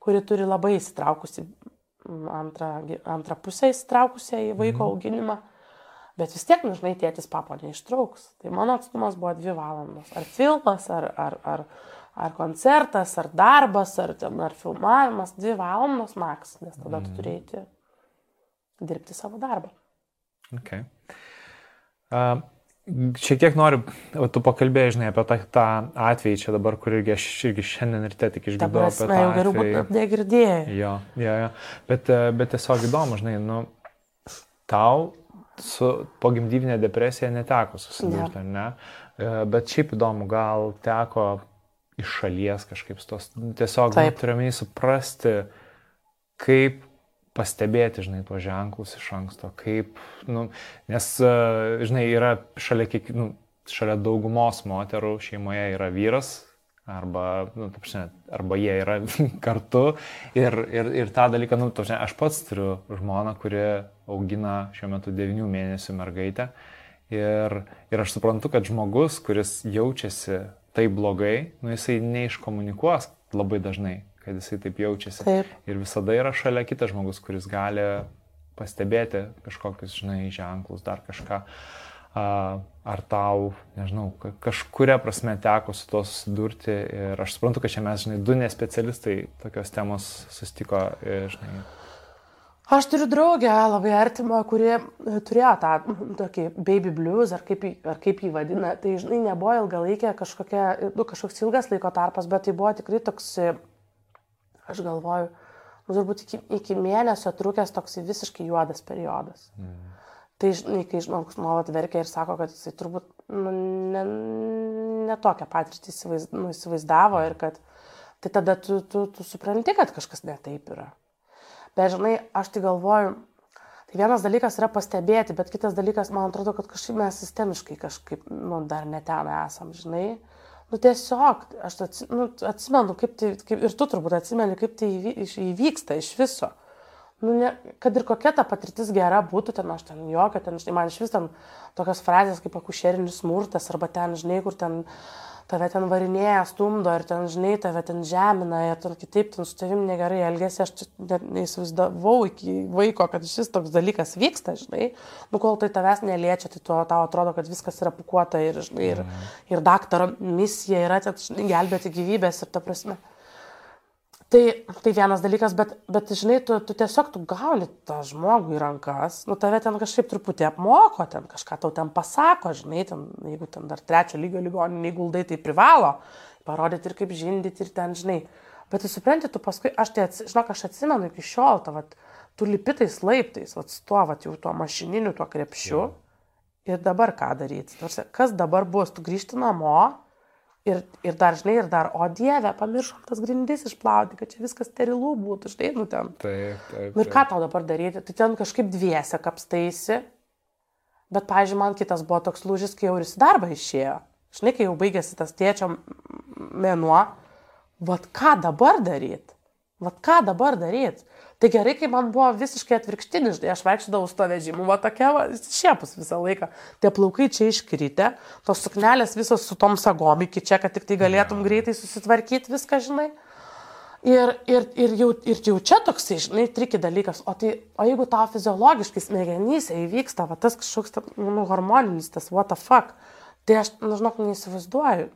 kuri turi labai įsitraukusi antrą, antrą pusę įsitraukusią į vaiko Mhm. auginimą. Bet vis tiek, nu, žinai, tėtis papo neištrauks. Tai mano atstumas buvo dvi valandos. Ar filmas, ar, ar, ar, ar koncertas, ar darbas, ar, ar filmavimas. Dvi valandos maks, nes tada tu turi eiti dirbti savo darbą. Okay. Uh, šiek tiek noriu, tu pakalbėjai, žinai, apie tą, tą atvejį čia dabar, kur irgi aš irgi šiandien ryte tik Ta išgirdau apie prasme, tą jau geriau būtų negirdėjai. Jo, jo, jo. Bet, e, bet tiesiog įdomu, žinai, nu, tau su pogimdyvinė depresija neteko susidurti, ne. ne? E, Bet šiaip įdomu, gal teko iš šalies kažkaip tos, tiesiog nu, Taip. turiu menį suprasti, kaip pastebėti, žinai, tuos ženklus iš anksto, kaip, nu, nes, e, žinai, yra šalia, kiek, nu, šalia daugumos moterų šeimoje yra vyras, arba, nu, ta prasme, arba jie yra kartu ir, ir, ir tą dalyką, nu, ta prasme, aš pats turiu žmoną, kuri augina šiuo metu 9 mėnesių mergaitę ir, ir aš suprantu, kad žmogus, kuris jaučiasi taip blogai, nu, jisai neiškomunikuos labai dažnai, kad jisai taip jaučiasi. Taip. Ir visada yra šalia kitas žmogus, kuris gali pastebėti kažkokius, žinai, ženklus, dar kažką. A, Ar tau, nežinau, ka- kažkuria prasme teko su tuo susidurti. Ir aš suprantu, kad čia mes, žinai, du nespecialistai tokios temos sustiko, žinai. Aš turiu draugę labai artimą, kuri e, turėjo tą tokį baby blues, ar kaip, ar kaip jį vadina. Tai, žinai, nebuvo ilgalaikė kažkokia, nu, kažkoks ilgas laiko tarpas, bet tai buvo tikrai toks, aš galvoju, nu, turbūt iki, iki mėnesio trukęs toks visiškai juodas periodas. Mm. Tai, žinai, kai žmogus nuolat verkia ir sako, kad jisai turbūt nu, ne, ne tokią patirtį įsivaiz, nu, įsivaizdavo ir kad tai tada tu, tu, tu supranti, kad kažkas ne taip yra. Bet žinai, aš tai galvoju, tai vienas dalykas yra pastebėti, bet kitas dalykas, man atrodo, kad kažkaip mes sistemiškai kažkaip, nu, dar neten esam, žinai. Nu, tiesiog, aš atsi, nu, atsimenu, kaip tai, kaip, ir tu turbūt atsimeni, kaip tai įvyksta iš viso. Nu, ne, kad ir kokia ta patirtis gera būtų, ten aš ten jokio, ten, žinai, man iš vis ten tokios frazės kaip akušerinis smurtas, arba ten, žinai, kur ten tave ten varinėja, stumdo ir ten, žinai, tave ten žemina ir ten kitaip ten su tavim negerai elgesi, aš net neįsivaizdavau iki vaiko, kad šis toks dalykas vyksta, žinai, nu kol tai tavęs neliečia, tai tuo tau atrodo, kad viskas yra pukuota ir, žinai, ir, ir daktaro misija yra, ten, žinai, gelbėti gyvybės ir ta prasme. Tai, tai vienas dalykas, bet, bet žinai, tu, tu tiesiog tu gauni tą žmogų į rankas, nu tave ten kažkaip truputį apmoko, ten kažką tau ten pasako, žinai, ten, jeigu ten dar trečio lygio ligoninė guldai, tai privalo parodyti ir kaip žindyti ir ten, žinai. Bet tu supranti, tu paskui, aš tai, žinok, aš atsimenu iki šiol, ta, vat, tu lipitais laiptais, vat, su tuo, vat, jau tuo mašininiu, tuo krepšiu. Ir dabar ką daryti? Tarsi, Kas dabar bus? Tu grįžti namo ir, ir dar, žinai, ir dar, o dieve, pamiršom tas grindis išplauti, kad čia viskas sterilų būtų, štai, nu ten. Taip, taip. Nu ir ką tau dabar daryti? Tai ten kažkaip dviese kapstaisi. Bet, pažiūrėjau, man kitas buvo toks lūžis, kai jau ir į darbą išėjo. Žinai, kai jau baigėsi tas tėčio mėnuo, vad ką dabar daryti? Vad ką dabar daryti? Tai gerai, kai man buvo visiškai atvirkštinis, žinai, aš vaikščiodavau su to vežimu, va tokia, va, šiepus visą laiką. Tie plaukai čia iškritę, tos suknelės visos su tom sagom iki čia, kad tik tai galėtum greitai susitvarkyti viską, žinai. Ir, ir, ir, jau, ir jau čia toksai, žinai, triki dalykas. O, tai, o jeigu tau fiziologiškai smegenyse įvyksta va, tas kažkoks, nu, hormoninis, tas what the fuck, tai aš, nu, žinok, neįsivaizduoju.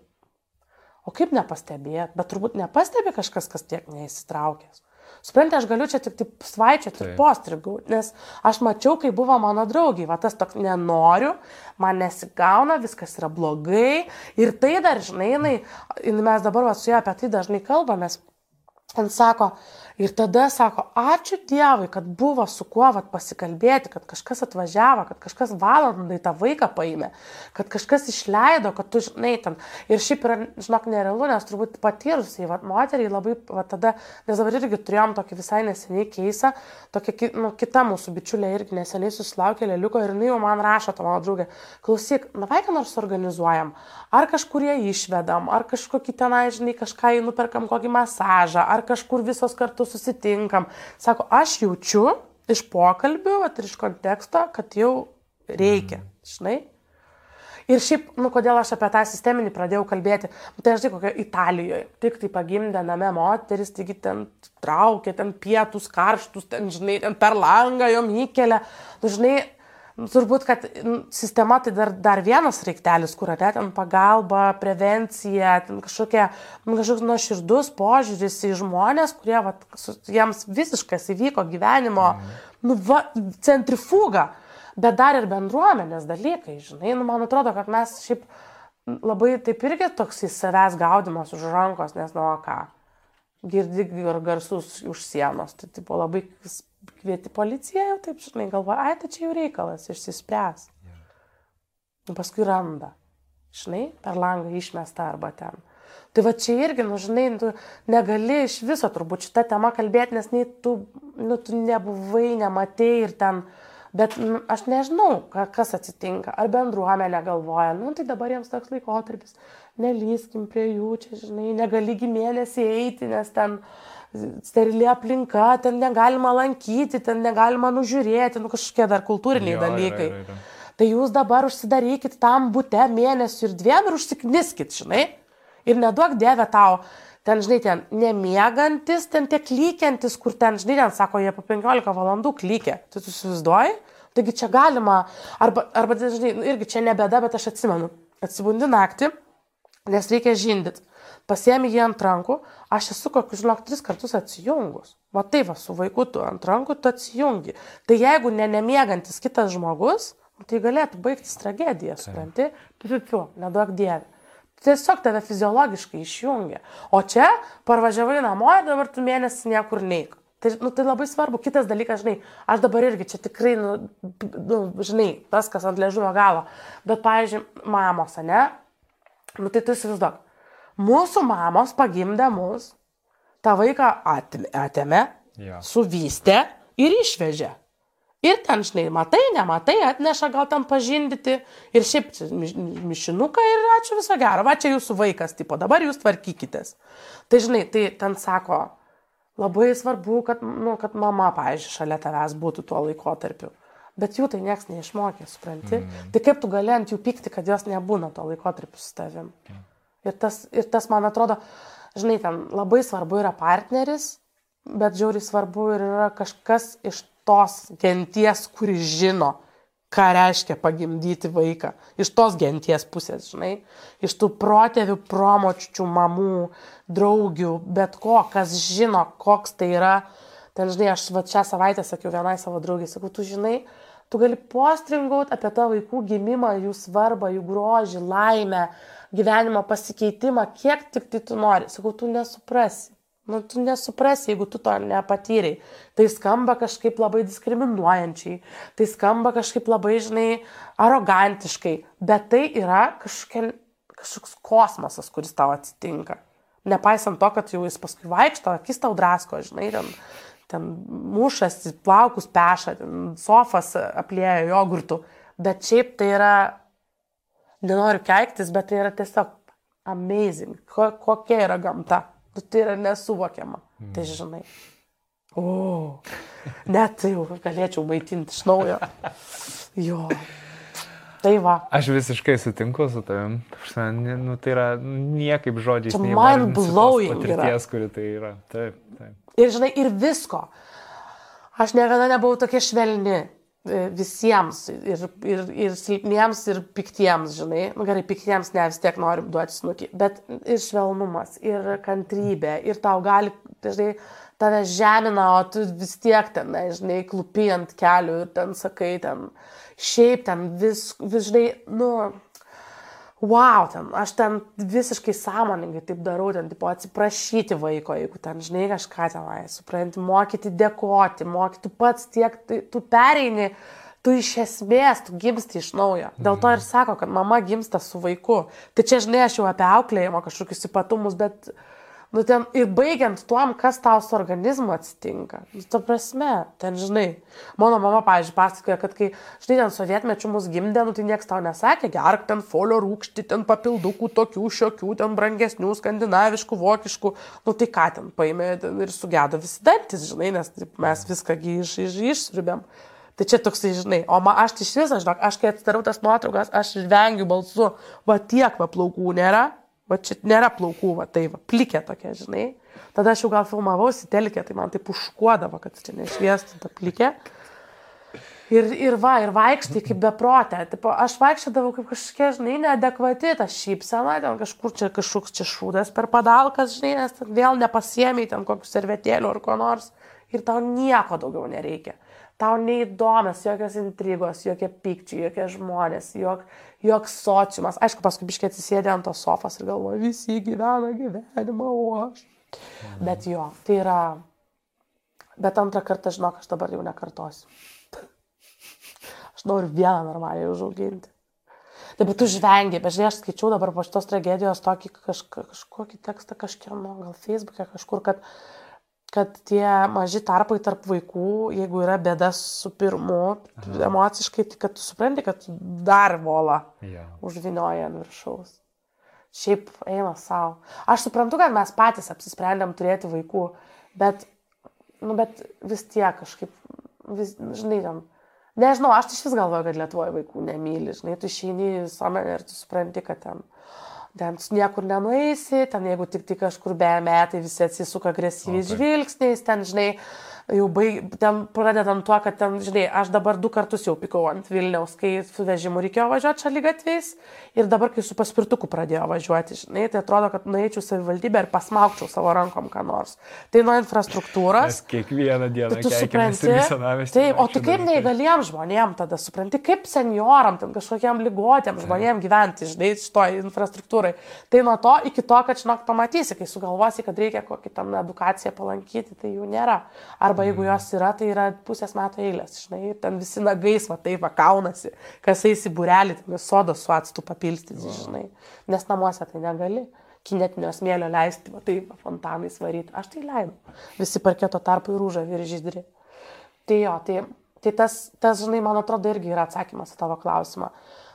O kaip nepastebėt? Bet turbūt nepastebi kažkas, kas tiek neįsitraukęs. Suprantate, aš galiu čia tik taip svaičioti ir postrigau, nes aš mačiau, kai buvo mano draugiai, va tas toks nenoriu, man nesigauna, viskas yra blogai. Ir tai dar, žinai, jinai, mes dabar va su ja apie tai dažnai kalbamės, jis sako, Ir tada sako, ačiū Dievui, kad buvo su kuo vat, pasikalbėti, kad kažkas atvažiavo, kad kažkas valandai tą vaiką paėmė, kad kažkas išleido, kad tu, žinai, ten. Ir šiaip yra, žinok, nerealu, nes turbūt patyrusiai, vat, moteriai labai, vat, tada, nes dabar irgi turėjom tokį visai neseniai keisą, tokia, nu, kita mūsų bičiulė irgi neseniai susilaukė lėliuko ir jinai jau man rašo, to mano draugė, klausyk, na vaiką nors organizuojam, ar kažkur ją išvedam, ar kažkokį tenai, žinai, kažką įnuperkam kokį masažą, ar kažkur visos kartu susitinkam. Sako, aš jaučiu iš pokalbių vat, ir iš konteksto, kad jau reikia, mm. žinai. Ir šiaip, nu, kodėl aš apie tą sisteminį pradėjau kalbėti, tai aš tai kokio Italijoje, tik tai pagimdė name moteris, taigi ten traukė, ten pietus karštus, ten, žinai, ten per langą jom įkelia, nu, žinai, Nu, turbūt, kad sistema tai dar, dar vienas reiktelis, kur ne, ten pagalba, prevencija, ten kažkokie, nu, kažkoks nuoširdus požiūris į žmonės, kurie, va, jiems visiškas įvyko gyvenimo, mhm. nu, va, centrifuga, bet dar ir bendruomenės dalykai, žinai, nu, man atrodo, kad mes šiaip labai taip irgi toks į savęs gaudimas už rankos, nes, nu, ką, girdi garsus už sienos, tai tipo labai kvieti policiją, jau taip, žinai, galvoja, ai, tai čia jau reikalas, išsispręs. Yeah. Paskui randa, žinai, per langą išmesta arba ten. Tai va čia irgi, nu, žinai, tu negali iš viso turbūt šitą temą kalbėti, nes nei tu, nu, tu nebuvai, nematei ir ten, bet nu, aš nežinau, kas atsitinka. Ar bendruomenė galvoja, nu, tai dabar jiems toks laikotarpis, nelyskim prie jų, čia, žinai, negaligi mėnesį eiti, nes ten, sterili aplinka, ten negalima lankyti, ten negalima nužiūrėti, nu kažkokie dar kultūriniai jo, dalykai. Yra, yra, yra. Tai jūs dabar užsidarykit tam būte mėnesių ir dviem ir užsikniskit, žinai. Ir neduok dievę tau, ten, žinai, ten nemiegantis, ten tie klykiantis, kur ten, žinai, ten sako, jie po 15 valandų klykė. Tu susivaizduoji? Taigi čia galima, arba, arba žinai, nu, irgi čia nebėda, bet aš atsimenu, atsibundi naktį, nes reikia žindyti pasiemi jį ant rankų, aš esu kokius, žinok, tris kartus atsijungus. Va taip, va, su vaiku tu ant rankų tu atsijungi. Tai jeigu ne nemiegantis kitas žmogus, tai galėtų baigtis tragedija, supranti? Piu, piu, neduok dievė. Tiesiog tave fiziologiškai išjungia. O čia parvažiavai namo ir dabar tu mėnesį niekur neik. Tai, nu, tai labai svarbu. Kitas dalykas, žinai, aš dabar irgi čia tikrai, nu, nu, žinai, tas, kas ant ležuvio galo. Bet, pavyzdžiui, mamos, ne? Nu, tai tu įsivaizduok Mūsų mamos pagimdė mus, tą vaiką atėmė, ja. suvystė ir išvežė. Ir ten, žinai, matai, nematai, atneša gal ten pažindyti. Ir šiaip mišinuką ir ačiū viso gero. Va čia jūsų vaikas, tipo, dabar jūs tvarkykitės. Tai, žinai, tai ten sako, labai svarbu, kad, nu, kad mama, pavyzdžiui, šalia tavęs būtų tuo laikotarpiu. Bet jų tai niekas neišmokė, supranti. Mm. Tai kaip tu gali ant jų pykti, kad jos nebūna tuo laikotarpiu su tavim. Mm. Ir tas, ir tas, man atrodo, žinai, ten labai svarbu yra partneris, bet žiauriai svarbu ir yra kažkas iš tos genties, kuri žino, ką reiškia pagimdyti vaiką. Iš tos genties pusės, žinai, iš tų protėvių, promočių, mamų, draugių, bet ko, kas žino, koks tai yra. Ten, žinai, aš va šią savaitę sakiau vienai savo draugiai, sakau, tu žinai, tu gali postringauti apie tą vaikų gimimą, jų svarbą, jų grožį, laimę, gyvenimo pasikeitimą, kiek tik tai tu nori. Sakau, tu nesuprasi. Nu, tu nesuprasi, jeigu tu to nepatyrai. Tai skamba kažkaip labai diskriminuojančiai, tai skamba kažkaip labai, žinai, arogantiškai, bet tai yra kažkokia, kažkoks kosmosas, kuris tau atsitinka. Nepaisant to, kad jau jis paskui vaikšto, akis tau drasko, žinai, ten, ten mušasi, plaukus peša, ten sofas aplieja jogurtų, bet šiaip tai yra nenoriu keiktis, bet tai yra tiesiog amazing, ko, kokia yra gamta. Nu, tai yra nesuvokiama. Mm. Tai žinai. O, net tai jau galėčiau maitinti iš naujo. Jo. Tai va. Aš visiškai sutinku su tavim. Nu, tai yra niekaip žodžiais. Tai man blowing. Patirties, kuri tai yra. Taip, taip. Ir žinai, ir visko. Aš niekada nebuvau tokia švelni visiems, ir, ir, ir silpniems, ir piktiems, žinai. Nu gerai, piktiems ne vis tiek noriu duoti snukį, bet ir švelnumas, ir kantrybė, ir tau gali, žinai, tave žemina, o tu vis tiek ten, ne, žinai, klupi ant kelių ir ten sakai, ten, šiaip ten vis, vis žinai, nu, wow, ten, aš ten visiškai sąmoningai taip darau, ten, tipo, atsiprašyti vaiko, jeigu ten, žinai, kažką tenai, supranti, mokyti dėkoti, mokyti pats tiek, tai, tu pereini, tu iš esmės, tu gimsti iš naujo. Dėl to ir sako, kad mama gimsta su vaiku. Tai čia, žinai, aš jau apie auklėjimo kažkokius ypatumus, bet... Nu, ten ir baigiant tuom, kas tau su organizmu atsitinka. Nu, ta prasme, ten žinai. Mano mama, pavyzdžiui, pasakoja, kad kai, žinai, ten sovietmečių mus gimdė, nu, tai niekas tau nesakė, gerk ten folio rūkšti, ten papildukų tokių, šiokių, ten brangesnių, skandinaviškų, vokiškų. Nu, tai ką ten paėmė ir sugedo visi dantis, žinai, nes mes viską iš, iš, išsiribėm. Tai čia toksai, žinai, o ma, aš tai iš viso, žinok, aš kai atsidarau tas nuotraukas, aš vengiu balsu, va tiek va plaukų nėra, Va čia nėra plaukų, va tai va, plikė tokia, žinai. Tada aš jau gal filmavausi telkė, tai man taip užkuodavo, kad čia nešviestų tą plikę. Ir, ir va, ir vaikštai kaip beprotė. Tipo, aš vaikščiodavau kaip kažkokia, žinai, neadekvati ta šypsena, ten kažkur čia kažkoks čia šūdas per padalkas, žinai, nes vėl nepasiemiai ten kokius servetėlių ar ko nors. Ir tau nieko daugiau nereikia. Tau neįdomios jokios intrigos, jokie pykčiai, jokie žmonės, jok, joks sociumas. Aišku, paskui biškai atsisėdė ant tos sofos ir galvoja, visi gyvena gyvenimą, o aš. Mhm. Bet jo, tai yra. Bet antrą kartą, žinok, aš dabar jau nekartosiu. aš noriu vieną normaliai užauginti. Taip, bet tu žvengi, bet žinai, aš skaičiau dabar po šitos tragedijos tokį kažk kažkokį tekstą kažkieno, gal Facebook'e kažkur, kad uh, kad tie maži tarpai tarp vaikų, jeigu yra bėda su pirmu, Aha. emociškai, tai kad tu supranti, kad dar vola ja. užvinioja ant viršaus. Šiaip eina savo. Aš suprantu, kad mes patys apsisprendėm turėti vaikų, bet, nu, bet vis tiek kažkaip, vis, žinai, ten, nežinau, aš iš vis galvoju, kad Lietuvoje vaikų nemyli, žinai, tu išeini į visuomenę ir tu supranti, kad ten ten niekur nenueisi, ten jeigu tik tai kažkur be metai visi atsisuka agresyviais okay. žvilgsniais, ten, žinai, jau baig, ten pradedant tuo, kad ten, žinai, aš dabar du kartus jau pikau ant Vilniaus, kai su vežimu reikėjo važiuoti šalia gatviais ir dabar, kai su paspirtuku pradėjo važiuoti, žinai, tai atrodo, kad nueičiau savivaldybę ir pasmaukčiau savo rankom ką nors. Tai nuo infrastruktūros. Mes kiekvieną dieną. Tu supranti. Taip, o tai kaip neįgaliem žmonėm tada, supranti, kaip senioram, ten kažkokiam lygotėm žmonėm gyventi, žinai, šitoj infrastruktūrai. Tai nuo to iki to, kad, žinok, pamatysi, kai sugalvosi, kad reikia kokį tam edukaciją palankyti, tai jų nėra. Ar arba jeigu jos yra, tai yra pusės metų eilės, žinai, ten visi nagais, va taip, va kaunasi, kas eisi burelį, ten sodas su atstu papilstyti, žinai, nes namuose tai negali kinetinio smėlio leisti, va taip, fontanais varyti. Aš tai leidau. Visi parketo tarpai rūža ir žydri. Tai jo, tai, tai tas, tas, žinai, man atrodo, irgi yra atsakymas į tavo klausimą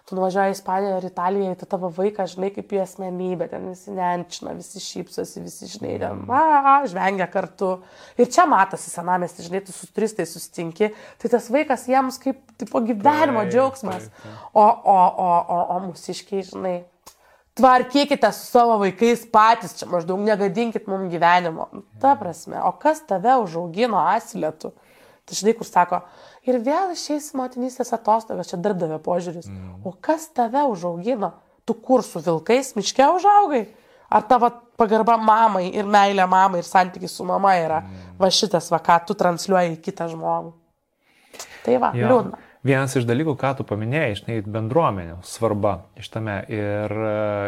tu nuvažiuoji į Ispaniją ar Italiją, tai tavo vaiką, žinai, kaip jų asmenybė, ten visi nenčina, visi šypsosi, visi, žinai, ten, mm. a, žvengia kartu. Ir čia matosi senamesti, žinai, tu su turistais susitinki, tai tas vaikas jiems kaip, tipo, gyvenimo taip, džiaugsmas. Taip, taip. O, o, o, o, o mūsiškiai, žinai, tvarkykite su savo vaikais patys, čia maždaug negadinkit mums gyvenimo. Ta prasme, o kas tave užaugino asilėtų? Tai žinai, kur sako, ir vėl išeisi motinystės atostogas, čia darbdavio požiūris. Mm. O kas tave užaugino? Tu kur su vilkais miške užaugai? Ar tavo pagarba mamai ir meilė mamai ir santykis su mama yra mm. va šitas, va ką tu transliuoji į kitą žmogų? Tai va, jo. liūdna. Vienas iš dalykų, ką tu paminėjai, žinai, bendruomenių svarba iš tame. Ir,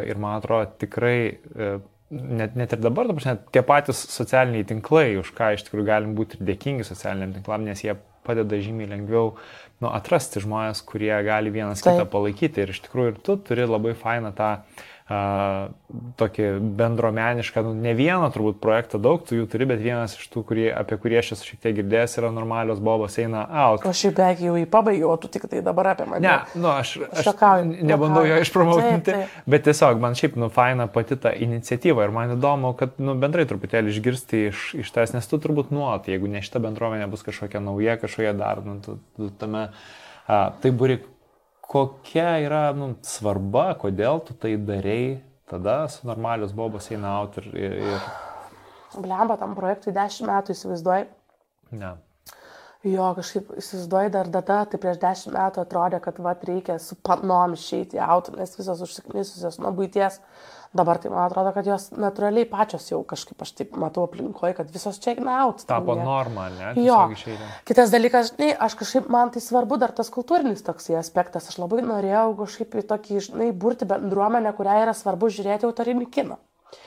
ir man atrodo, tikrai e, net, net ir dabar, dabar tie patys socialiniai tinklai, už ką iš tikrųjų galim būti ir dėkingi socialiniam tinklam, nes jie padeda žymiai lengviau nu, atrasti žmonės, kurie gali vienas Taip. kitą palaikyti. Ir iš tikrųjų ir tu turi labai fainą tą tokį bendromenišką, nu, ne vieną turbūt projektą daug, tu jų turi, bet vienas iš tų, kurie, apie kurį aš esu šiek tiek girdėjęs, yra normalios bobos eina out. Aš šiaip beveik jau jį pabaigiau, tu tik tai dabar apie mane. Ne, nu, aš, aš Šokauju, nebandau jo išpromotinti, bet tiesiog man šiaip, nu, faina pati ta iniciatyva ir man įdomu, kad, nu, bendrai truputėlį išgirsti iš, iš tas, nes tu turbūt nuot, jeigu ne šita bendruomenė bus kažkokia nauja, kažkokia dar, nu, tu, tu tame, a, tai būri kokia yra nu, svarba, kodėl tu tai darei, tada su normalius bobos eina out ir... ir... Blemba, tam projektui 10 metų įsivaizduoji. Ne. Jo, kažkaip įsivaizduoji dar data, tai prieš 10 metų atrodė, kad va reikia su panom išeiti į auto, nes visos užsiknisusios nuo būties. Dabar tai man atrodo, kad jos natūraliai pačios jau kažkaip aš taip matau aplinkoje, kad visos check out. Tapo norma, ne? Jo. Kitas dalykas, žinai, aš kažkaip man tai svarbu dar tas kultūrinis toksai aspektas. Aš labai norėjau kažkaip į tokį, žinai, burti bendruomenę, kuriai yra svarbu žiūrėti autorinį kiną.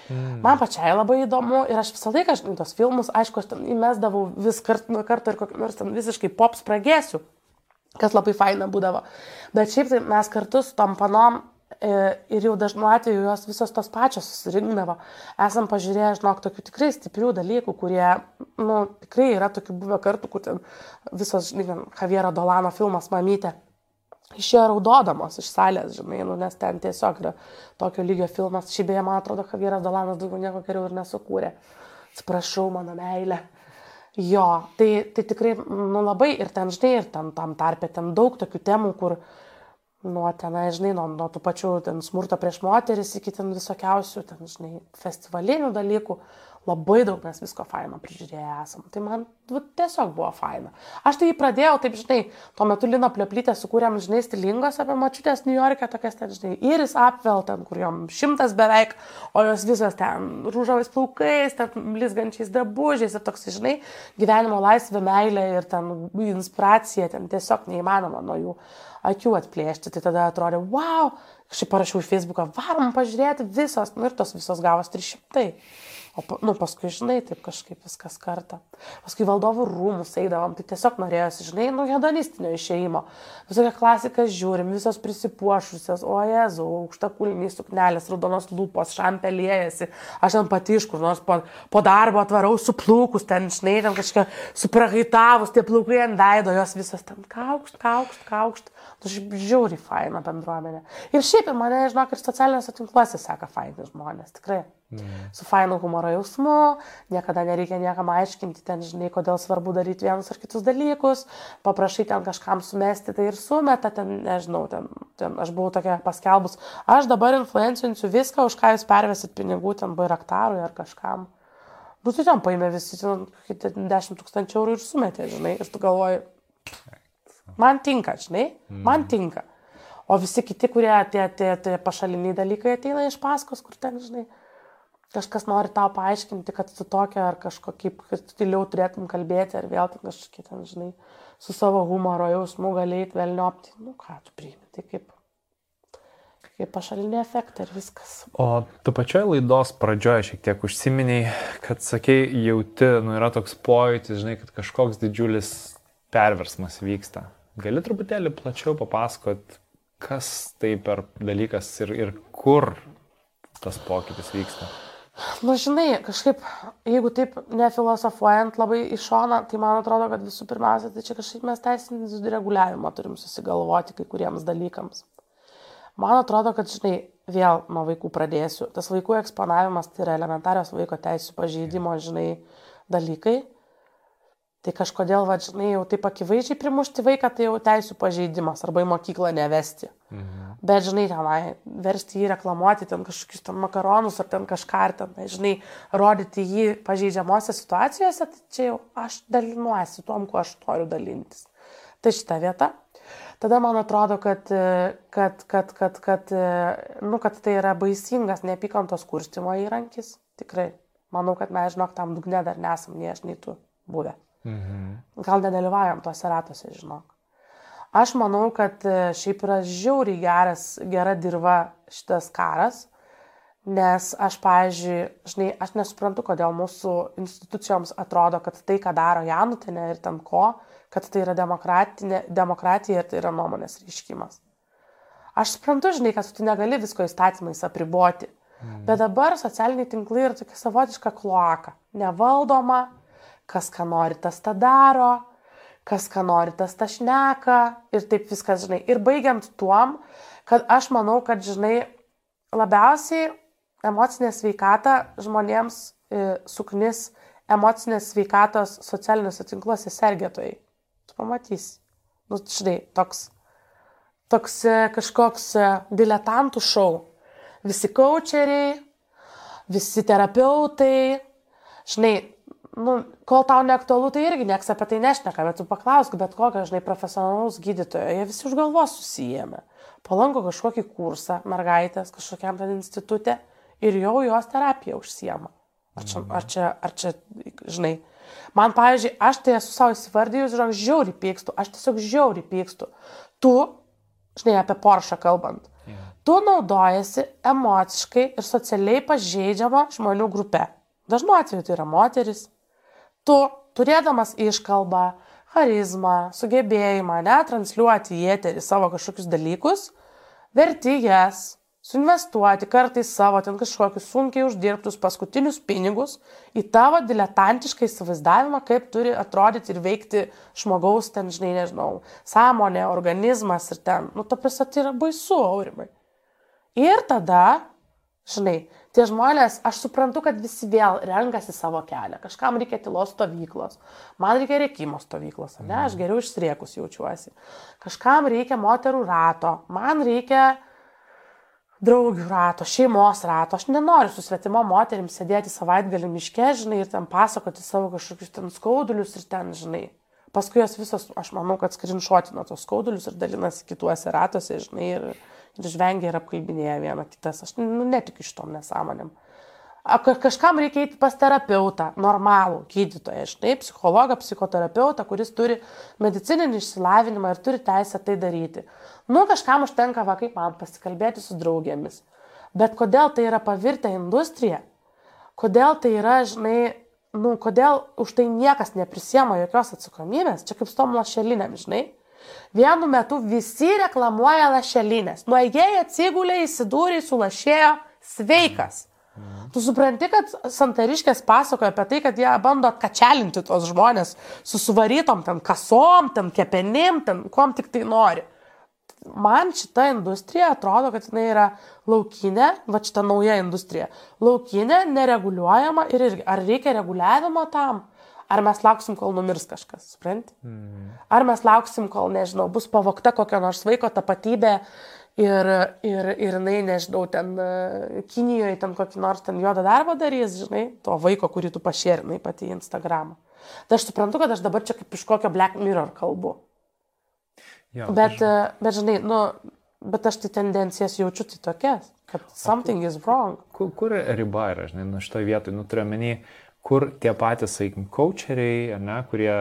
Mm. Man pačiai labai įdomu ir aš visą laiką, žinai, tos filmus, aišku, aš ten įmesdavau vis kart nuo karto ir kokį nors ten visiškai pop spragėsiu, kas labai faina būdavo. Bet šiaip tai mes kartu su tom panom E, ir jau dažnu atveju jos visos tos pačios susirinkdavo. Esam pažiūrėję, žinok, tokių tikrai stiprių dalykų, kurie, nu, tikrai yra tokių buvę kartų, kur ten visos, žinai, Javiero Dolano filmas Mamytė. Išėjo raudodamos iš salės, žinai, nu, nes ten tiesiog yra tokio lygio filmas. Šį beje, man atrodo, Javieras Dolanas daugiau nieko geriau ir nesukūrė. Atsiprašau, mano meilė. Jo, tai, tai tikrai, nu labai ir ten, žinai, ir ten tam tarpe, ten daug tokių temų, kur, nuo tenai, žinai, nuo, nuo tų pačių ten smurto prieš moteris iki ten visokiausių, ten, žinai, festivalinių dalykų. Labai daug mes visko faino prižiūrėję esam. Tai man va, tiesiog buvo faina. Aš tai pradėjau, taip, žinai, tuo metu Lino Pleplytę sukūrėm, žinai, stilingos apie mačiutės New York'e, tokias ten, žinai, Iris Apvel, ten, kur jom šimtas beveik, o jos visos ten rūžavais plaukais, ten blizgančiais drabužiais ir toks, žinai, gyvenimo laisvė, meilė ir ten inspiracija, ten tiesiog neįmanoma nuo jų akių atplėšti. Tai tada atrodė, wow, aš parašiau į Facebooką, varom pažiūrėti visos, nu ir tos visos gavos 300. O nu, paskui, žinai, taip kažkaip viskas kartą. Paskui valdovų rūmus eidavom, tai tiesiog norėjosi, žinai, nu, hedonistinio išeimo. Visokia klasika žiūrim, visos prisipuošusios, o jezu, aukšta kulniai suknelės, raudonos lūpos, šampelėjasi. Aš ten pati iš kur nors po, po darbo atvarau su plaukus, ten, žinai, ten kažkokia suprakaitavus, tie plaukai ant veido, jos visos ten kaukšt, kaukšt, kaukšt. Nu, žiūri faina bendruomenė. Ir šiaip mane, žinok, ir socialiniuose tinkluose seka faini žmonės, tikrai. Mm. Su fainu humoro jausmu, niekada nereikia niekam aiškinti, ten žinai, kodėl svarbu daryti vienus ar kitus dalykus, paprašai ten kažkam sumesti, tai ir sumeta, ten, nežinau, ten, ten aš buvau tokia paskelbus, aš dabar influencinsiu viską, už ką jūs pervesit pinigų ten bairaktarui ar kažkam. Nu, tai ten paėmė visi ten 10 tūkstančių eurų ir sumetė, žinai, ir tu galvoji, man tinka, žinai, man mm. tinka. O visi kiti, kurie tie, tie, tie pašaliniai dalykai ateina iš paskos, kur ten, žinai, kažkas nori tau paaiškinti, kad tu tokia ar kažkokį, kad stiliau turėtum kalbėti, ar vėl ten kažkokį ten, žinai, su savo humoro jausmu galėjai vėlniopti. Nu ką, tu priimi, tai kaip, kaip pašalinė efektą ir viskas. O tu pačioje laidos pradžioje šiek tiek užsiminiai, kad sakei, jauti, nu yra toks pojūtis, žinai, kad kažkoks didžiulis perversmas vyksta. Gali truputėlį plačiau papasakot, kas tai per dalykas ir, ir kur tas pokytis vyksta? Nu, žinai, kažkaip, jeigu taip nefilosofuojant labai iš šoną, tai man atrodo, kad visų pirmiausia, tai čia kažkaip mes teisinį reguliavimą turim susigalvoti kai kuriems dalykams. Man atrodo, kad, žinai, vėl nuo vaikų pradėsiu. Tas vaikų eksponavimas tai yra elementarios vaiko teisų pažeidimo, žinai, dalykai. Tai kažkodėl, va, žinai, jau taip akivaizdžiai primušti vaiką, tai jau teisų pažeidimas arba į mokyklą nevesti. Mhm. Bet, žinai, tenai, versti jį reklamuoti ten kažkokius ten makaronus ar ten kažką, ar ten, žinai, rodyti jį pažeidžiamosiose situacijose, tai čia jau aš dalinuosi tom, kuo aš noriu dalintis. Tai šita vieta. Tada man atrodo, kad, kad, kad, kad, kad, nu, kad tai yra baisingas neapykantos kurstimo įrankis. Tikrai. Manau, kad mes, žinok, tam dugne dar nesam, nei aš, nei tu buvę. Mhm. Gal nedalyvaujam tuose ratuose, žinok. Aš manau, kad e, šiaip yra žiauriai geras, gera dirba šitas karas, nes aš, pavyzdžiui, žinai, aš nesuprantu, kodėl mūsų institucijoms atrodo, kad tai, ką daro Janutinė ir ten ko, kad tai yra demokratija ir tai yra nuomonės reiškimas. Aš suprantu, žinai, kad tu negali visko įstatymais apriboti. Mm. Bet dabar socialiniai tinklai yra tokia savotiška kloaka. Nevaldoma, kas ką nori, tas tą daro, kas ką nori, tas tą šneka ir taip viskas, žinai. Ir baigiant tuom, kad aš manau, kad, žinai, labiausiai emocinė sveikata žmonėms e, suknis emocinės sveikatos socialiniuose tinkluose sergėtojai. Tu pamatysi. Nu, žinai, toks, toks e, kažkoks e, diletantų šou. Visi coacheriai, visi terapeutai, žinai, nu, kol tau neaktualu, tai irgi nieks apie tai nešneka, bet tu paklausk bet kokio, žinai, profesionalaus gydytojo, jie visi už galvos susijėmė. Palanko kažkokį kursą, mergaitės kažkokiam ten institutė ir jau jos terapija užsiema. Ar čia, ar čia, ar čia, žinai, man, pavyzdžiui, aš tai esu savo įsivardėjus, žinok, žiauri pykstu, aš tiesiog žiauri pykstu. Tu, žinai, apie Porsche kalbant, yeah. tu naudojasi emociškai ir socialiai pažeidžiama žmonių grupė. Dažnu atveju tai yra moteris. Tu, turėdamas iškalbą, charizmą, sugebėjimą, netransliuoti į eterį savo kažkokius dalykus, verti jas, suinvestuoti kartais savo ten kažkokius sunkiai uždirbtus paskutinius pinigus į tavo diletantišką įsivaizdavimą, kaip turi atrodyti ir veikti žmogaus ten, žinai, nežinau, sąmonė, organizmas ir ten. Nu, ta prasme, tai yra baisu, aurimai. Ir tada, žinai, tie žmonės, aš suprantu, kad visi vėl renkasi savo kelią. Kažkam reikia tylos stovyklos, man reikia reikimo stovyklos, ne, aš geriau išsriekus jaučiuosi. Kažkam reikia moterų rato, man reikia draugių rato, šeimos rato. Aš nenoriu su svetima moterim sėdėti savaitgalį miške, žinai, ir ten pasakoti savo kažkokius ten skaudulius ir ten, žinai. Paskui jos visos, aš manau, kad skrinšuotina tos skaudulius ir dalinasi kituose ratuose, žinai, ir, ir žvengia ir apkalbinėja vieną kitas. Aš nu, netikiu šitom nesąmonėm. Kažkam reikia eiti pas terapeutą, normalų gydytoją, žinai, psichologą, psichoterapeutą, kuris turi medicininį išsilavinimą ir turi teisę tai daryti. Nu, kažkam užtenka, va, kaip man, pasikalbėti su draugėmis. Bet kodėl tai yra pavirtę industrija? Kodėl tai yra, žinai, nu, kodėl už tai niekas neprisiema jokios atsakomybės? Čia kaip su tom lašelinėm, žinai. Vienu metu visi reklamuoja lašelinės. Nuėjai atsigulė, įsidūrė, sulašėjo, sveikas. Tu supranti, kad santariškės pasakoja apie tai, kad jie bando atkačelinti tos žmonės su suvarytom ten kasom, ten kepenim, ten kuom tik tai nori. Man šita industrija atrodo, kad jinai yra laukinė, va šita nauja industrija. Laukinė, nereguliuojama ir ar reikia reguliavimo tam, ar mes lauksim, kol numirs kažkas, supranti? Mm. Ar mes lauksim, kol, nežinau, bus pavokta kokia nors vaiko tapatybė ir, ir, ir jinai, nežinau, ten e, Kinijoje ten kokį nors ten juodą darbą darys, žinai, to vaiko, kurį tu pašėrinai pati į Instagramą. Tai aš suprantu, kad aš dabar čia kaip iš kokio Black Mirror kalbu. Jo, bet, aš... E, bet, žinai, nu, bet aš tai tendencijas jaučiu tai tokias, kad something kur, is wrong. Kur, kur riba yra, žinai, nu šitoje vietoje, nu turiu menį, kur tie patys, sakykim, coacheriai, ne, kurie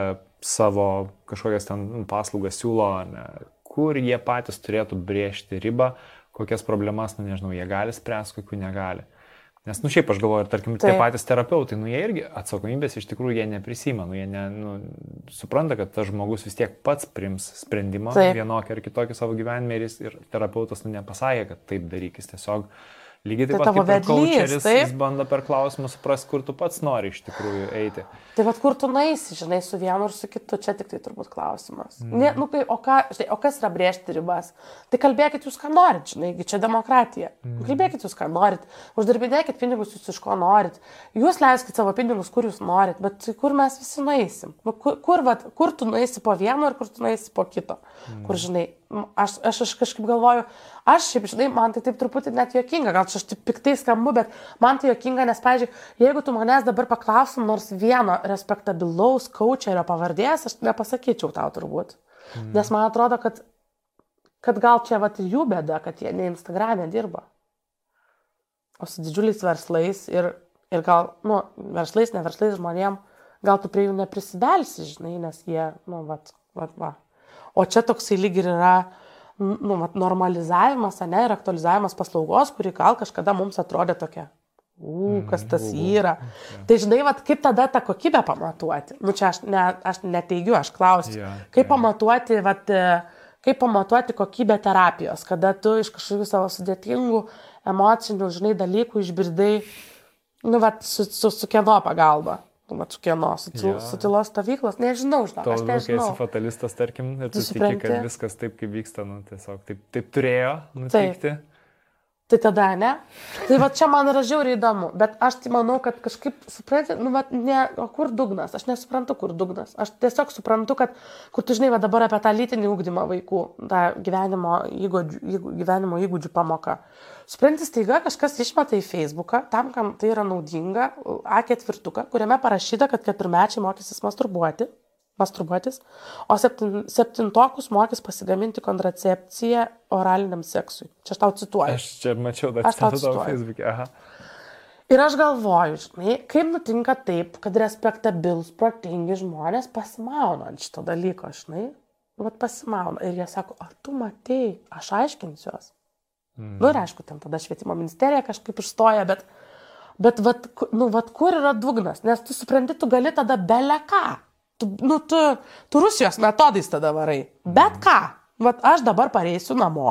savo kažkokias ten paslaugas siūlo, ne, kur jie patys turėtų brėžti ribą, kokias problemas, nu nežinau, jie gali spręsti, kokių negali. Nes, nu šiaip aš galvoju, ir tarkim, Taip. tie patys terapeutai, nu jie irgi atsakomybės iš tikrųjų jie neprisima, nu jie ne, nu, supranta, kad tas žmogus vis tiek pats prims sprendimą Taip. vienokį ar kitokį savo gyvenime ir, jis, ir terapeutas nu nepasakė, kad taip daryk, jis tiesiog Lygiai taip tai pat kaip coacheris, jis bando per klausimus suprasti, kur tu pats nori iš tikrųjų eiti. Tai vad kur tu naisi, žinai, su vienu ir su kitu, čia tik tai turbūt klausimas. Mm. Ne, nu, kai, o, ką, žinai, o kas yra brėžti ribas? Tai kalbėkit jūs, ką norit, žinai, čia demokratija. Mm. Kalbėkit jūs, ką norit, uždirbinėkit pinigus jūs iš ko norit, jūs leiskit savo pinigus, kur jūs norit, bet kur mes visi naisim? Nu, kur, kur, vat, kur tu naisi po vieno ir kur tu naisi po kito? Mm. Kur, žinai, aš, aš, aš kažkaip galvoju, Aš šiaip, žinai, man tai taip truputį net jokinga, gal čia aš taip piktai skambu, bet man tai jokinga, nes, pavyzdžiui, jeigu tu manęs dabar paklausim nors vieno respektabilaus coacherio pavardės, aš nepasakyčiau tau turbūt. Mm. Nes man atrodo, kad, kad gal čia vat jų bėda, kad jie ne Instagram'e dirba, o su didžiuliais verslais ir, ir gal, nu, verslais, ne verslais žmonėm, gal tu prie jų neprisidėlsi, žinai, nes jie, nu, vat, vat, va. O čia toksai lyg ir yra, nu, mat, normalizavimas, ne, ir aktualizavimas paslaugos, kuri gal kažkada mums atrodė tokia. U, kas tas yra. Tai žinai, vat, kaip tada tą kokybę pamatuoti? Nu, čia aš, ne, aš neteigiu, aš klausiu. Yeah, kaip yeah. pamatuoti, vat, kaip pamatuoti kokybę terapijos, kada tu iš kažkokių savo sudėtingų emocinių, žinai, dalykų išbirdai, nu, va, su, su, su kieno pagalba. Nu, va, su kieno, su, Jo. su tylos stovyklos, nežinau, žinau, aš kai esi nežinau. fatalistas, tarkim, ir tu Tu supranti? kad viskas taip, kaip vyksta, nu, tiesiog taip, taip turėjo nutikti. Tai tada, ne? Tai va čia man yra žiauriai įdomu, bet aš tai manau, kad kažkaip, supranti, nu, va, ne, o kur dugnas? Aš nesuprantu, kur dugnas. Aš tiesiog suprantu, kad, kur tu žinai, va dabar apie tą lytinį ūkdymą vaikų, tą gyvenimo įgūdžių, įgū- gyvenimo įgūdžių pamoką. Supranti, staiga kažkas išmeta į Facebooką, tam, kam tai yra naudinga, A4, kuriame parašyta, kad keturmečiai mokysis masturbuoti masturbuotis, o septin, septintokus mokys pasigaminti kontracepciją oraliniam seksui. Čia aš tau cituoju. Aš čia mačiau tą Aš tau cituoju. Facebook'e. Aha. Ir aš galvoju, žinai, kaip nutinka taip, kad respektabilus, protingi žmonės pasimauna ant šito dalyko, žinai. Vat pasimauna. Ir jie sako, ar tu matei, aš aiškinsiuos. Mm. Nu ir aišku, ten tada švietimo ministerija kažkaip išstoja, bet, bet vat, nu, vat kur yra dugnas? Nes tu supranti, tu gali tada bele ką. Tu, nu, tu, tu Rusijos metodais tada varai. Bet ką? Vat aš dabar pareisiu namo,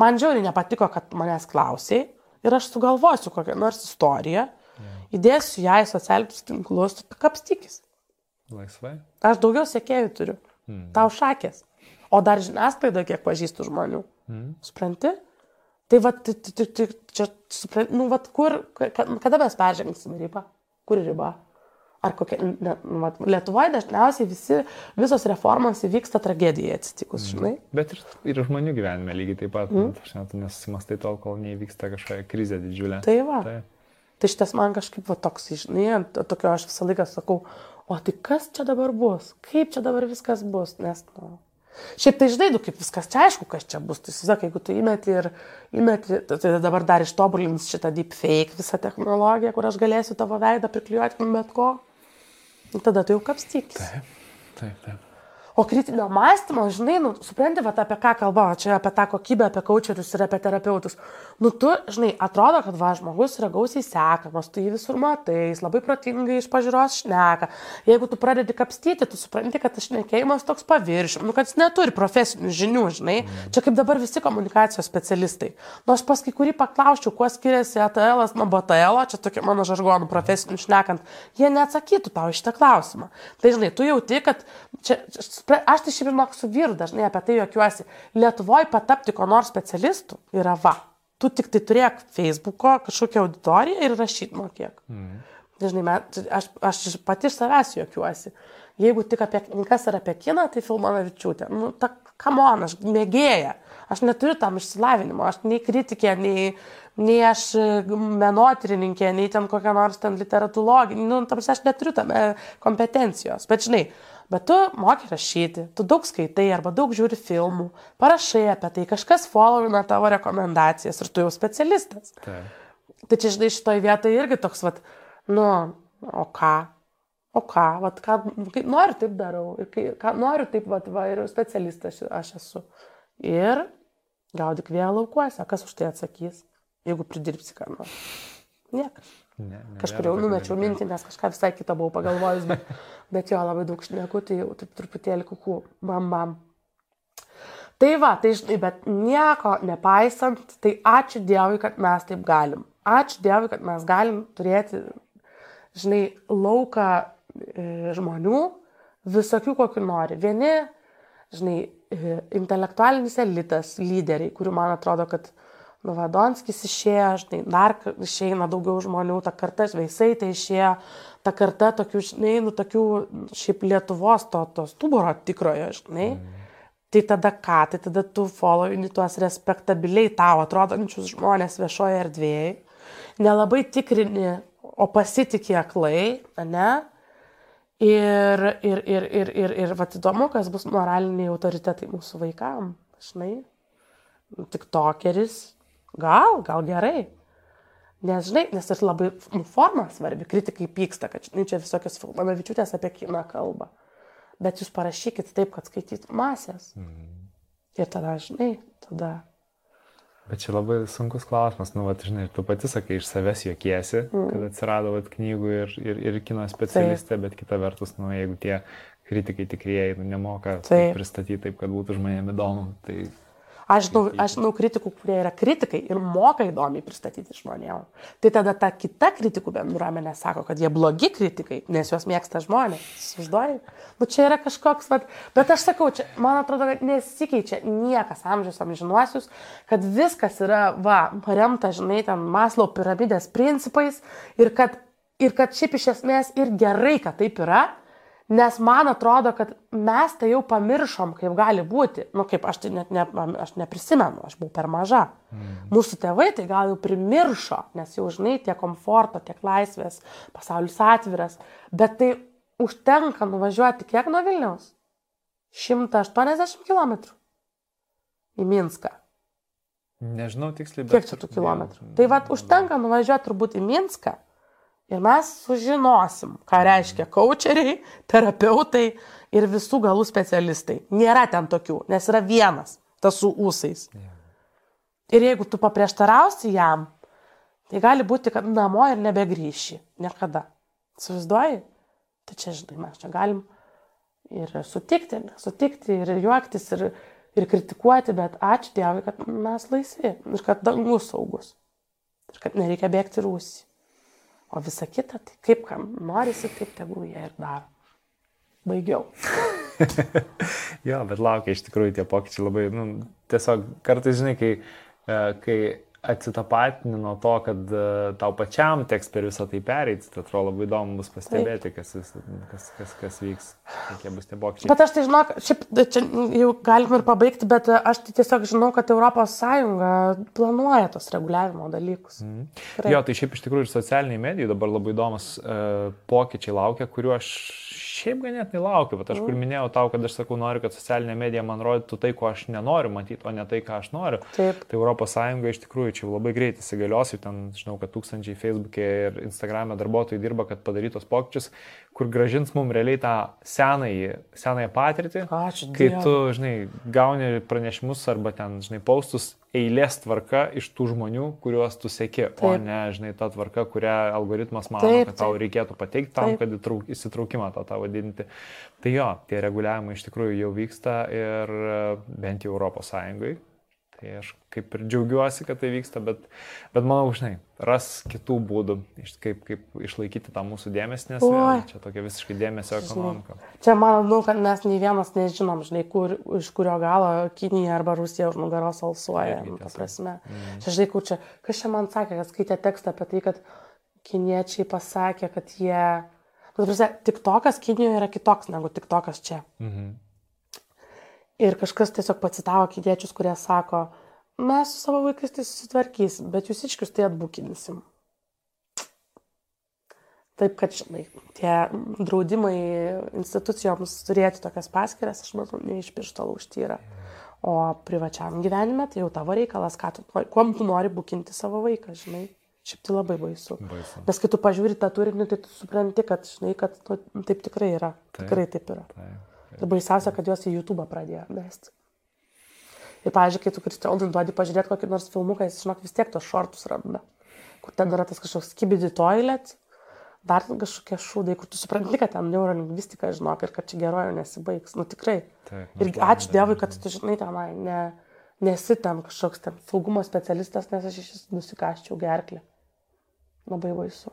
man žiauriai nepatiko, kad manęs klausiai ir aš sugalvosiu kokią nors istoriją, įdėsiu ją į socialinius tinklus, tu kapstykis. Laisvai. Aš daugiau sekėjų turiu. Mm. Tau šakės. O dar žiniasklaida, kiek pažįstu žmonių. Mm. Supranti? Tai va, čia, supranti, nu, va, kur, ka- kada mes peržengsim ribą? Kur riba? Ar kokia, ne, nu, vat, Lietuvoje dažniausiai visi, visos reformos įvyksta tragedija atsitikus, žinai? Bet ir, ir žmonių gyvenime lygiai taip pat. Mm. Aš net nesusimastai tol, kol neįvyksta kažkokia krizė didžiulė. Tai va. Tai. Tai šitas man kažkaip va toks, žinai, tokio aš visą laiką sakau, o tai kas čia dabar bus? Kaip čia dabar viskas bus? Nes, nu. Šiaip tai žinai, nu, kaip viskas čia aišku, kas čia bus. Tai įsivaizduok, jeigu tu įmeti ir įmeti, tai dabar dar ištobulins šitą deepfake visą technologiją, kur aš galėsiu tavo veidą priklijuoti bet ko. Nu, Tada tu jau kapstykis. Taip, taip, taip. O kritinio mąstymo, žinai, nu, supranti, va, apie ką kalba, čia apie tą kokybę, apie coacherius ir apie terapeutus. Nu, tu, žinai, atrodo, kad va, žmogus yra gausiai sekamas, tu jį visur matai, jis labai protingai iš pažiūros šneka. Jeigu tu pradedi kapstyti, tu supranti, kad tas šnekėjimas toks paviršium, nu, kad jis neturi profesinių žinių, žinai. Čia kaip dabar visi komunikacijos specialistai. Nu, aš pas kai kurį paklausčiau, kuo skiriasi ATL nuo BTL, čia tokia mano žargonų profesinių šnekant, jie neatsakytų tau iš tą klausimą. Tai, žinai, tu jauti, kad čia, čia aš tai šiaip žinok su vyru dažnai apie tai juokiuosi. Lietuvoje patapti ko nors specialistų yra va. Tu tik tai turėk Facebook'o kažkokią auditoriją ir rašyt mokėk. Mm. Dažnai, met, aš, aš pati iš savęs juokiuosi. Jeigu tik apie knygas ar apie kiną, tai Filmanavičiūtė. Nu, ta, kamon, aš mėgėja. Aš neturiu tam išsilavinimo. Aš nei kritikė, nei, nei aš e, menotyrininkė, nei ten kokia nors ten literatūrologija. Nu, tam aš neturiu tam e, kompetencijos. Bet žinai, bet tu moki rašyti, tu daug skaitai arba daug žiūri filmų, parašai apie tai, kažkas followina tavo rekomendacijas ir tu jau specialistas. taip. Tai čia, žinai, šitoje vietoje irgi toks, vat, nu, o ką? O ką, vat, ką, kai noriu, taip darau. Ir kai ką, noriu, taip, vat, va, ir specialistas aš esu. Ir gaudik vėl laukuose. Kas už tai atsakys, jeigu pridirbsi ką nors? Niekas. Ne, nebėra Kažkur jau numečiau mintį, nes kažką visai kitą buvau pagalvojus, bet, bet jo labai daug šneku, tai jau taip truputėlį kuku, bam bam. Tai va, tai žinai, bet nieko nepaisant, tai ačiū Dievui, kad mes taip galim. Ačiū Dievui, kad mes galim turėti, žinai, lauką e, žmonių, visokių kokių nori. Vieni, žinai, e, intelektualinis elitas, lyderiai, kurių man atrodo, kad Vadonskis išėjo, žinai, dar išeina daugiau žmonių, ta karta Šveisai tai išėjo, ta karta tokių, žinai, nu, tokių šiaip Lietuvos to, to stuburo tikrojo, žinai. Mm. Tai tada ką, tai tada tu followini tuos respektabiliai tau atrodančius žmonės viešoje erdvėje, nelabai tikrini, o pasitikė aklai, ne? Ir, ir, ir, ir, ir, ir va įdomu, kas bus moraliniai autoritetai mūsų vaikam, žinai. Tik tokeris, gal, gal gerai. Nes, žinai, nes ir labai nu, forma svarbi, kritikai pyksta, kad žinai, čia visokios Filmanavičiūtės apie kiną kalba. Bet jūs parašykit taip, kad skaitytų masės. Mhm. Ir tada, žinai, tada. Bet čia labai sunkus klausimas, nu, vat, žinai, tu pati sakai, iš savęs jokiesi, mm. kad atsirado vat, knygų ir, ir, ir kino specialistė, taip. bet kita vertus, nu, jeigu tie kritikai tikrieji nu, nemoka taip. pristatyti taip, kad būtų žmonėms įdomu, tai Aš žinau, aš žinau kritikų, kurie yra kritikai ir moka įdomiai pristatyti žmonėm. Tai tada ta kita kritikų bendruomenė sako, kad jie blogi kritikai, nes juos mėgsta žmonės. Sužduoju. Nu čia yra kažkoks, vat, bet aš sakau, čia, man atrodo, kad nesikeičia niekas amžius amžinuosius, kad viskas yra, va, paremta, žinai, ten Maslo piramidės principais ir kad, ir kad šiaip iš esmės ir gerai, kad taip yra Nes man atrodo, kad mes tai jau pamiršom, kaip gali būti. Na, nu, kaip aš tai net ne, aš neprisimenu, aš buvau per maža. Mm. Mūsų tėvai tai gal jau primiršo, nes jau žinai, tiek komforto, tiek laisvės, pasaulis atviras. Bet tai užtenka nuvažiuoti kiek nuo Vilniaus? 180 km į Minską. Nežinau tiksliai, bet. Kiek čia tų kilometrų? Tai vad užtenka nuvažiuoti turbūt į Minską Ir mes sužinosim, ką reiškia coacheriai, terapeutai ir visų galų specialistai. Nėra ten tokių, nes yra vienas, tas su ūsais. Ir jeigu tu paprieštarausi jam, tai gali būti, kad namo ir nebegrįši. Niekada. Suvaizduoji? Tai čia, žinai, mes čia galim ir sutikti, ir sutikti, ir juoktis, ir, ir kritikuoti, bet ačiū Dievui, kad mes laisvi ir kad dangus saugus. Ir kad nereikia bėgti rūsį. O visa kita, tai kaip kam norisi, taip tegul jie ir daro. Baigiau. jo, bet laukia iš tikrųjų tie pokyčiai labai, nu, tiesiog kartais, žinai, kai, e, kai atsitapatini nuo to, kad uh, tau pačiam teks per visą tai pereiti, tai atrodo labai įdomu bus pastebėti, kas, kas, kas, kas vyks, kokie bus tie pokyčiai. Bet aš tai žinau, šiaip čia jau galim ir pabaigti, bet aš tai tiesiog žinau, kad ES planuoja tos reguliavimo dalykus. Mm. Jo, tai šiaip iš tikrųjų ir socialiniai medijai dabar labai įdomus uh, pokyčiai laukia, kuriuo aš šiaip ganėtinai laukiu, bet aš kur mm. minėjau tau, kad aš sakau, noriu, kad socialinė medija man rodytų tai, ko aš nenoriu matyti, o ne tai, ką aš noriu. Taip. Tai ES iš tikrųjų čia labai greitai įsigalios, jau ten žinau, kad tūkstančiai Facebook'e ir Instagram'e darbuotojai dirba, kad padarytos pokyčius, kur gražins mums realiai tą senąjį, senąją patirtį. Ačiū. Kai tu, žinai, gauni pranešimus arba ten, žinai, paustus eilės tvarka iš tų žmonių, kuriuos tu sėki, o ne, žinai, ta tvarka, kurią algoritmas mano, taip, kad tau taip. reikėtų pateikti tam, taip. kad įtrauk, įsitraukimą tą tavo didinti. Tai jo, tie reguliavimai iš tikrųjų jau vyksta ir bent jau Europos Sąjungai. Tai aš kaip ir džiaugiuosi, kad tai vyksta, bet, bet manau, žinai, ras kitų būdų, kaip, kaip išlaikyti tą mūsų dėmesį, nes vėl, čia tokia visiškai dėmesio ekonomika. Čia manau, kad mes nei vienas nežinom, žinai, kur, iš kurio galo Kinija arba Rusija už nugaros alsuoja. Nu, prasme. Mm. Čia, žinai, kur čia, kas čia man sakė, kad skaitė tekstą apie tai, kad kiniečiai pasakė, kad jie... Nu, tik tokas Kinijoje yra kitoks negu tik tokas čia. Mhm. Ir kažkas tiesiog pacitavo kėdiečius, kurie sako, mes su savo vaikais tai susitvarkysim, bet jūs iškius tai atbukinsim. Taip, kad, žinai, tie draudimai institucijoms turėti tokias paskiras, aš manau, ne iš piršto laužti yra. O privačiam gyvenime tai jau tavo reikalas, tu, kuom tu nori bukinti savo vaiką, žinai. Šiaip tai labai baisu. baisu. Nes kai tu pažiūri tą turinį, tai tu supranti, kad, žinai, kad nu, taip tikrai yra. Taip, tikrai taip yra. Taip. Ir baisiausia, kad juos į YouTube pradėjo mesti. Ir, pavyzdžiui, kai tu Kristijonui duodi pažiūrėti kokį nors filmuką, jis, žinok, vis tiek tos šortus randa. Kur ten yra tas kažkoks skibidi toilet, dar kažkokie šūdai, kur tu supranti, kad ten neurolingvistika, žinok, ir kad čia gerojo nesibaigs. Nu tikrai. Taip, ir ačiū Dievui, kad tu, žinai, tenai ne, nesi ten kažkoks ten saugumo specialistas, nes aš iš vis nusikaščiau gerklį. Labai baisu.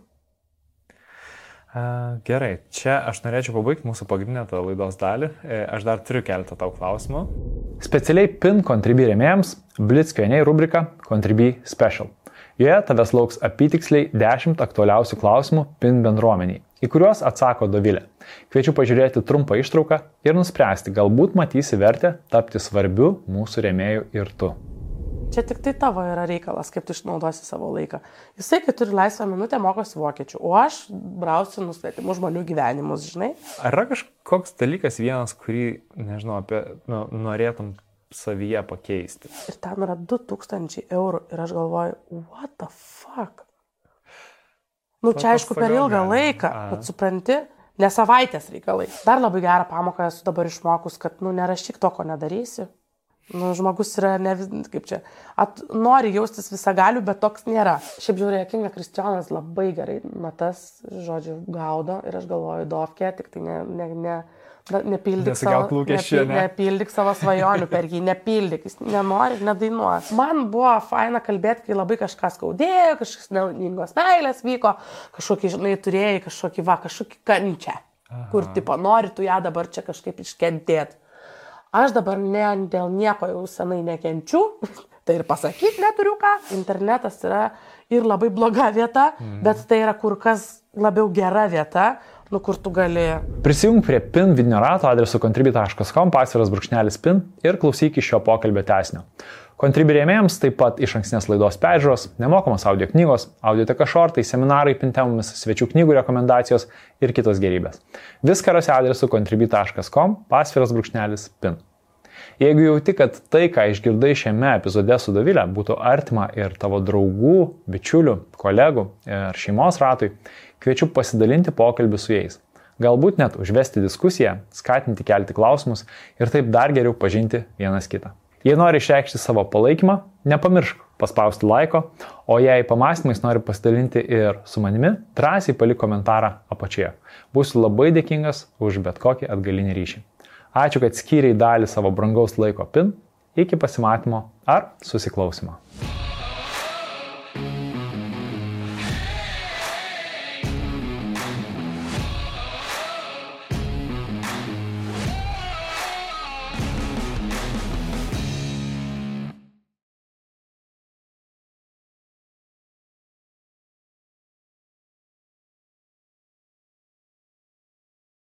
Gerai, čia aš norėčiau pabaigti mūsų pagrindinę tą laidos dalį. E, aš dar turiu keletą tau klausimų. Specialiai PIN Contribui rėmėjams Blitzkioniai rubrika Contribui Special. Joje tavęs lauks apytiksliai 10 aktualiausių klausimų PIN bendruomeniai, į kuriuos atsako Dovilė. Kviečiu pažiūrėti trumpą ištrauką ir nuspręsti, galbūt matysi vertę tapti svarbiu mūsų rėmėjų ir tu. Čia tik tai tavo yra reikalas, kaip tu išnaudosi savo laiką. Jisai, kai turi laisvą minutę, mokosi vokiečių, o aš brausiu nusvetimų žmonių gyvenimus, žinai. Ar yra kažkoks dalykas vienas, kurį, nežinau, apie, nu, norėtum savyje pakeisti? Ir ten yra 2000 eurų ir aš galvoju, what the fuck? Nu, čia aišku per ilgą laiką, kad supranti, ne savaitės reikalai. Dar labai gerą pamoką esu dabar išmokus, kad, nu, nerašyk to, ko nedarysi. Nu, žmogus yra, ne, kaip čia, at, nori jaustis visagaliu, bet toks nėra. Šiaip žiūrėjau, Kinga Kristijonas labai gerai natas, žodžiu, gaudo ir aš galvoju, dovkė, tik tai ne, ne, ne, nepildyk, savo, lūkesčių, nepi- ne? nepildyk savo svajonių per jį, nepildyk, jis nenori nedainuos. Man buvo faina kalbėti, kai labai kažkas skaudėjo, kažkas nelaimingos meilės vyko, kažkokį, žinai, turėjai kažkokį, va, kažkokį kančią, kur, tipo, nori tu ją dabar čia kažkaip iškentėti. Aš dabar ne, dėl nieko jau senai nekenčiu, tai ir pasakyti neturiu ką. Internetas yra ir labai bloga vieta, mm. bet tai yra kur kas labiau gera vieta, nu kur tu gali. Prisijung prie PIN vidinio rato adresu contribui.com pasviras brūkšnelis PIN ir klausyk iš šio pokalbio tesnio. Contribui rėmėjams taip pat iš ankstinės laidos peržiūros, nemokamos audio knygos, audioteka šortai, seminarai pintemomis, svečių knygų rekomendacijos ir kitos gerybės. Viską rasi adresu contribui.com pasviras brūkšnelis PIN. Jeigu jauti, kad tai, ką išgirdai šiame epizode su Davilė, būtų artima ir tavo draugų, bičiulių, kolegų ir šeimos ratui, kviečiu pasidalinti pokalbį su jais. Galbūt net užvesti diskusiją, skatinti kelti klausimus ir taip dar geriau pažinti vienas kitą. Jei nori išreikšti savo palaikymą, nepamiršk paspausti laiko, o jei pamastymais nori pasidalinti ir su manimi, drąsiai palik komentarą apačioje. Būsiu labai dėkingas už bet kokį atgalinį ryšį. Ačiū, kad skyriai dalį savo brangaus laiko pin. Iki pasimatymo ar susiklausimo.